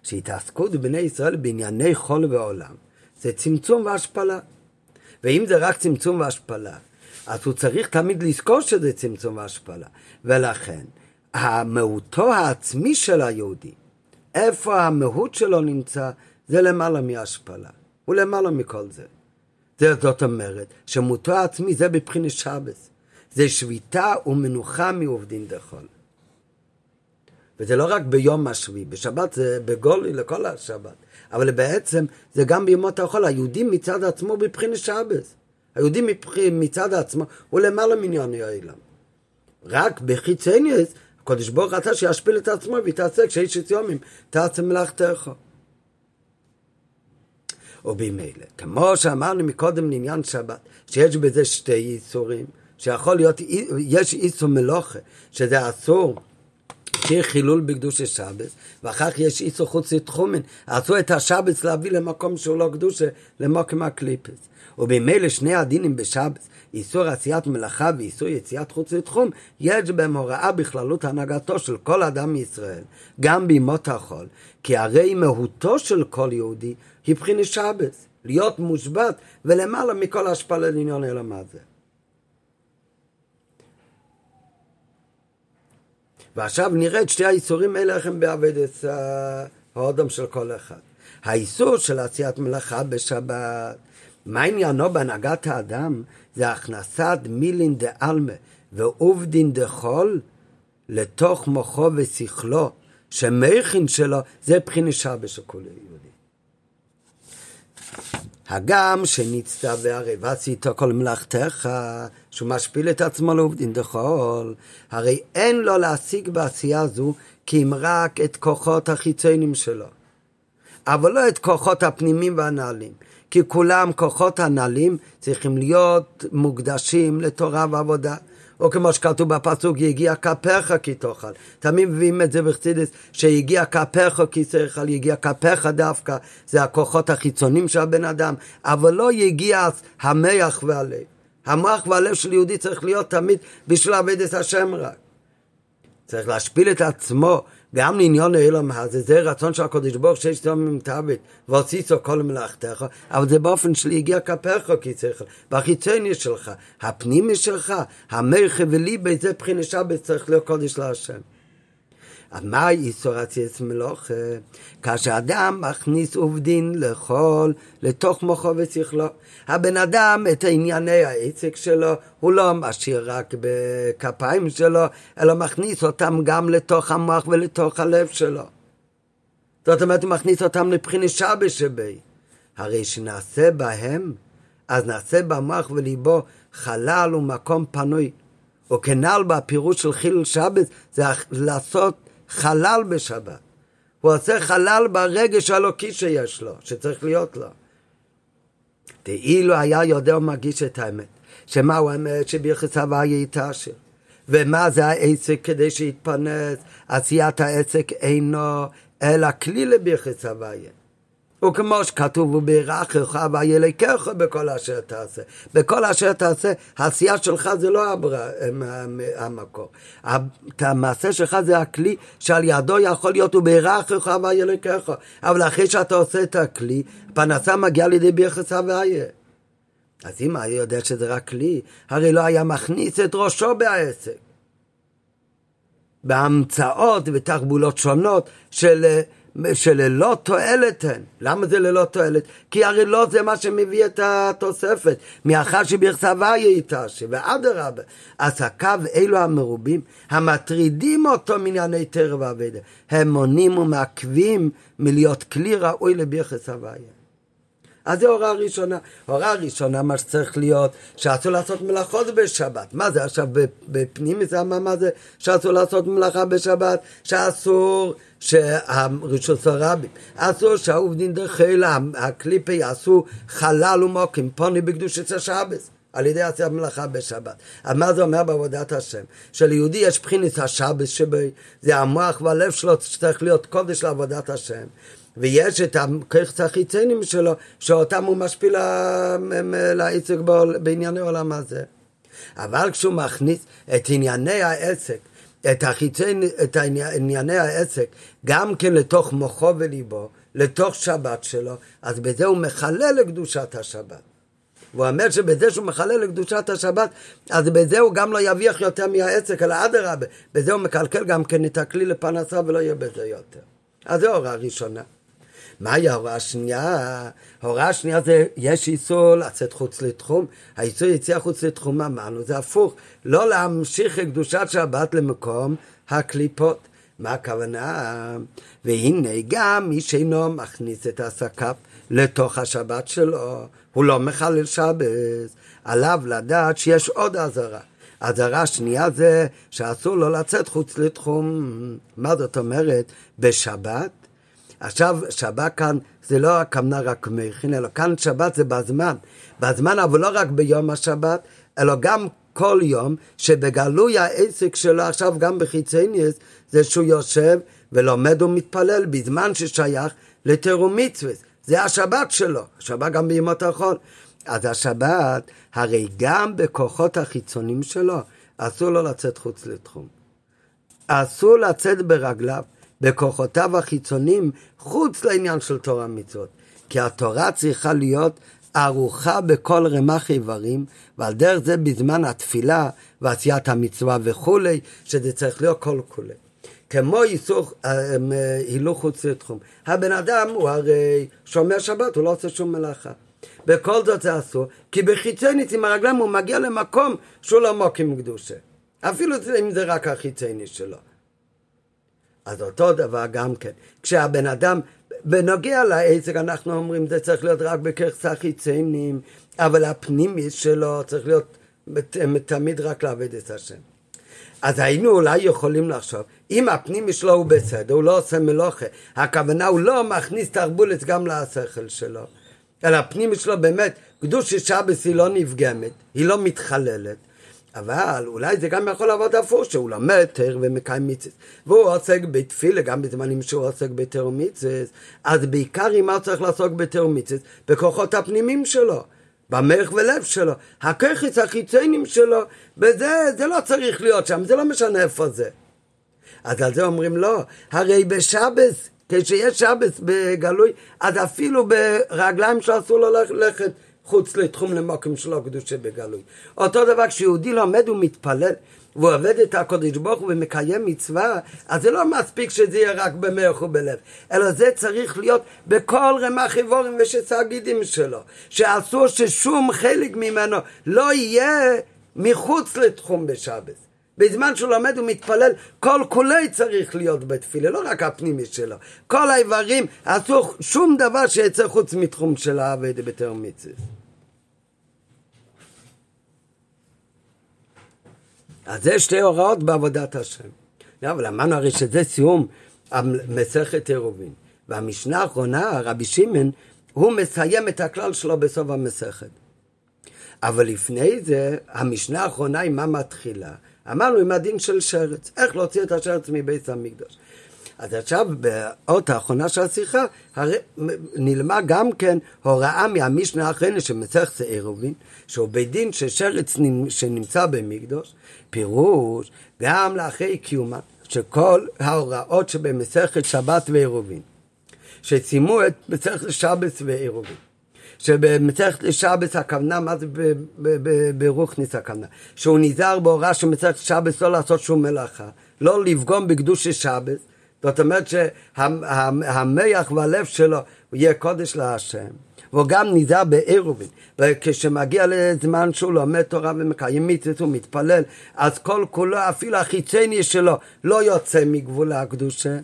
S1: שהתעסקות בני ישראל בענייני חול ועולם זה צמצום והשפלה. ואם זה רק צמצום והשפלה, אז הוא צריך תמיד לזכור שזה צמצום והשפלה. ולכן, המהותו העצמי של היהודי איפה המהות שלו נמצא, זה למעלה מהשפלה. הוא למעלה מכל זה. זה זאת אומרת, שמותו העצמי זה בבחינת שבס. זה שביתה ומנוחה מעובדין דחול. וזה לא רק ביום השביעי, בשבת זה בגולי לכל השבת. אבל בעצם זה גם בימות החול, היהודי מצד עצמו בבחינת שבס. היהודי מצד עצמו הוא למעלה מענייני העולם. רק בחיצניוס הקדוש ברוך רצה שישפיל את עצמו ויתעסק שיש את יומים, תעשה מלאכתך. ובמילא, כמו שאמרנו מקודם לעניין שבת, שיש בזה שתי איסורים, שיכול להיות, יש איסור מלוכה, שזה אסור שיהיה חילול בקדוש השבס, ואחר כך יש איסור חוץ לתחומן, אסור את השבס להביא למקום שהוא לא קדושה, למקום הקליפס. ובמילא שני הדינים בשבס, איסור עשיית מלאכה ואיסור יציאת חוץ לתחום, יש בהם הוראה בכללות הנהגתו של כל אדם מישראל, גם בימות החול, כי הרי מהותו של כל יהודי היא בחינת שבס, להיות מושבת ולמעלה מכל השפעה לעניין אלא מה זה. ועכשיו נראה את שתי האיסורים האלה איך הם בעבודת האודם של כל אחד. האיסור של עשיית מלאכה בשבת מה עניינו בהנהגת האדם? זה הכנסת מילין דה עלמה ועובדין דה חול לתוך מוחו ושכלו, שמכין שלו זה בחינת שבש הכולי יהודי. הגם שנצטווה הרי ועשיתו כל מלאכתך, שהוא משפיל את עצמו לעובדין דחול, הרי אין לו להשיג בעשייה זו כי אם רק את כוחות החיצוניים שלו, אבל לא את כוחות הפנימיים והנעלים. כי כולם כוחות הנעלים צריכים להיות מוקדשים לתורה ועבודה. או כמו שכתוב בפסוק, יגיע כפיך כי תאכל. תמיד מביאים את זה בחסידס, שיגיע כפיך כי תאכל, יגיע כפיך דווקא, זה הכוחות החיצוניים של הבן אדם, אבל לא יגיע המח והלב. המוח והלב של יהודי צריך להיות תמיד בשביל עבודת השם רק. צריך להשפיל את עצמו גם לעניון האילום הזה, זה רצון של הקודש ברוך שיש לו ממתאבד, ועשיתו כל מלאכתך, אבל זה באופן שלי הגיע כפיך כי צריך, בחיצוני שלך, הפנימי שלך, המרחב וליבי, זה בחינת שבת להיות קודש להשם. אז מה איסור עציץ מלוכה? כאשר אדם מכניס עובדין לכל, לתוך מוחו ושכלו. הבן אדם, את ענייני העסק שלו, הוא לא משאיר רק בכפיים שלו, אלא מכניס אותם גם לתוך המוח ולתוך הלב שלו. זאת אומרת, הוא מכניס אותם לבחינת שבי שבי. הרי שנעשה בהם, אז נעשה במוח וליבו חלל ומקום פנוי. וכנ"ל בפירוש של חילול שבת, זה לעשות חלל בשבת. הוא עושה חלל ברגש האלוקי שיש לו, שצריך להיות לו. ואילו היה יודע ומרגיש את האמת, שמהו האמת שביחס הוויה יתעשר. ומה זה העסק כדי שיתפרנס? עשיית העסק אינו אלא כלי לביחס הוויה. וכמו שכתוב, ובירכך וילקח בכל אשר תעשה. בכל אשר תעשה, העשייה שלך זה לא המקור. המעשה שלך זה הכלי שעל ידו יכול להיות ובירכך וילקח. אבל אחרי שאתה עושה את הכלי, פרנסה מגיעה לידי ביחס הוויה. אז אם היה יודע שזה רק כלי, הרי לא היה מכניס את ראשו בעסק. בהמצאות ותחבולות שונות של שללא תועלת הן. למה זה ללא תועלת? כי הרי לא זה מה שמביא את התוספת. מאחר שבכסבה ייטש, ואדרבה. עסקיו אלו המרובים, המטרידים אותו מענייני תרא ואבדה. הם מונים ומעכבים מלהיות כלי ראוי לביחס הוויה. אז זו הוראה ראשונה. הוראה ראשונה, מה שצריך להיות, שאסור לעשות מלאכות בשבת. מה זה עכשיו בפנים זה מה זה שאסור לעשות מלאכה בשבת? שאסור... שהרשות הרבים, אסור שהעובדין דחילה, הקליפי יעשו חלל ומוקים, פוני בקדושת השבס. על ידי עשיית מלאכה בשבת. אז מה זה אומר בעבודת השם? שליהודי יש בחינס השבס שבי, זה המוח והלב שלו שצריך להיות קודש לעבודת השם. ויש את הכיכס החיציינים שלו, שאותם הוא משפיל לעסק בענייני עולם הזה. אבל כשהוא מכניס את ענייני העסק את, החיצי, את ענייני העסק גם כן לתוך מוחו וליבו, לתוך שבת שלו, אז בזה הוא מחלל לקדושת השבת. והוא אומר שבזה שהוא מחלל לקדושת השבת, אז בזה הוא גם לא יביח יותר מהעסק, אלא אדרבה, בזה הוא מקלקל גם כן את הכלי לפרנסה ולא יהיה בזה יותר. אז זו הוראה ראשונה. מהי ההוראה השנייה? ההוראה השנייה זה, יש איסור לצאת חוץ לתחום. האיסור יציאה חוץ לתחום, אמרנו, זה הפוך. לא להמשיך את קדושת שבת למקום הקליפות. מה הכוונה? והנה גם מי שאינו מכניס את עסקיו לתוך השבת שלו, הוא לא מחלל שבת, עליו לדעת שיש עוד אזהרה. אזהרה שנייה זה שאסור לו לצאת חוץ לתחום. מה זאת אומרת? בשבת עכשיו, שבת כאן זה לא הכוונה רק מכין, אלא כאן שבת זה בזמן. בזמן, אבל לא רק ביום השבת, אלא גם כל יום, שבגלוי העסק שלו עכשיו גם בחיצניאס, זה שהוא יושב ולומד ומתפלל בזמן ששייך לתיאום מצווה. זה השבת שלו, השבת גם בימות החול. אז השבת, הרי גם בכוחות החיצונים שלו, אסור לו לצאת חוץ לתחום. אסור לצאת ברגליו. בכוחותיו החיצוניים חוץ לעניין של תורה מצוות. כי התורה צריכה להיות ערוכה בכל רמ"ח איברים, ועל דרך זה בזמן התפילה ועשיית המצווה וכולי, שזה צריך להיות כל כולי. כמו איסור אה, אה, הילוך חוץ לתחום. הבן אדם הוא הרי שומר שבת, הוא לא עושה שום מלאכה. בכל זאת זה אסור, כי בחיצונית עם הרגליים הוא מגיע למקום שהוא לא מוקים קדושה. אפילו אם זה רק החיצוני שלו. אז אותו דבר גם כן. כשהבן אדם, בנוגע לעסק, אנחנו אומרים, זה צריך להיות רק בכרסה חיציינים, אבל הפנימי שלו צריך להיות תמיד רק לעבד את השם. אז היינו אולי יכולים לחשוב, אם הפנימי שלו הוא בסדר, הוא לא עושה מלוכה, הכוונה הוא לא מכניס תרבולת גם לשכל שלו, אלא הפנימי שלו באמת, קדוש שבס היא לא נפגמת, היא לא מתחללת, אבל אולי זה גם יכול לעבוד הפוך, שהוא לומד תר ומקיים מצווה. והוא עוסק בתפילה, גם בזמנים שהוא עוסק בתר ומצווה. אז בעיקר עם מה צריך לעסוק בתר ומצווה? בכוחות הפנימיים שלו. במח ולב שלו, הככס החיציינים שלו, וזה זה לא צריך להיות שם, זה לא משנה איפה זה. אז על זה אומרים לא, הרי בשבס, כשיש שבס בגלוי, אז אפילו ברגליים שלו אסור לו ללכת חוץ לתחום למוקם שלו קדושה בגלוי. אותו דבר כשיהודי לומד ומתפלל, והוא עובד את הקודש ברוך הוא ומקיים מצווה, אז זה לא מספיק שזה יהיה רק במח ובלב, אלא זה צריך להיות בכל רמ"ח איבורים ושסגידים שלו, שאסור ששום חלק ממנו לא יהיה מחוץ לתחום בשבת. בזמן שהוא לומד ומתפלל, כל כולי צריך להיות בתפילה, לא רק הפנימי שלו. כל האיברים, אסור שום דבר שיצא חוץ מתחום של העבד בתר מצווה. אז זה שתי הוראות בעבודת השם. לא, אבל אמרנו הרי שזה סיום מסכת עירובין. והמשנה האחרונה, רבי שמעון, הוא מסיים את הכלל שלו בסוף המסכת. אבל לפני זה, המשנה האחרונה עם מה מתחילה? אמרנו עם הדין של שרץ, איך להוציא את השרץ מבית המקדוש. אז עכשיו, באות האחרונה של השיחה, הרי נלמד גם כן הוראה מהמשנה האחרונה של מסכת עירובין, שהוא בית דין של שרץ שנמצא במקדוש, פירוש גם לאחרי קיומה, שכל ההוראות שבמסכת שבת ועירובין, שסיימו את מסכת שבת ועירובין, שבמסכת שבת הכוונה, מה זה ברוכניס הכוונה? שהוא נזהר בהוראה של מסכת שבת לא לעשות שום מלאכה, לא לפגום בקדוש שבת, זאת אומרת שהמח והלב שלו יהיה קודש להשם. והוא גם נזהר בעירובין. וכשמגיע לזמן שהוא לומד תורה ומקיים מצוות ומתפלל, אז כל כולו, אפילו החיצני שלו, לא יוצא מגבול הקדושה.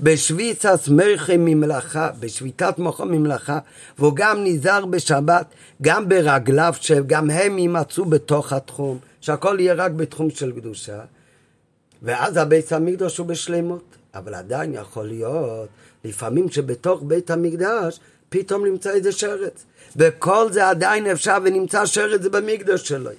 S1: בשביתת מרחי ממלאכה, בשביתת מוחו ממלאכה, והוא גם נזהר בשבת, גם ברגליו, שגם הם יימצאו בתוך התחום, שהכל יהיה רק בתחום של קדושה. ואז הבית המקדוש הוא בשלמות. אבל עדיין יכול להיות, לפעמים שבתוך בית המקדש פתאום נמצא איזה שרץ. וכל זה עדיין אפשר ונמצא שרץ במקדש שלו.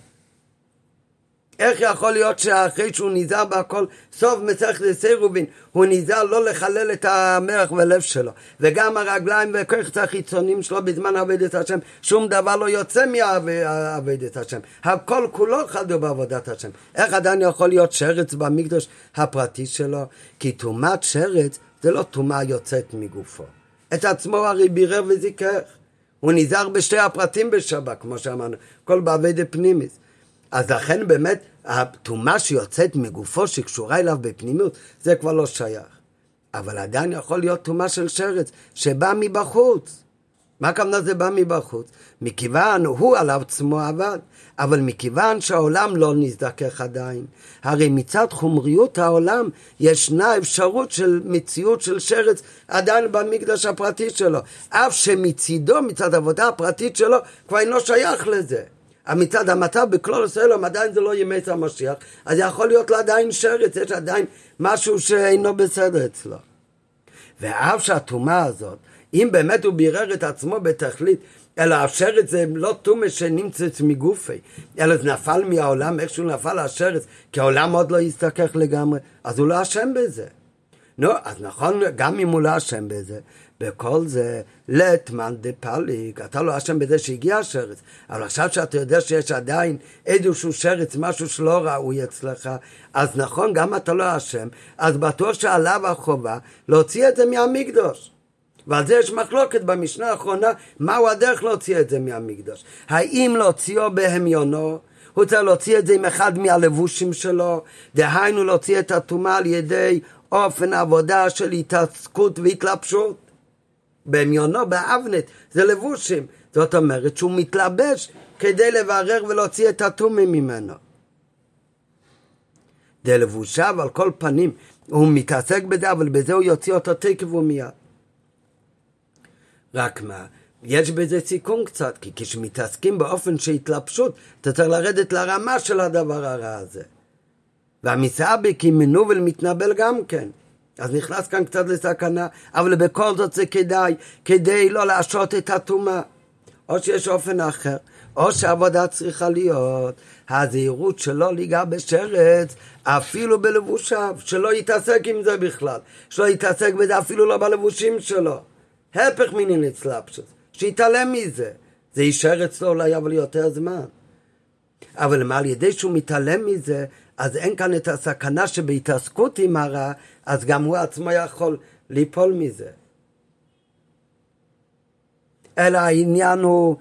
S1: איך יכול להיות שאחרי שהוא נזהר בהכל, סוף מסכת לסירובין, הוא נזהר לא לחלל את המרח והלב שלו, וגם הרגליים וכוחת החיצונים שלו בזמן עבודת השם, שום דבר לא יוצא מעבודת השם, הכל כולו חדו בעבודת השם. איך עדיין יכול להיות שרץ במקדוש הפרטי שלו? כי טומאת שרץ זה לא טומאה יוצאת מגופו. את עצמו הרי בירר וזיכך. הוא נזהר בשתי הפרטים בשבת, כמו שאמרנו, כל בעבודת פנימיס. אז לכן באמת הטומאה שיוצאת מגופו שקשורה אליו בפנימיות, זה כבר לא שייך. אבל עדיין יכול להיות טומאה של שרץ שבא מבחוץ. מה הכוונה זה בא מבחוץ? מכיוון הוא על עצמו עבד, אבל מכיוון שהעולם לא נזדכך עדיין, הרי מצד חומריות העולם ישנה אפשרות של מציאות של שרץ עדיין במקדש הפרטי שלו, אף שמצידו, מצד העבודה הפרטית שלו, כבר אינו שייך לזה. מצד המצב בכלול סלום עדיין זה לא ימי המשיח, אז יכול להיות לו עדיין שרץ, יש עדיין משהו שאינו בסדר אצלו. ואף שהטומאה הזאת, אם באמת הוא בירר את עצמו בתכלית, אלא השרץ זה לא טומאה שנמצאת מגופי, אלא זה נפל מהעולם, איכשהו נפל השרץ, כי העולם עוד לא יסתכך לגמרי, אז הוא לא אשם בזה. נו, אז נכון, גם אם הוא לא אשם בזה, וכל זה לטמן דה פליק, אתה לא אשם בזה שהגיע השרץ, אבל עכשיו שאתה יודע שיש עדיין איזשהו שרץ, משהו שלא ראוי אצלך, אז נכון, גם אתה לא אשם, אז בטוח שעליו החובה להוציא את זה מהמקדוש. ועל זה יש מחלוקת במשנה האחרונה, מהו הדרך להוציא את זה מהמקדוש. האם להוציאו בהמיונו, הוא צריך להוציא את זה עם אחד מהלבושים שלו, דהיינו להוציא את הטומאה על ידי אופן עבודה של התעסקות והתלבשות. בהמיונו, באבנט, זה לבושים. זאת אומרת שהוא מתלבש כדי לברר ולהוציא את הטומי ממנו. זה לבושיו על כל פנים, הוא מתעסק בזה, אבל בזה הוא יוציא אותו תקף ומיד. רק מה, יש בזה סיכון קצת, כי כשמתעסקים באופן של התלבשות, אתה צריך לרדת לרמה של הדבר הרע הזה. והמסעבק מנובל מתנבל גם כן. אז נכנס כאן קצת לסכנה, אבל בכל זאת זה כדאי, כדי לא להשעות את הטומאה. או שיש אופן אחר, או שהעבודה צריכה להיות הזהירות שלא ליגע בשרץ, אפילו בלבושיו, שלא יתעסק עם זה בכלל, שלא יתעסק בזה אפילו לא בלבושים שלו. הפך מינין אצלפשוס, שיתעלם מזה. זה יישאר אצלו אולי אבל יותר זמן. אבל מה, על ידי שהוא מתעלם מזה, אז אין כאן את הסכנה שבהתעסקות עם הרע, אז גם הוא עצמו יכול ליפול מזה. אלא העניין הוא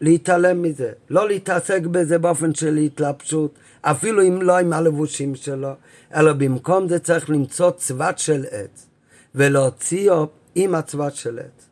S1: להתעלם מזה, לא להתעסק בזה באופן של התלבשות, אפילו אם לא עם הלבושים שלו, אלא במקום זה צריך למצוא צבת של עץ ולהוציאו עם הצבת של עץ.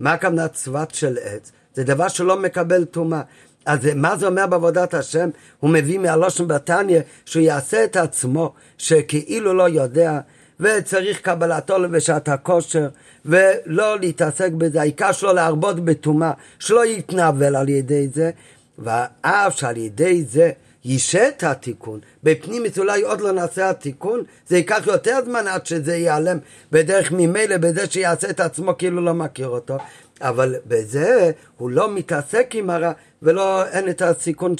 S1: מה הכוונה צבת של עץ? זה דבר שלא מקבל טומאה. אז מה זה אומר בעבודת השם? הוא מביא מהלושן בתניא שהוא יעשה את עצמו שכאילו לא יודע וצריך קבלתו לבשעת הכושר ולא להתעסק בזה, העיקר שלא להרבות בטומאה, שלא יתנבל על ידי זה, ואף שעל ידי זה יישה את התיקון, בפנימית אולי עוד לא נעשה התיקון, זה ייקח יותר זמן עד שזה ייעלם בדרך ממילא, בזה שיעשה את עצמו כאילו לא מכיר אותו, אבל בזה הוא לא מתעסק עם הרע, ולא, אין את הסיכון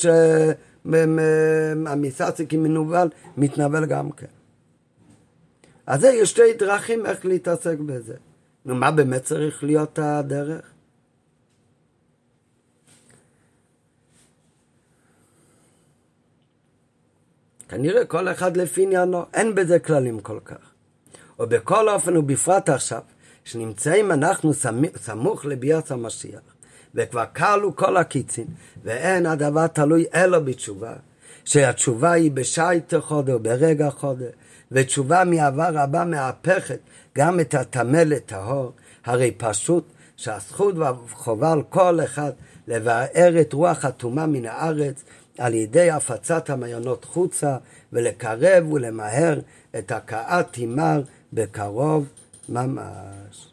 S1: שהמיססיק מנוול, מתנבל גם כן. אז זה יש שתי דרכים איך להתעסק בזה. נו, מה באמת צריך להיות הדרך? כנראה כל אחד לפי עניינו, אין בזה כללים כל כך. ובכל אופן ובפרט עכשיו, שנמצאים אנחנו סמוך לביאת המשיח, וכבר כלו כל הקיצין, ואין הדבר תלוי אלא בתשובה, שהתשובה היא בשייט חודו, ברגע חודו, ותשובה מעבר רבה מהפכת גם את הטמא לטהור, הרי פשוט שהזכות והחובה על כל אחד לבאר את רוח הטומאה מן הארץ על ידי הפצת המעיינות חוצה ולקרב ולמהר את הכאת תימר בקרוב ממש.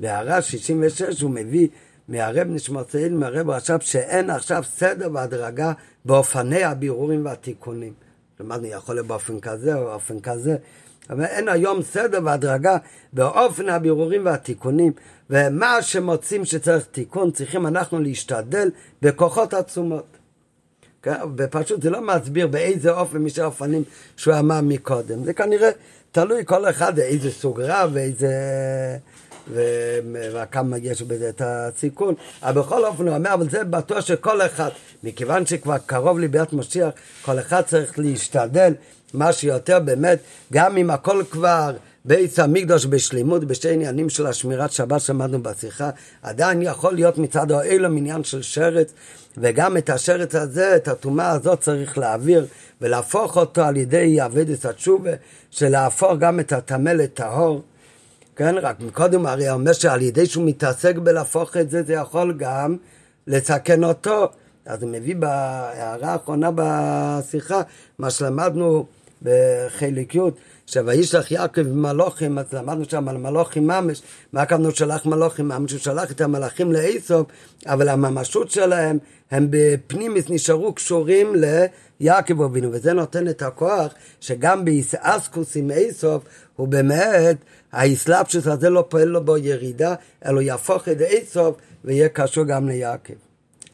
S1: בהערה 66 הוא מביא מהרב נשמתיאל, מהרב רש"ב, שאין עכשיו סדר והדרגה באופני הבירורים והתיקונים. למדנו יכול להיות באופן כזה או באופן כזה, אבל אין היום סדר והדרגה באופן הבירורים והתיקונים, ומה שמוצאים שצריך תיקון, צריכים אנחנו להשתדל בכוחות עצומות. כן? ופשוט זה לא מסביר באיזה אופן משל האופנים שהוא אמר מקודם, זה כנראה תלוי כל אחד איזה סוג רב ואיזה... וכמה יש בזה את הסיכון. אבל בכל אופן הוא אומר, אבל זה בטוח שכל אחד, מכיוון שכבר קרוב לביאת משיח, כל אחד צריך להשתדל מה שיותר באמת, גם אם הכל כבר בית המקדוש בשלימות, בשתי עניינים של השמירת שבת שמענו בשיחה, עדיין יכול להיות מצד האלו עניין של שרץ, וגם את השרץ הזה, את הטומאה הזאת צריך להעביר ולהפוך אותו על ידי אבדת התשובה, שלהפוך גם את הטמא לטהור. כן, רק מקודם הרי אומר שעל ידי שהוא מתעסק בלהפוך את זה, זה יכול גם לסכן אותו. אז הוא מביא בהערה האחרונה בשיחה, מה שלמדנו בחלק י', שוישלח יעקב מלוכים, אז למדנו שם על מלוכים ממש, מה הכוונו שלח מלוכים ממש? הוא שלח את המלאכים לאיסוף, אבל הממשות שלהם, הם בפנימיס נשארו קשורים ליעקב אבינו, וזה נותן את הכוח שגם באיסאסקוס עם איסוף, הוא באמת, האסלאפשוס הזה לא פועל לו בו ירידה, אלא יהפוך את איסוף ויהיה קשור גם ליעקב.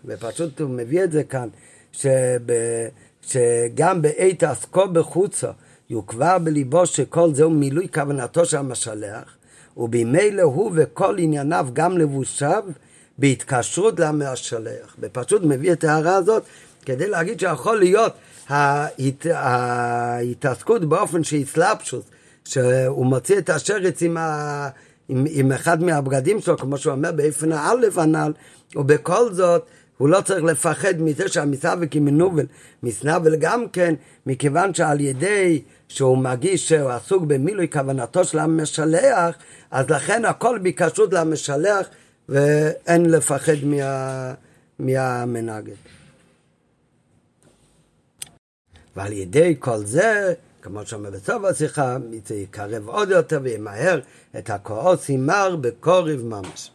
S1: ופשוט הוא מביא את זה כאן, שב, שגם בעת עסקו בחוצו, יוקבע בליבו שכל זהו מילוי כוונתו של המשלח, ובמילא הוא וכל ענייניו, גם לבושיו, בהתקשרות למשלח. ופשוט מביא את ההערה הזאת כדי להגיד שיכול להיות ההת... ההתעסקות באופן של אסלאפשוס, שהוא מוציא את השרץ עם, ה... עם, עם אחד מהבגדים שלו, כמו שהוא אומר באופן האלף הנ"ל, ובכל זאת הוא לא צריך לפחד מזה שהמסאבק עם מנובל, מסנבל גם כן, מכיוון שעל ידי שהוא מרגיש שהוא עסוק במילוי כוונתו של המשלח, אז לכן הכל ביקשות למשלח ואין לפחד מה, מהמנגד. ועל ידי כל זה, כמו שאומר בסוף השיחה, זה יקרב עוד יותר וימהר את הכועס ימר בקוריב ממש.